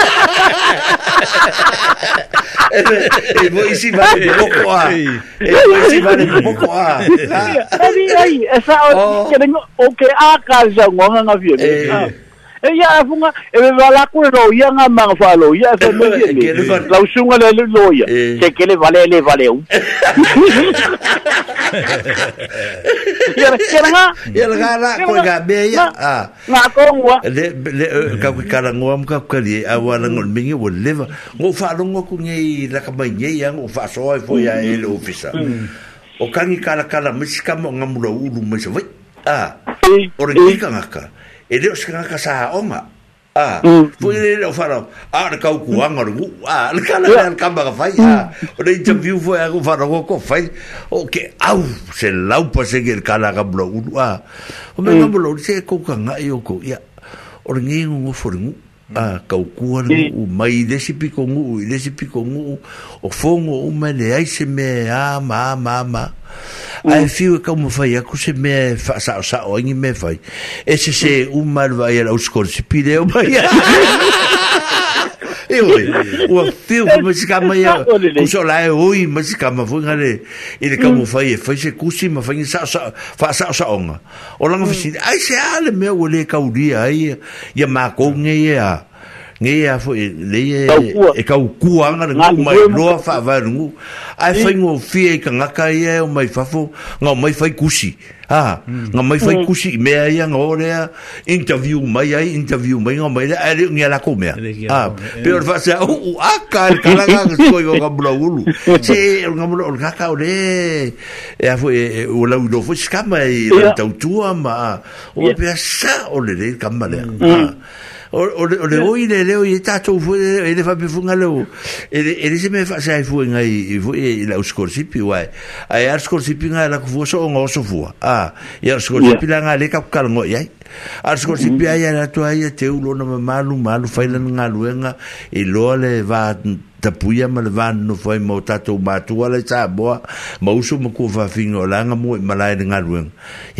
e vou em cima de Mocoá. Eu vou em cima e Mocoá. Aí, É essa hora, oh. querendo o que a casa, o na vida. e ia afuga e ve valaku e loia gamaga faaloia e famaiene e, lausuga le le loia sekele eh. vale le valeu ialaga ialaga la ko ga be ya na ko ngwa le le eh, ka ku kala ngwa mu ka ku kali a wa ngol mingi wo leva ngo fa lo ngo ku nge la ka ba nge ya ngo fa so fo ya el ofisa mm. mm. o kangi kala kala miska mo ngamulo ulu mo so vai ah eh, ore ngi ka ngaka e leo se kanga sa onga a pu mm. mm. le lo faro a le kau kuang or gu a le kala le kamba ka fai a mm. o le interview foi a faro ko ko fai o ke au se lau pa se ke kala ka blo u a o me blo se ko kanga yo ko ya o ngi ngu fo ngu a kau kuang u mai le si pico ngu le si pico ngu o fongo o me le ai se me a ma ma ma ai fiu ka mo fai aku se me fa sa sa o ngi me fai e se se hum. un mar vai era os corsi pide <laughs> o mai é hum. e oi o fiu mo se kama o so la e oi mo se kama fu ngare e le kamo fai e fai se kusi ma fai sa sa fa sa sa onga o langa fisi hum. ai se é, ale me é o le dia ai Ya ma ko nge ia ngi a fo le e ka ku anga ngu mai no fa varu ai fa ngo fi e kanga ka e o mai fa fo ngo mai fa kusi ha mm. ngo mai fa mm. kusi me ai nga ore interview mai ai interview mai ngo mai ai ngi la ko me ha pero fa sa u a ka ka la nga ko yo ka bla ulu che ngo mo o ka ka ore <laughs> e fo o la u fo ska mai ta tu ma o pe sa o le ka mm. ha o le oi le leo i tatou fu ele fa bifunga ele ele se me fa sai fu ngai i fu i la scorsipi wai ai ar scorsipi nga la fu so ngo so fu a i ar scorsipi la nga le ka kal ngo yai ar scorsipi mm-hmm. ai la tua te malu malu fa nga lo le va tapuia male fanonofoai mo tatou matua laisaboa ma uso makua fafigi lagam mala legaluga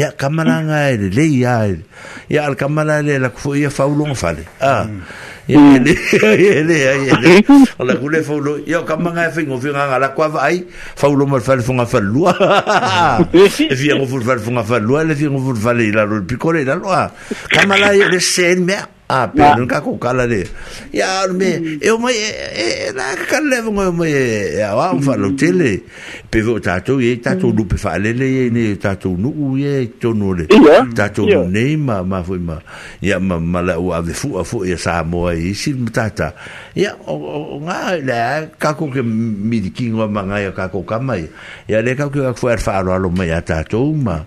aamalaga elllallaafauloalamaaegoigagala aaai fauloagaaluoalalsenmea apeno ka ko kala le ya me eu mai e na ka le mo mo e wa un fa lo pe vo tato e tato lu pe fa le le ne tato nu e to no e e ne ma ma fo ma ya e ma ma la u ave fu fu e sa mo e si tata ya o nga le ka ko ke mi di kingo ma nga ka ko ka mai ya le ka ko fa fa lo lo ma ya tato ma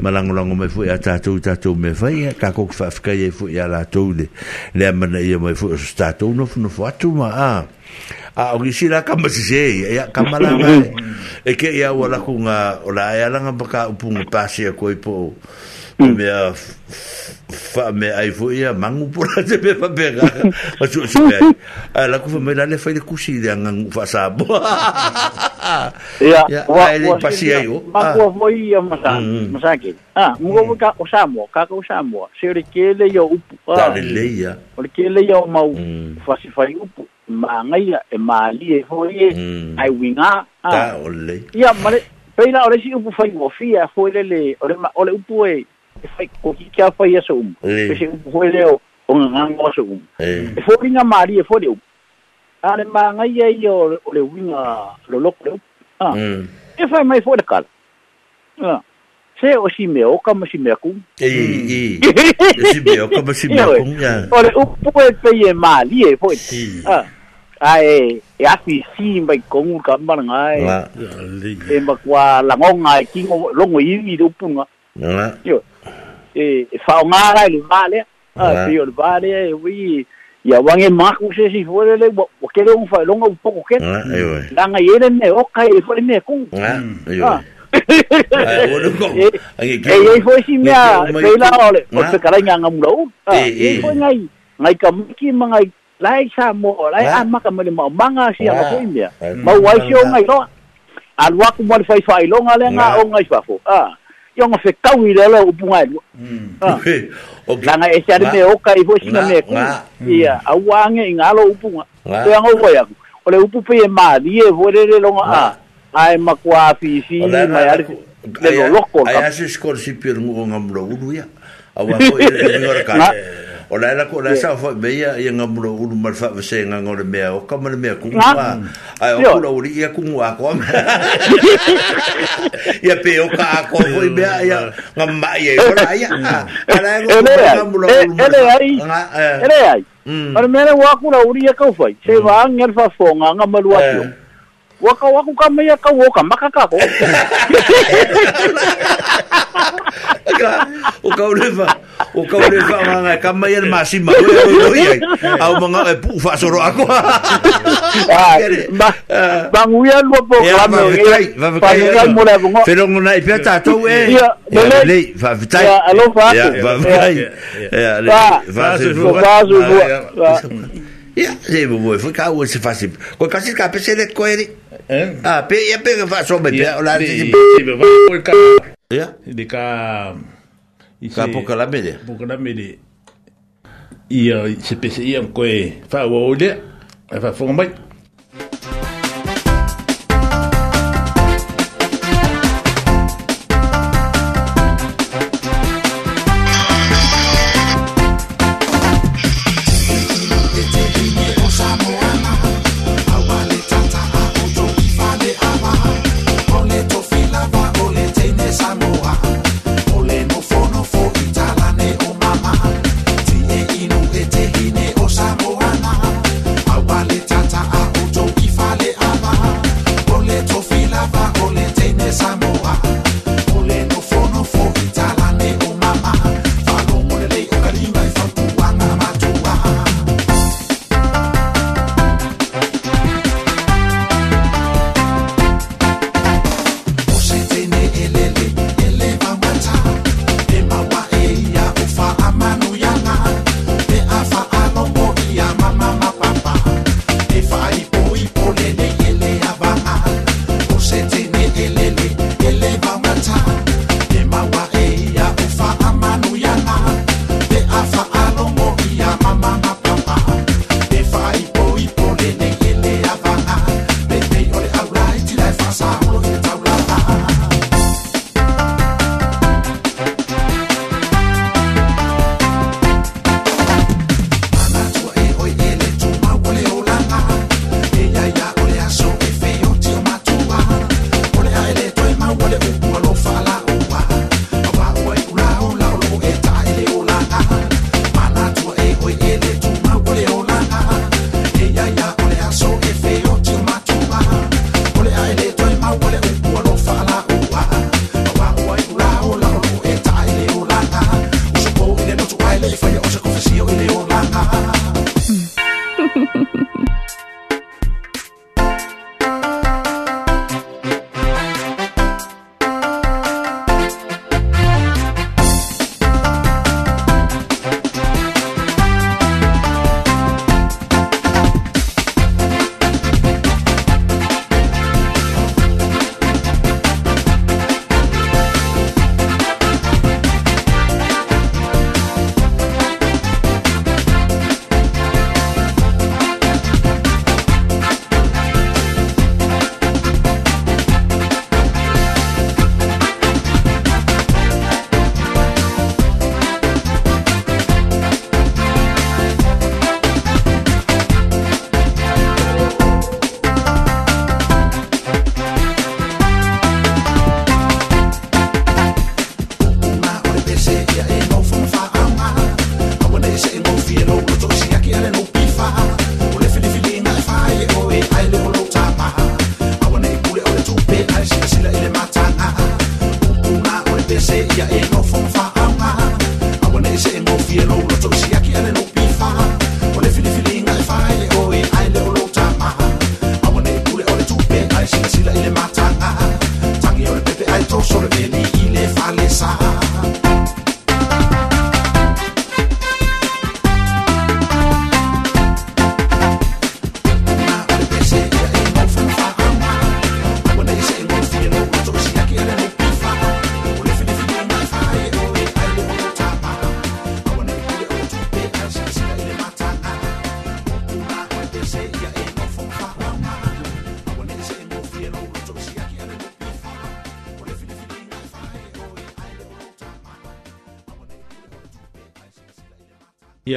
malangolango me fu ya tato tato me fa ya ka ko fa fa ye fu ya la to le le mana ia mai fu stato uno fu fu atu ma a a o si la kama si se ia e kama la <laughs> mai e ke ia wala ku nga ola ia e langa baka upu nga pasia koi po mm. me a fa me ai fo ia mangu pura <laughs> te pe pa pega a su su ai a ah, la kufa me la le fai de kusi de angang fa sa bo ya wa le pasi ai o ma ko mo ia ma sa ma sa ki ah mo mo mm, mm. ah, mm. ka o sa mo ka ka o sa mo se ri ke le yo u ah, ta le le ia o le ke le yo ma u fa si fai u ma ngai e ma li e fo ye ai winga ta o le ia ma le Peina ole si upu fai mofia, fue le le, ole upu e, fai ko ki kia fai aso um pe se upu hoi leo o nga ngango aso um e fōri nga maari e fōri um ale ma ngai ai o le winga lo loko leo e fai mai fōri kala se o si me o kama si me ku e e si me o kama si me ku ya o le upu e pe e maari e fōri ai e afi si mai kongu ka maranga e e makwa langonga e kingo longo iwi do punga Yo, e fa mara il vale ah io il vale we ya wange maku se si fuere le wo ke le un fa longa un poco ke la nga yere ne o kai e fuere ne ku ah e e foi si mea sei la ole o se kala nga ngamulo e foi ngai ngai kam ki mangai lai sa mo lai a maka mo le manga si a ko india ma wai si o ngai lo alwa ku mo fai fai longa le nga o ngai fa fo ah ionga mm. ah. fekau i le ala o puga e lua e se ale mea oka i foi siga mea kugu mm. mm. ia aua age i galo upuga peaga uvai aku o le upu pei e malie foi lele loga a ae ah, makua afiifii mai ale le loloko ae a se skolosipioleguoga mulaulu ia aua foi <laughs> le ngora kae o la la ko la sa fa be ia ia nga mulo ulu mal fa se nga ngor be o ka mal me ku ma ah. ai o kula uri ia ku ngua ko <laughs> ia pe o ka ko ko be ia nga ma ia o la ia <laughs> ah, ala ngo nga mulo ulu ele ai eh. ele ai Para mm. mí era waku la uri ya kau fai. Se va mm. ngel fa fonga nga malua eh. tio. Waka waku ka me ya kau ka makaka ko. <laughs> o kaurewa o O nga ka mai ana masima o o oi ai au manga e pu fa soro ako ba nguia lo po ka me o e pa ngai mo le bongo pero ngona e pe ta to e le va vitai ya alo fa va vai ya le va se va se ya se bo foi ka o se fa se ko ka se ka pe se le ko eri é. Ah, pe, pe, fa so mai pe, la te pe, va o ka. Ya. De ka i ka poka la mele. Poka la mele. Ia se pese ia ko e fa o le. Fa fo mai.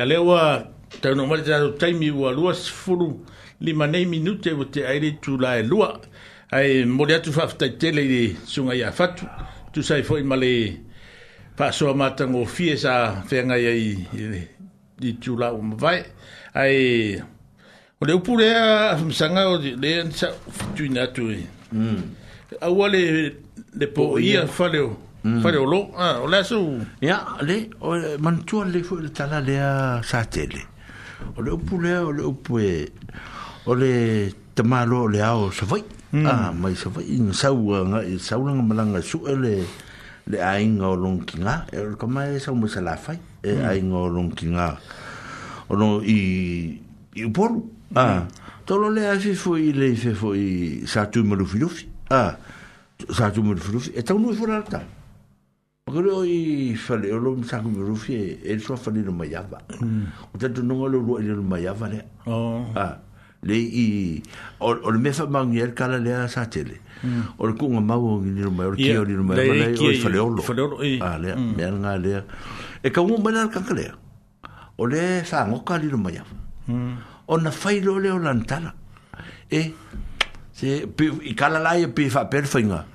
lewa tau no mai te tau taimi ua lua sifuru lima nei minute o te aere tu lae lua ai mori atu whaftai tele i sunga i awhatu tu sai fo i male pasoa matango fie sa whenga i i i tu la o mawai ai o le upure a msanga o le ansa tu inatu i e. mm. au ale le po ia whaleo Fare mm. ah, o lo, o le su. Ya, le, man tu le fu le tala le a sa tele. O le upu le, o le upu e, o le tamalo le a o savai. Mm. Ah, mai savai, in sau, in sau langa malanga su e le, le a inga o long ki e o le kama e sau mo sa fai, e mm. a inga o long ki O no, i, i uporu. Ah, tolo le a fe fu i le fe fu i sa tu malufi lufi. Ah, sa tu malufi lufi, e tau nui fu la tau. Pakare o i whale o lomi saku mi rufi e e soa whale no mai awa. Hmm. O tatu nonga lo roa e no mai awa lea. Oh. Le i... O le mefa mangi e kala lea sa tele. Hmm. O le kunga mau o ngini no mai, o le kia o ngini no mai, o le whale o lo. Whale o lo, i. A lea, hmm. mea nga lea. E ka unga mana kaka lea. O le sa ngoka li no mai awa. O na whai lo leo lantara. E... Se, i kala lai e pifa perfa inga. Mm.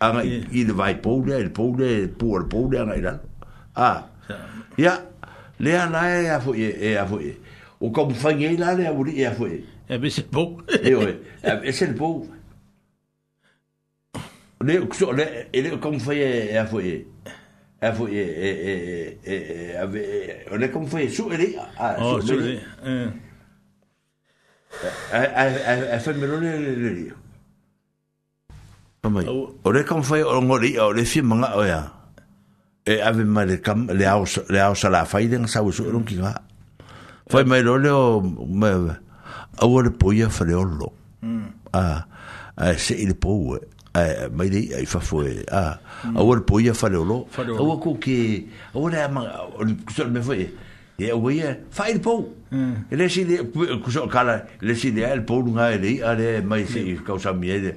anga i, i le vai poule le poule por poule anga i lalo a ia le ala e a fo e a fo e o ka mu fangi e lale a muri e a fo e e be se pou e o e se le pou le so le ele ka mu fangi e a fo e a fo e e e e a ve o le ka mu fangi su ele a su ele a a a fa Pamai. O re kam fai o ngori o le fi manga o ya. E ave ma le kam le au le au sala fai den sa u suru ki ga. Fai mai lo le o me o le poia fai o lo. Hmm. A a se il po e mai dei ai fa foi a hmm. a ora poia fare lo a ora co o ora ma cosa me foi e o ora fai il po e hmm. le si cosa kala le si al po nga e lei ale mai si causa miele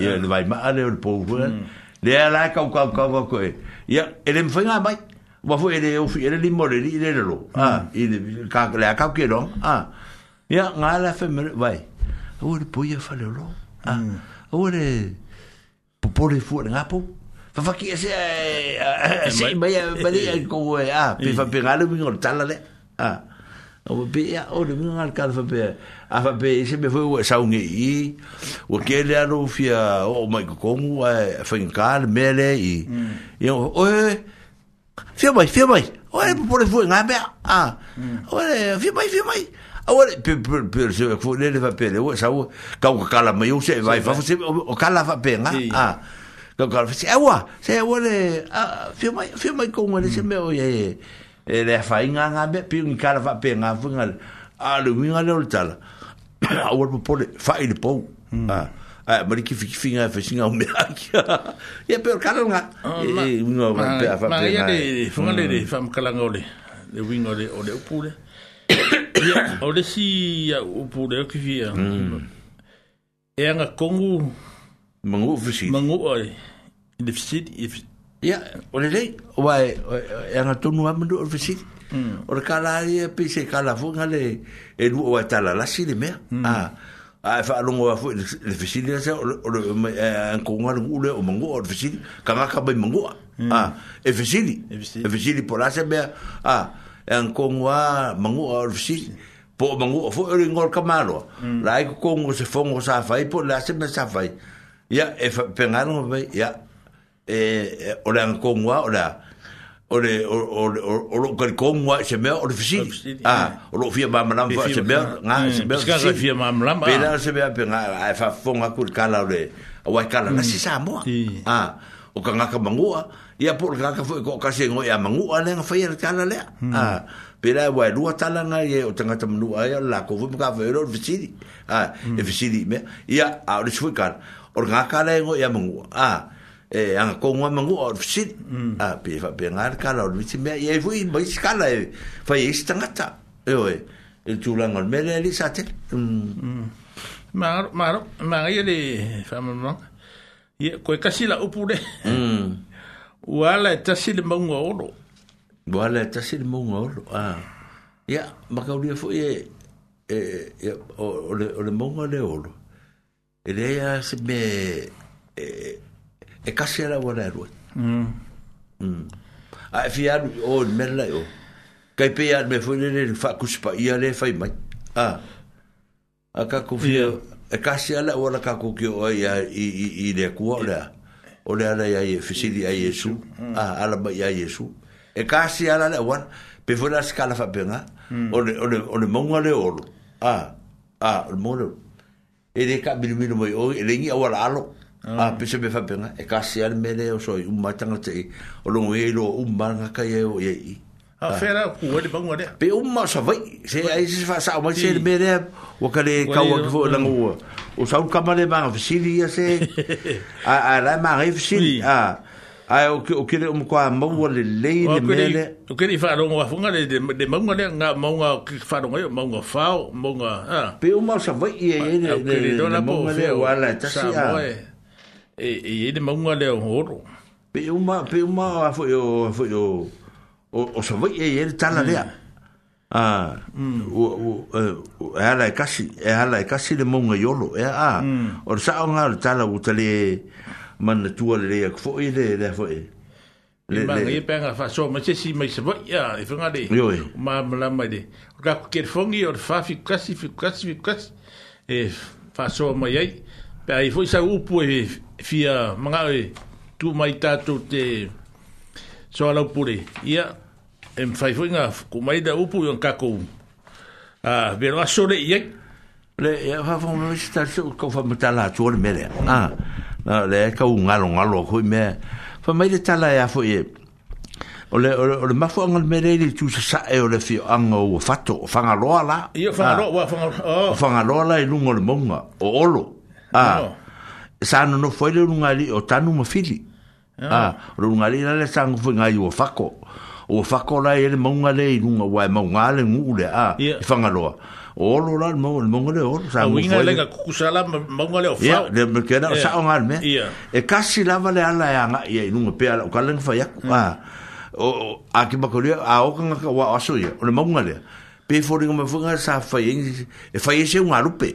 Ia le vai maa leo le pōhua. Le a lai kau kau kau kau koe. Ia, e le mwhinga mai. Wafu e le ufi, e le limo le li, e le lalo. I le a kau Ia, ngā la whemere, vai. Ua le pōia whaleo lo. Ua le pōpore fuat ngā pō. Fafaki e se, e se, e mai, e mai, e mai, e mai, e mai, e mai, e mai, e mai, e mai, e mai, e mai, e mai, e mai, e mai, e mai, e o be ya o le minga ka fa be a fa be se be foi sa un i o que ele era o fia o mai como é foi em car mele e e o fia mai fia mai o por foi na be a mm. o é fia mai fia mai Agora, pelo seu que foi ele vai pele, o sa o cala o kala mai se vai fa você o cala vai bem, ah. Ka kala fa se, "Ewa, se o le, ah, filma, mai, fia ele se meu o é e le fa inga nga be pi un kala fa pe nga fu nga alu mi nga le ol a wor po pole fa il po a a mari ki fi fi nga fa singa o me a ki ya pe kala nga e un nga fa pe fa pe nga le fu nga le fa mka la ngole le wing ole ole upule ya ole si ya upule ki fi ya e nga kongu mangu fu si mangu ole in the city if ia o le lei ua e anga tonu a mandu o le fesili o le kala ai e pise kala fu nga le e lu o e tala lasi le mea a a e whaalongo a fu le fesili asa o le ankonga le ule o mangua o le fesili kangaka bai mangua a e fesili e fesili po lasa mea a e ankonga mangua o le fesili po mangua fu o le ngol kamalo la e kongo se fongo sa fai po lasa mea sa fai ia e pengarongo bai ia e o le ngkongwa o la o le o o o kel kongwa se me o le fisi ah o lo fia ma malam fa se me nga se me ska se fia ma malam pe la se me pe nga fa fonga kul kala le wa kala na sisa mo ah o ka ngaka mangua ia por ka ka foi ko ka se ngoi a mangua le nga fai kala le ah pera wa lua tala nga ye o tanga tamnu ai la ko vu ka fe ro visiri ah e visiri me ia a o le fui kala o ka kala ngo ia mangua ah e eh, anga ko ngua mangu or sit mm. a ah, pe fa pe ngar kala or viti eh. eh, me e fui mai skala e fa e stangata e oi il tulang or mele li sate mm. mm. mar mar mar ye le fa mo ye ko kasi la upu de wala tasi le mangu <laughs> oro wala tasi le mangu oro a ya makaulia fo ye e ya, o le o le mangu le oro ele ya se me e, e kasi ala wana erua. Mm. Mm. A e fi anu, o, ni mele lai, o. Kai pe anu me fwe nene, ni fwa kusipa, ia le fai mai. A, a kako fi, e kasi ala wana kako ki o ai, i, i, i, i, kua, o lea. O lea lai ai, e fisili ai Yesu, mm. a, ala mai ai Yesu. E kasi ala lai wana, pe fwe la skala fa penga, o le, o le, o le monga le olo. A, a, o le monga le olo. E le ka bilumino mai o, e le ingi awala alo. Mm. a ah, pese me fa penga e ka se mele o so u matanga te o lo e lo u manga ka e o e a ah, ah. fera ku o de bangu de pe u ma sa vai se ai se fa sa ma se mele o ka le ka o fo la ngu o sa u ka le ma fisili ya se <laughs> a a la ma re fisili a a o ke o ke le um kwa ma u le le mele o ke ni fa ro ngwa funga le de ma ngwa le nga ma ngwa ki fa ro ngwa ma ngwa fa ma a pe u ma sa vai e e le le ma ngwa le wala ta si a e e de maunga le horo pe uma pe uma foi o foi o o so vai e ele tala le ah o o é ala kasi é ala kasi le maunga yolo é a o sa nga tala o tale man tua le foi le le foi le le e penga fa so ma se si mai se vai ya e fanga de ma ma ma de ka ke fongi o fa fi kasi fi kasi fi kasi e fa so mai ai Pe ai foi sa upu e fia manga e tu mai tato te so ala pure. Ia em fai foi nga ku mai da upu yon kako. Ah, vero a sole ye. Le ya fa fo mo sta so ko fa mata la tu le mere. Ah. Na le ka un alo alo ko me. Fa mai de tala ya e fo ye. Ole le o le, le angal mere le tu sa e ole le fi anga o fato o fanga loa la. Ia fanga loa, fanga loa. Oh. O fanga loa la e lungo le monga. O olo. Ah. Sa no no foi le unha li o tanu mo fili. Ah, ah le unha li na le sangu foi ngai o faco. O faco la ele mo ali, le unha wa e mo unha le ngule. Ah, fanga lo. O lo la mo mo ngale ah, o sa mo. Unha le kusala mo ngale o fa. Le me queda sa o ngal me. E casi e la vale ala ya nga ya unha pe ala o kalen fa ya. Hmm. Ah. O aki makoli a o kanga wa asu ya. O le mo ngale. Pe fori ngome fanga sa fa ye. E fa ye se unha rupe.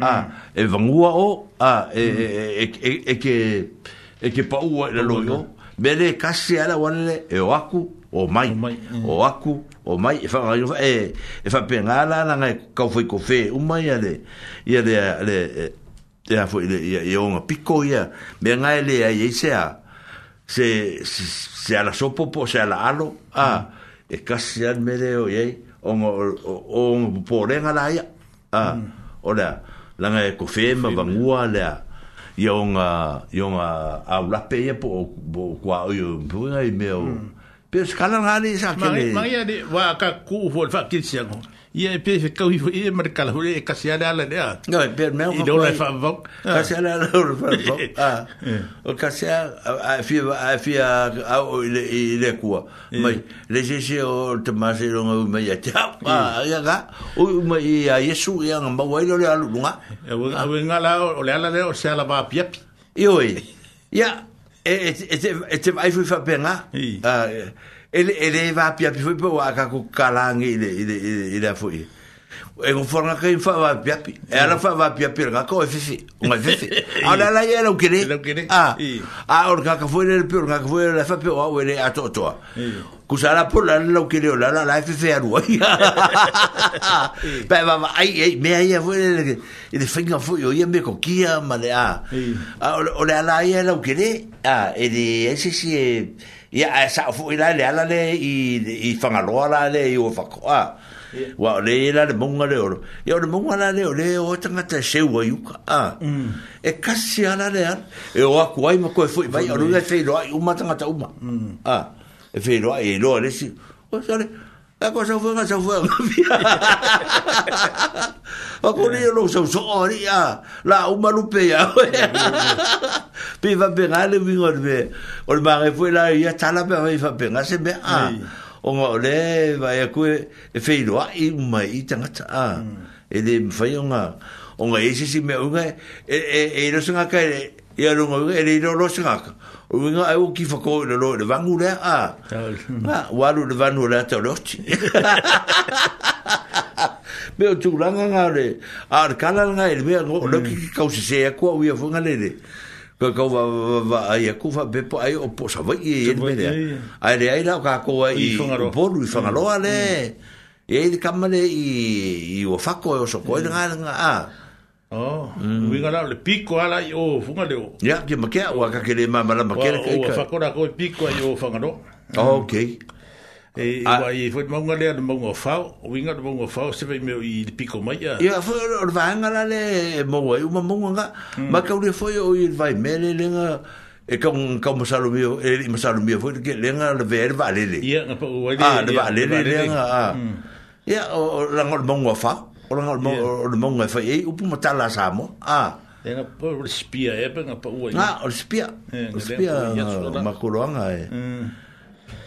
Ah, mm. e vangua o a ah, e, e, e, e e e ke e ke pa ua la loyo mele kasi ala wale e o aku o mai o mm. aku o mai e fa e e fa pe ngala na ngai ka foi ko fe o mai ale ia de ale e a foi e e on a pico ia me ngai le ai se a se se ala sopo po se ala alo a ah, mm. e kasi al mele o ye on o on po le ngala ia a ora langa e kofe ma vangua lea yonga yonga a la pe po bo kwa yo bo ai meo hmm. pe skala ngani sa ke ma ma ya de wa ka ku fo fa kitsi ngo ia e pēwhi kau hifo i e mara kala hore e kasi ala ala nea. No, e pēr mea. I do lai wha vok. E kasi ala ala hore wha vok. <laughs> Ah. O kasi ala, a e fia au i le kua. Mai, le sese o te māse ronga u mei a te hau. Ah, a ia ka, u i a Yesu i anga maua i le alu runga. Au e ah. ngala o le ala leo, se ala maa piapi. Ioi. Ia, e, e, e te vaifu i wha pēnga. Ia ele ele va pia pia fo ko aka ko kalangi ile ile ile fo i e o fora ka i eh, <laughs> ah. ah, fa va piapi e ala fa va piapi ga ko e fifi un e fifi ala la ia lo kere a a or ka ka foi le pe or ka foi la fa pe o o le a to to ku sala por la lo kere la la la fifi a rua <laughs> pe va ai ai me ai foi le e de finga foi o ia me ko kia ma le a ah, o le ala ia lo kere a e de ese si ia sa foi la le ala le i i fanga lo ala le i o fa ko a wa le la le monga le o e o le monga la le o le o tanga ta e se o yuka a mm. e kasi ala le an e o aku ai ma koe fui vai o le fei roa i uma tanga ta uma mm. a e fei roa e loa le si o sale e ko sau fuenga sau fuenga wa <laughs> ko le lo sau so o ri a la uma lupe ya <laughs> pi va pe ngale vingot be o le ma refu la i a tala pe va pe ngase be a o nga ole vai a koe e feilo e a i mai i tangata a e le mwhai o nga o nga e sisi mea unga e e e rosa ngaka e e a runga unga e le ino rosa ngaka o unga e o kifako i lo e le vangu le a a walu le vangu le ata le oti <laughs> Meo tūranga ngā re, ārkala ngā e le mea ngō, lōki ki kausi se e kua ui a whunga le le ka ka va va ai ku va be po ai o po sa vai mm. e me dea ai re ai la ka ko ai po lu fa na lo ale e ai de kamale i i o fa ko o so ko nga nga a oh wi ga la le pico ala o fanga le o ya ke ma ke wa ka ke le ma ma la ma ka o fa ko ra ko pico ai o fanga nga lo okay e, e ah. wa e, i foi mo ngale de mo fa o winga de mo fa se vai meu i pico mai ya ya foi o vanga la le mo wa e uma mo nga hmm. ma ka uri foi o i vai mele le nga e ka un ka mo salo meu e mo salo meu foi que le nga le ver vale le ya na po wa le ah le vale hmm. le le nga ah ya o la ngol mo nga fa o la ngol mo mo nga fa e u pu mo tala sa mo ah e nga po spia e pe nga po wa ah o spia o spia ma ko lo nga e mm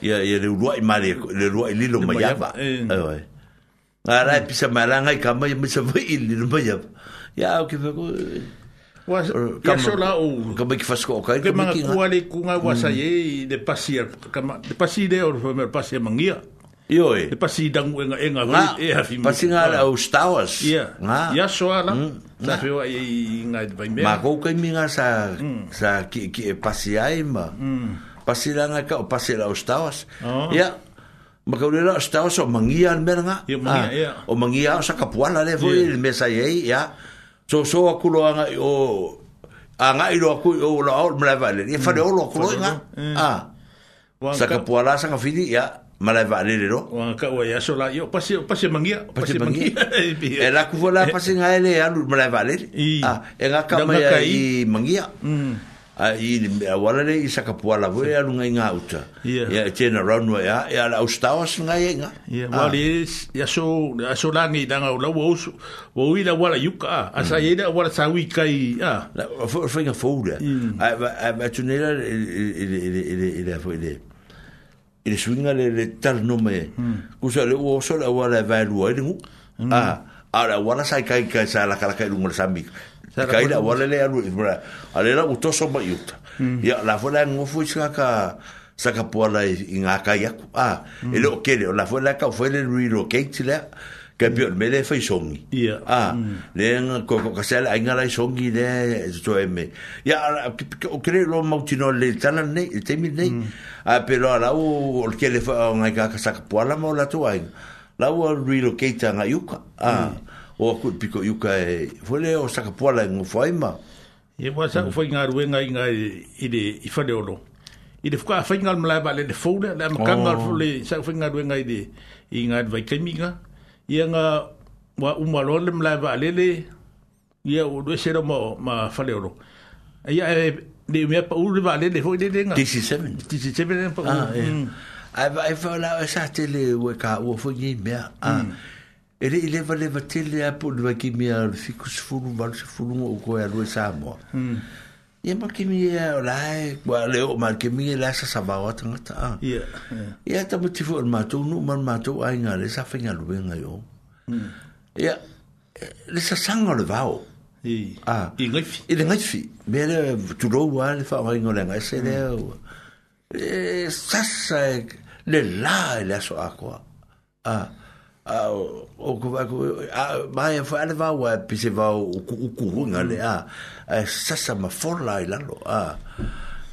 Ya, ya, ia ia le rua i mare le rua i lilo mai apa ai eh. eh, ara e pisa maranga i kama i misa vai i lilo mai apa ia o ke fako Ia sola o kama ki fasko o kai kama ki kua le kunga hmm. wasa ye eh, de pasia ya. kama de pasi de or famer pasia mangia Io e. De pasi dangu enga enga iya, e ha fimi. Pasi ngala o stawas. Ia. Ia soala. Sa feo ai ngai vai me. Ma kou kai minga sa sa ki ki pasi ai ma. Mm pasilanga ka o pasila o stawas oh. ya makaulila udahlah stawas o mangia al ya, mangia, ah, ya. o mangia o sa kapuala le foi yeah. mesa ya so so aku lo anga o anga ilo aku o lo o mala vale ya fare hmm. aku lo kulo nga ya. ah sa kapuala sa kafini ya mala vale le ro wa ka wa ya so la yo pasi pasi mangia pasi mangia e la <laughs> ya. vola eh, pasi nga ele ya mala vale ah e nga ka ma mangia mm. a i a wala le isa ka pula vo ya lunga inga uta ya yeah. tena run wa ya ya la ustawa sunga ya inga ya yeah, wali ya so ya so langi danga la wo so wo i la wala yuka asa ye da wala sa wi kai ya la finga folder a a a tunela le le le le le fo le ile swinga le le tar no me kusa le wo so la wala va lu ai ngu a ara wala sa kai kai sa la kala kai lu mo sa mi Ka ira wale le aru i e mura. A le la utoso ma iuta. Mm. Ia la fwela ngofu i saka ka saka pua la i ngā kai aku. A, e mm. leo La fwela ka fwela rui ro keiti lea. Ka pio, me le fai songi. Ia. A, mm. le nga koko kasele a inga lai songi de to e e me. Ia, o kere lo mautino le tala nei, le temi nei. A, pe lo ala o kere fwela ngai ka saka pua la ma la tu La u relocate a ngai uka. o ku piko yuka e fole o saka pola ngu faima e wa sa foi mm. nga ruenga inga i de i fale ono i de fuka fai ngal mala ba le de fole la ma kangal fole sa foi nga ruenga i de i nga vai keminga i nga wa umalo le mala ba le le ia oh. o do sera ma ma fale ono ia e de me pa u le ba le de foi de de nga 17 17 e pa ah e mm. ai vai fa la e sa tele we ka o foi me ah mm. ele leva leva tele a por do aqui me ar fico se fulo vale se fulo o coi a lua sabo hum e porque me é lá é qual é o mal que me lá essa sabao tá tá ya e até por te formato no man mato a ingar essa fenga lua bem aí ó hum ya essa sangue do vao e ah e ngifi e ngifi mere tu do wa le fa o ingar lá essa é o e sassa le lá ele é só aqua ah a o ko va ko a mai fa le va wa pe se va o ku ku hunga le mm. a ah, eh, sa sa ma for la ila lo a ah.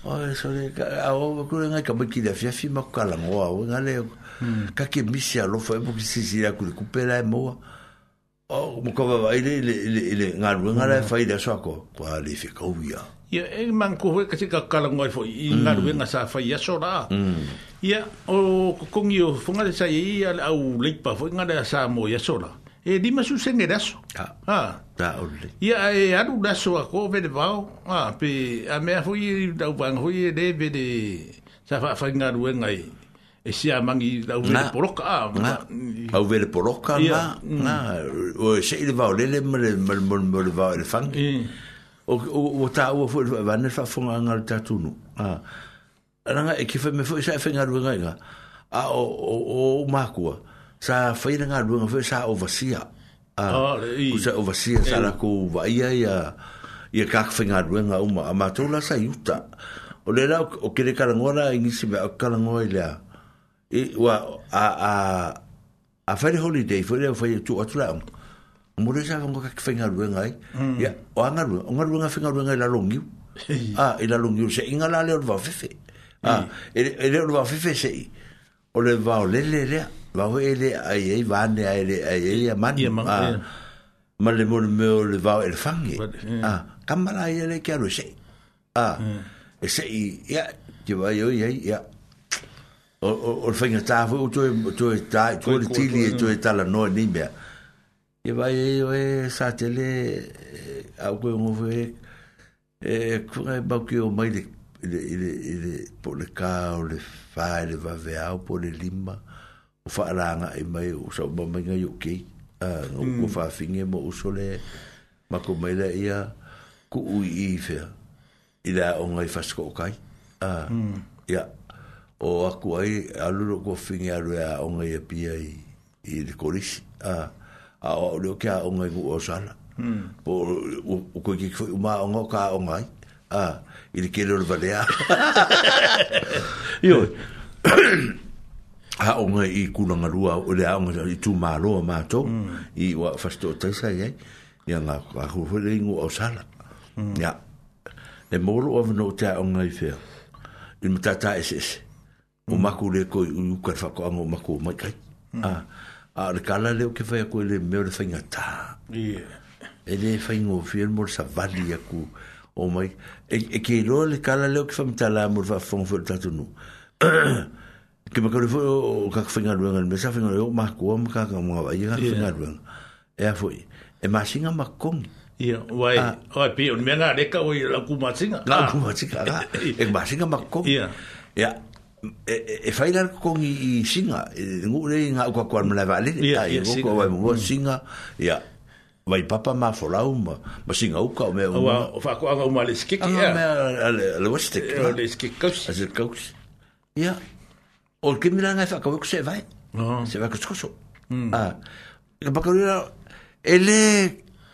o oh, eh, so le a o ko le nga ka ki da fia fi ma ka la ngo a ah, oh, nga le mm. ka ke mi se lo fa e mo ki se si la ku ku pe la e mo o oh, mo ko va ile ile ile nga lu nga le fa ile so ko ko le fi ko ya ia e man ko ka se ka kala ngoi fo i na ru nga sa fa ia sora mm. ia o ko kong io fo nga sa ia al au le pa fo nga da sa mo ia sora e di ma su se ne da so ha ha da o le ia e a ru da so a ko ve de vao ha pe a me fo i da u ban fo i de e ve de sa fa fa nga ru nga i e sia mangi la u vele poroka a ma au vele poroka ma na mm. o e se i le vao e le le mal mal mal vao le fangi o o ta o fo va ne fa fo nga ta tu no a ranga e ki fa me fo sa e fa nga ruga a o o ma ku sa fa ina nga ruga fa sa o va sia a ah, o sa o va sia sa la ku va ia ia e ka fa nga ruga o ma ma tu la sa yuta o le la o ke le ka ngo la e ngi si ba ka ngo ile a e wa a a a fa le holiday fo le fa tu atla mo le sa ko ka fenga ruenga ai ya o anga ru o anga ruenga fenga ruenga la longi ah e la longi se inga la le va fefe ah e le va fefe se o le va le le le va o ele ai ai va ne ai le ai ai man ma le mo me o le va el fangi ah kamara ai le kia ru se ah e se ya ti va yo ya ya o o fenga ta fu tu tu ta tu tili tu ta la no ni mea e vai e o e sa tele eh, a o go ve e eh, ku e ba ki o mai de de de de po le ka o le fa le va ve au po le lima o fa la e mai o so ba mai nga yo ke a ah, no hmm. ku fa finge mo o so ma ko mai le ia ku u i fe i la o ngai fa sko kai a ah, hmm. ya o aku ai alu ro ko finge alu a o ngai e pia i i le kolisi a ah, a o le o kia o ngai o sala. Hmm. Po o koe ki fwoi uma o ka o ngai. A, i le kele o le valea. Iho. Ha o ngai i kuna ngarua o le a o ngai i tū mālo a mātou. Hmm. I wa fasto o taisa iai. Ia ngā kua fwoi le ngu o sala. ya hmm. Le mōlo o vino o te a o ngai fea. I mtata esese. O makule ko koi uka fako ango maku o maikai. Ah a kala leo ke fai ako ele meo le fai ngata. Yeah. Ele e fai ngofi ele mor sa vali aku. O mai, e, e ke iroa le kala leo ke fai mtala mor fai fongo fai tatu nu. ke maka le o kaka fai ngaluenga, me sa fai ngaluenga, o maa kua maka ka mga wai, e kaka fai ngaluenga. E a fai, e maa singa maa kongi. Ia, wai, wai, pia, unimea reka o i lau kumatsinga. Lau kumatsinga, ka. E maa singa maa kongi. Ia. Ia, e fai e, e lar kong i singa e, ngu le nga ko ko mala vale ya i ngu ko wai mo mm. singa ya vai papa ma folau ma ma singa u ko me o fa ko anga mala skik ya me le wiste ko le skik ko as it goes ya o ke mira nga fa ko ko se vai se vai ko ko so mm. a ah, ka pa ko ele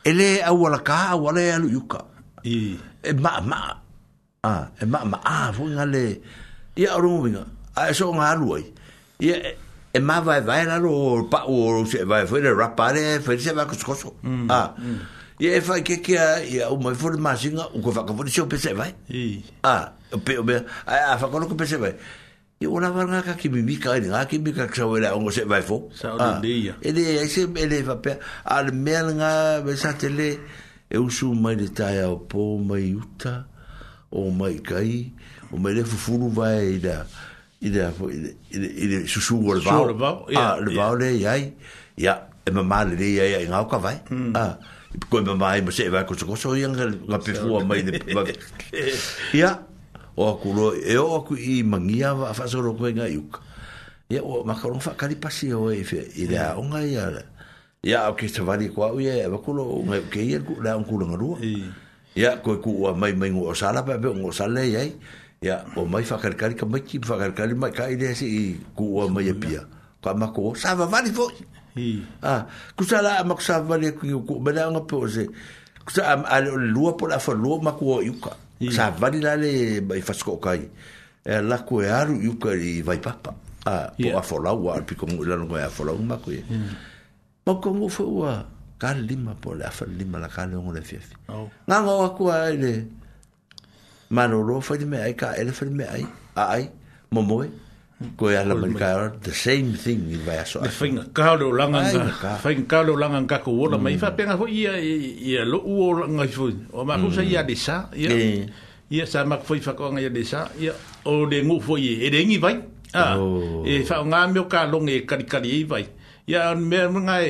ele au la ka au la yuka i e ma ma a ah, e ma ma a fo ngale ia o rongo winga, a e so ngā alu ai. Ia e ma vai vai lalo o pa o o se vai fwere rapare, fwere se vai kuskoso. Mm, mm. Ia e fai ke kia, ia o mai fwere māsinga, o kua whakafuri se o pese vai. A, o pe o mea, a e a whakono ko pese vai. Ia o lawa ngā ka kimi mika, ni ngā kimi mika kisau e ongo se vai fwo. Sa o ia. E le, e le, e le, a le mea ngā, me sa te le, e usu mai le tai au pō, mai uta, o mai kai, e o me le fufuru vai i da i da i da i da susu o le vau a le vau ah, le iai ia e ma ma le le iai i ngau ka vai hmm. a ah, ko e ma ma i ma se e vai kosa kosa o ianga la pefua mai de <laughs> ia o aku lo e o aku i mangia va a fasa roko e nga iuka ia o makarong fa kalipasi o e fe i da o nga ia ia o ke tawari kua uia e wa kulo o nga ke ia la un kulo ngarua hmm. ia ko e ku ua mai mai ngu o sala pa pe ngu o sala e iai ia ya o mai fa kar kar ka mai ki fa kar kar mai ka ide se ku o mai e pia ka ma ko sa va va ni fo hi a ku sa la ma ku sa va le ku ku ba la ngapo se ku sa am al lua po la fo lua ma ku o yuka sa va ni la le mai fa sko kai e la ku e aru yuka i vai papa a po a fo la wa pi e e. ko la no a fo la ma ku ma ko mo fo wa ka lima po la fa lima la ka le ngole fi fi nga ngo ku a le malolo falemea ai kaele falemea ai aai momoe koe ala manika the same thing i vai aso ai fainga kaole o langa fainga kaole o langa ngako wola mai fapenga ho ia ia lo uo ngai fui o ma kusa ia desa ia ia sa mak foi fakonga ia desa ia o de ngu foi e de ngi vai ah e fa nga me ka longe kali kali vai ia me ngai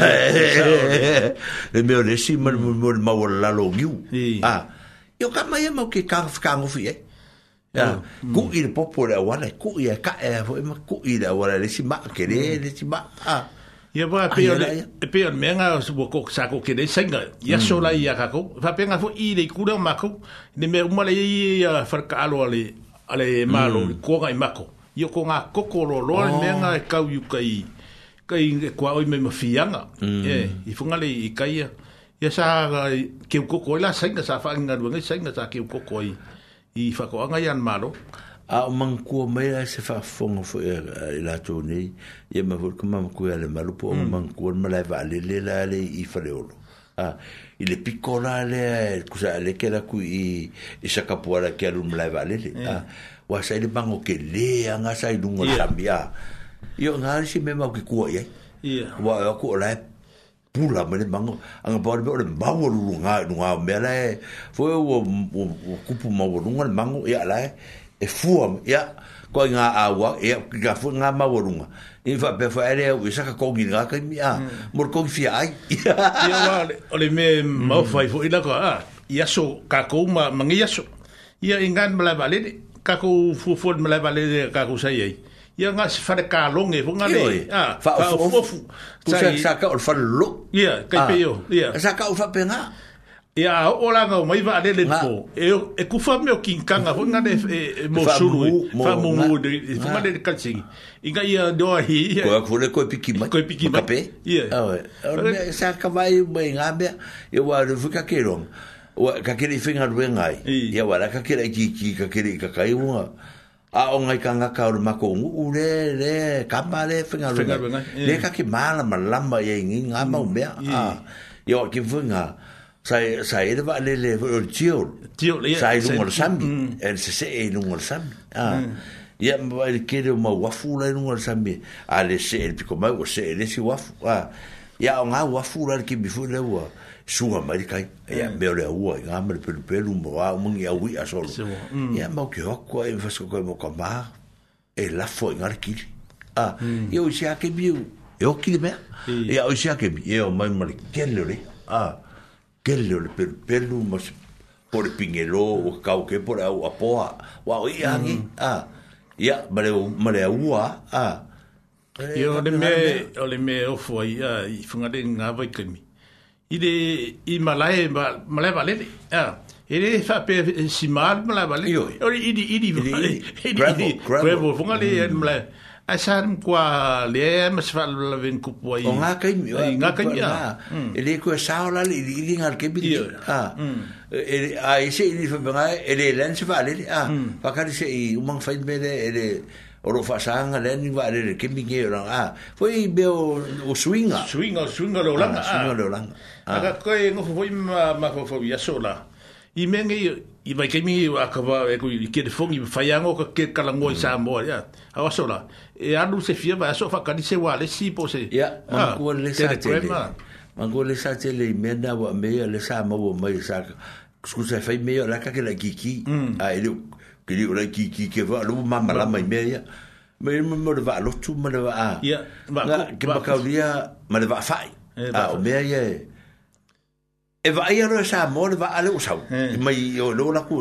e me o nesi ma mo ma o la lo giu a ah, io ka mai e mo ke ka ka ngo fi e ya ah, mm. ku i popo le wala ku i ka e fo e ma ku i wala le si ma ke le mm. le si ma a ah. ia ba pe o le e pe o me nga o su ko sa ko ke le singa ya so la ia mm. ka ko fa pe nga fo i le ku le ma ko ne me mo le i fa ka alo le ale ma lo ko ga i ma ko io ko nga ko lo lo oh. nga ka u ka i kai e kua oi me mafianga. Mm. E, yeah, i funga le i kaia. Ia sa keu koko i la sainga sa whaanga ruanga i sainga sa keu koko i i whakoanga i anmaro. A o mankua mai a se whafonga fo e eh, la tō nei. Ia ma hulka mama kui ale maro po mm. o mankua ma lai wa ale le la ale i whareolo. A, i le piko la ale a e eh, kusa ale ke la ku i i sakapuara ke alu ma lai wa ale le. Yeah. A, wa sa ele mango ke le anga sa i lungo yeah. sambia. Ia. Io ngā si me mau ki kua ye. Ia. Wa aku o lai pula mele mango. Anga paore be ole maua lulu ngā inu ngā mea lai. Foi o kupu maua lunga le mango ia lai. E fua ia ko wa awa ia ga fu ngā maua lunga. I fa pe fa ele o isa ka kongi ngā ka a. Mor hmm. kongi fia ai. Ia wa ole me hmm. mau fai fo ila ko a. Ia so ka ko ma ma ngi ia so. Ia ingan mala valene. Ka ko fu fu la mala valene ka ko sai ai. ia nga se fare ka longe fo nga le fa fo fo tu se sa ka o fa lo ia ka ah. pe yo ia sa ka o fa pe nga ia o la nga mai va le le po e, e e ku fa me o kin ka nga fo nga le mo suru fa mo mo de fo nga le ka sing inga ia do a hi ko ko le ko pe ki ma ko pe ki ma pe ia o me sa ka vai me nga be e wa le fu ka ke long Wa kakere fenga rwengai. Ya wa kakere ki ki kakere kakai mo a o ngai ka nga ka ma ko ngu u re re ka ma le fenga re le ka ki ma la ma ye ngi nga mm, ma u me a ah, yo ki vunga sai sai de ba e le le tio tio le sai lu mo sam mm. el se se lu mo sam a ye ma ba ki de ma wa fu la lu mo sam a le se el pi ko ma o se e le si wa fu ah, a ya nga wa fu la ki bi fu le wa suga mai kai E mm. meo le aua i gama le pelupelu mo a umagi aui E mm. ia mau ke hoko ai fasakokoe mo kamā e lafo i gale kili a o mm. isi akemi u e oki le mea ia o isi akemi e o mai male kele o le a kele o le pelupelu ma se po le pigelō o kakauke po le auapoa ua o ia mm. a ia male ma le a ia o le e, mea o le mea ofo ai a i fugale i le i malae malae valele ya e le fa pe si mal malae valele ori i di i di <laughs> gravel gravel fonga le malae a sarm kwa le ma se fa la ven ku po i nga ka mm. er i nga ka mm. er i e le ko sa ola le i di ngar ke bi di a e a i se i fa nga e le lan se valele a pa ka se i u mang fa i be le e le Oro fasanga le ni va le kimbi ngi ora. Ah, foi be o swinga. Swinga, swinga lo er langa. Swinga lo langa. Ah. Aka ah. koe ngofu foi ma ma fo fo yaso la. I menge i vai kemi a kava e ko i fongi faiango ka ke kalango i mm. Samoa ya. A waso la. E alu se fia so fa se si po se. Ya, ma ko ah, le sa tele. Ma ko le sa tele i mena wa me le sa ma wa sa. Scusa fai me la ka ke la kiki. Mm. A ele ke li ora kiki ke va lu ma mala mai me ya. Me mo va lo tu ma va. Ya, ma ke ba ka dia ma va fai. a o me ya. e va ia no e sa mo va ale o sa ma io lo la cu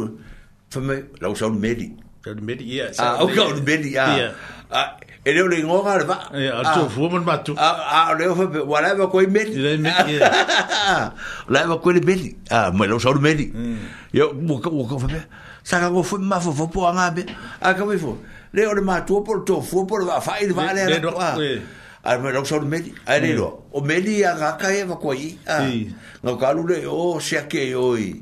fa me la o sa un medi per medi ia ah o ga un medi ia a e le le ngora va a tu fu mo ma tu a a le fa whatever coi medi le medi ah. Ah, e ah. la va coi le medi a ma lo sa un medi io mo co co fa me sa ga go fu ma fu fu po nga be a ka mi fu le o le ma tu po to fu po va fa il va le le ai me rau sau meli ai mm. reiro o meli a ngaka e wa koi a mm. ngau kalu le o oh, se ake o i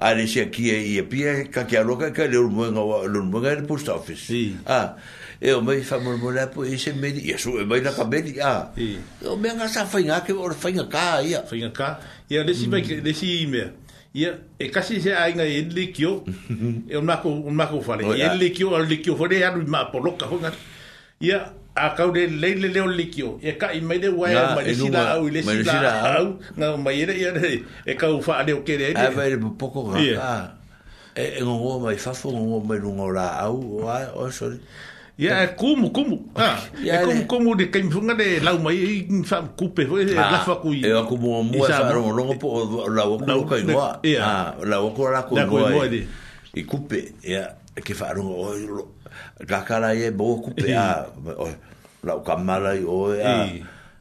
ai re se aki e i e pia ka ke aloka ka le urmuenga wa le urmuenga e le post office mm. a e o mei fa murmura po e se meli e su e mei la ka meli a mm. o mea ngasa fai ngake o le fai ngaka ia fai ngaka ia lesi mm. mei lesi i mea ia e kasi se ai nga en likio <laughs> e o mako o mako fale oh, yeah. en likio al likio fale ya no ma poloka ia a kau de lei le leo likio e ka i mai de wai ma de e sila au le sila au na mai de ia de e, e ka u fa de o kere ai vai de poco ga e e ngo mai fa fo ngo mai lu ngo la au wa o so ia e kumu kumu ha e kumu kumu de kai funga de lau mai i fa kupe e la fa kui e ku mo mo sa ro lo ngo po la o ku kai wa ha la o ku la ku ngo ai i kupe ia ke fa ro o ga e bo ku pe a ah, la ka mala i ah, o ya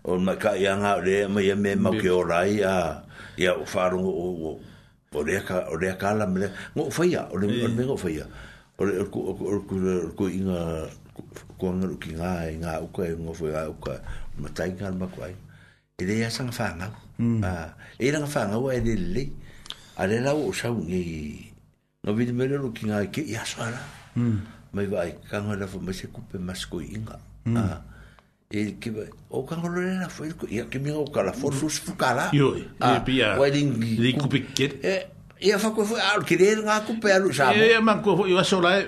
o ma ka ya nga re ma ye me ma ke ora ya ya o fa ah. o o re ka o re ka la me ngo fa ya o le me ngo fa ya o le ku inga ku nga ru ki nga e nga u ka e ngo fa ya u ka ma tai ka ma ku e le ya sang fa nga a e le nga fa nga o e a le la o sa u ngi no vidi mele lo ki ngai ke ia sala hum. mai vai kanga la mai se kupe mas ko inga ah e ke o kanga lo na foi ko ia ke minga o kala for sus fukala yo e pia wedding di kupe ket e ia fa ko foi al querer nga kupe alu sa e man ko foi ia sola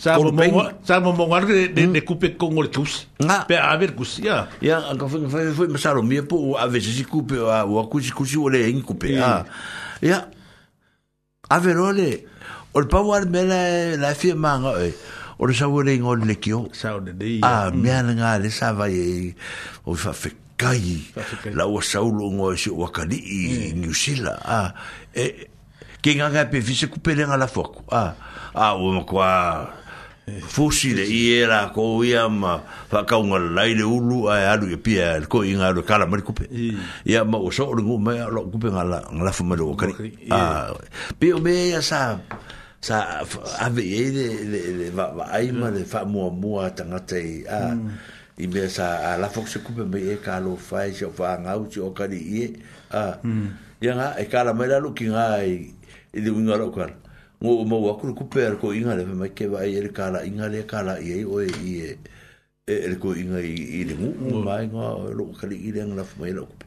sa mo sa mo mo de de kupe con el kus pe a ver kus ia ia ko foi foi foi masalo mi po a veces kupe o a kusi kusi ole in kupe ah ia a ver ah, ole o le pau ar mele la fia manga e eh, o le sau le ngol le kio sau de de ah mm. mea na nga le sa e o fa fe la o sau lo ngo si o kali i New Zealand ah e ke nga pe fi se couper le la foku ah ah o kwa fusi le i era ko ia ma ah, fa ka lai le ulu a alu e pia ko inga alu e kala mari kupe mm. ia ma o so o ngu ma lo kupe ngala ngala fu ma lo kari ah me ia sa sa ave e de de de va va ai ma de fa mo mo ta nga a i me sa la fox se coupe me e ka lo fa je va nga u jo ka di e a ya nga e ka la me la lu ki nga i i de winga lo ka mo mo wa ku coupe er ko inga le me ke va e le ka la inga le ka la e o e e e ko inga i i le mo mo ma nga lo ka di i le nga la fa me lo coupe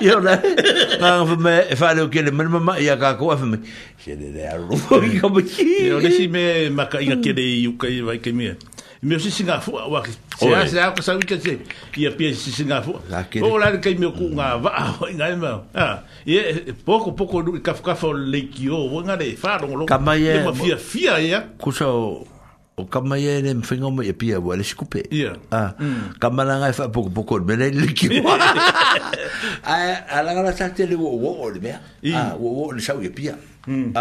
Yo la. Pang fa me fa e lo kele men mama ya ka ko fa me. Che de de alu. Yo me ki. Yo le si me ma ka ya kele yu ka i vai ke me. Me si singa fu wa ki. Se se a ko sa wi ka se. Ya pi si singa fu. O la ke me ku nga va nga me. Ah. Ye poco poco lu ka ka fo le ki o nga de fa lo lo. Ka ma ye. E ma fia fia ya. Ku so o ka mai ene mwhinga mo i apia e wa le skupe. Yeah. Ah, mm. Ka mana ngai e wha poko poko me nei le ki wa. Ai, <laughs> alanga la tate le wo wo o le mea. Wo wo o le sau i e apia. Mm.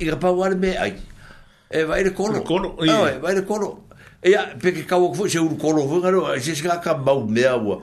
I ka pa wa le mea ai. E vai le kono. Kono, i. Vai le kono. E ya, peke kawa kufu se uru kono. Vunga no, se se ka ka mau mea wa. Yeah.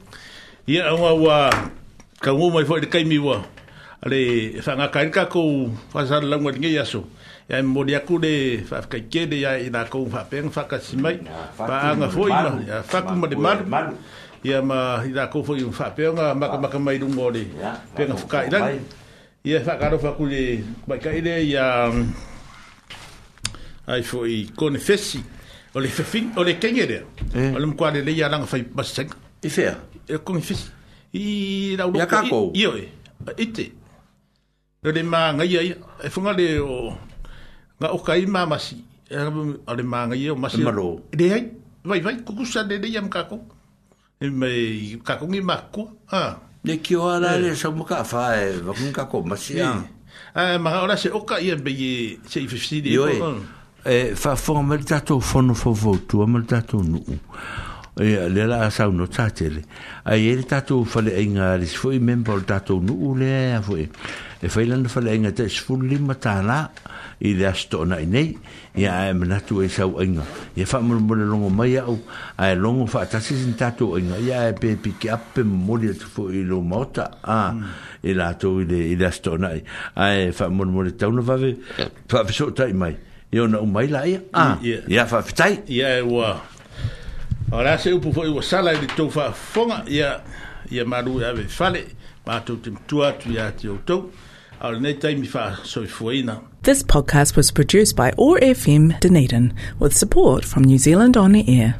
ia ua ua ka ngu mai foi kai mi ua ale fa nga kai ka ko fa sa la ngue ngi yaso ya mo dia ku de fa ka ke de ya ina ko fa peng fa ka simai pa nga foi ma ya fa ku ma de man ia ma ina ko foi fa peng nga ma ma ka mai dum mo de pe nga ka ina ia fa ka ro fa ku de ba ka ai foi con fesi o le fefin o le kengere o le mkwale le ya langa fai baseng i fea É e konfis i rau ia kako i oi ite no le manga ia e funga le o nga o kai mamasi o le manga ia o masi malo le ai vai vai kukusa le le iam kako e me kako ngi mako ah le ki o ala le sa muka fa e vakun kako masi ah ah ma ora se oka ia be se i fifsi le e fa fonga mal tatou fono fo votu mal tatou nuu e le la sa no tatele a e le tatu fale inga le sfo i member le tatu no ule a fo e e fai lan fale inga te sfo li matana i le asto na i nei i a e manatu e sa u inga i e a fa mulu mulu longo mai au a e longo fa atasi sin tatu inga i a e pe pi ki ape mori atu fo i lo mota a hmm. i la tu i le asto e na i a e fa mulu mulu tauna vave fa fiso tai mai Yo na umaila ia. Ah. Ya fa fitai. Ya wa. Ora se upu foi o sala de fa fonga maru fale ma tu tim tua tu Ora nei tai mi fa so This podcast was produced by ORFM Dunedin with support from New Zealand On Air.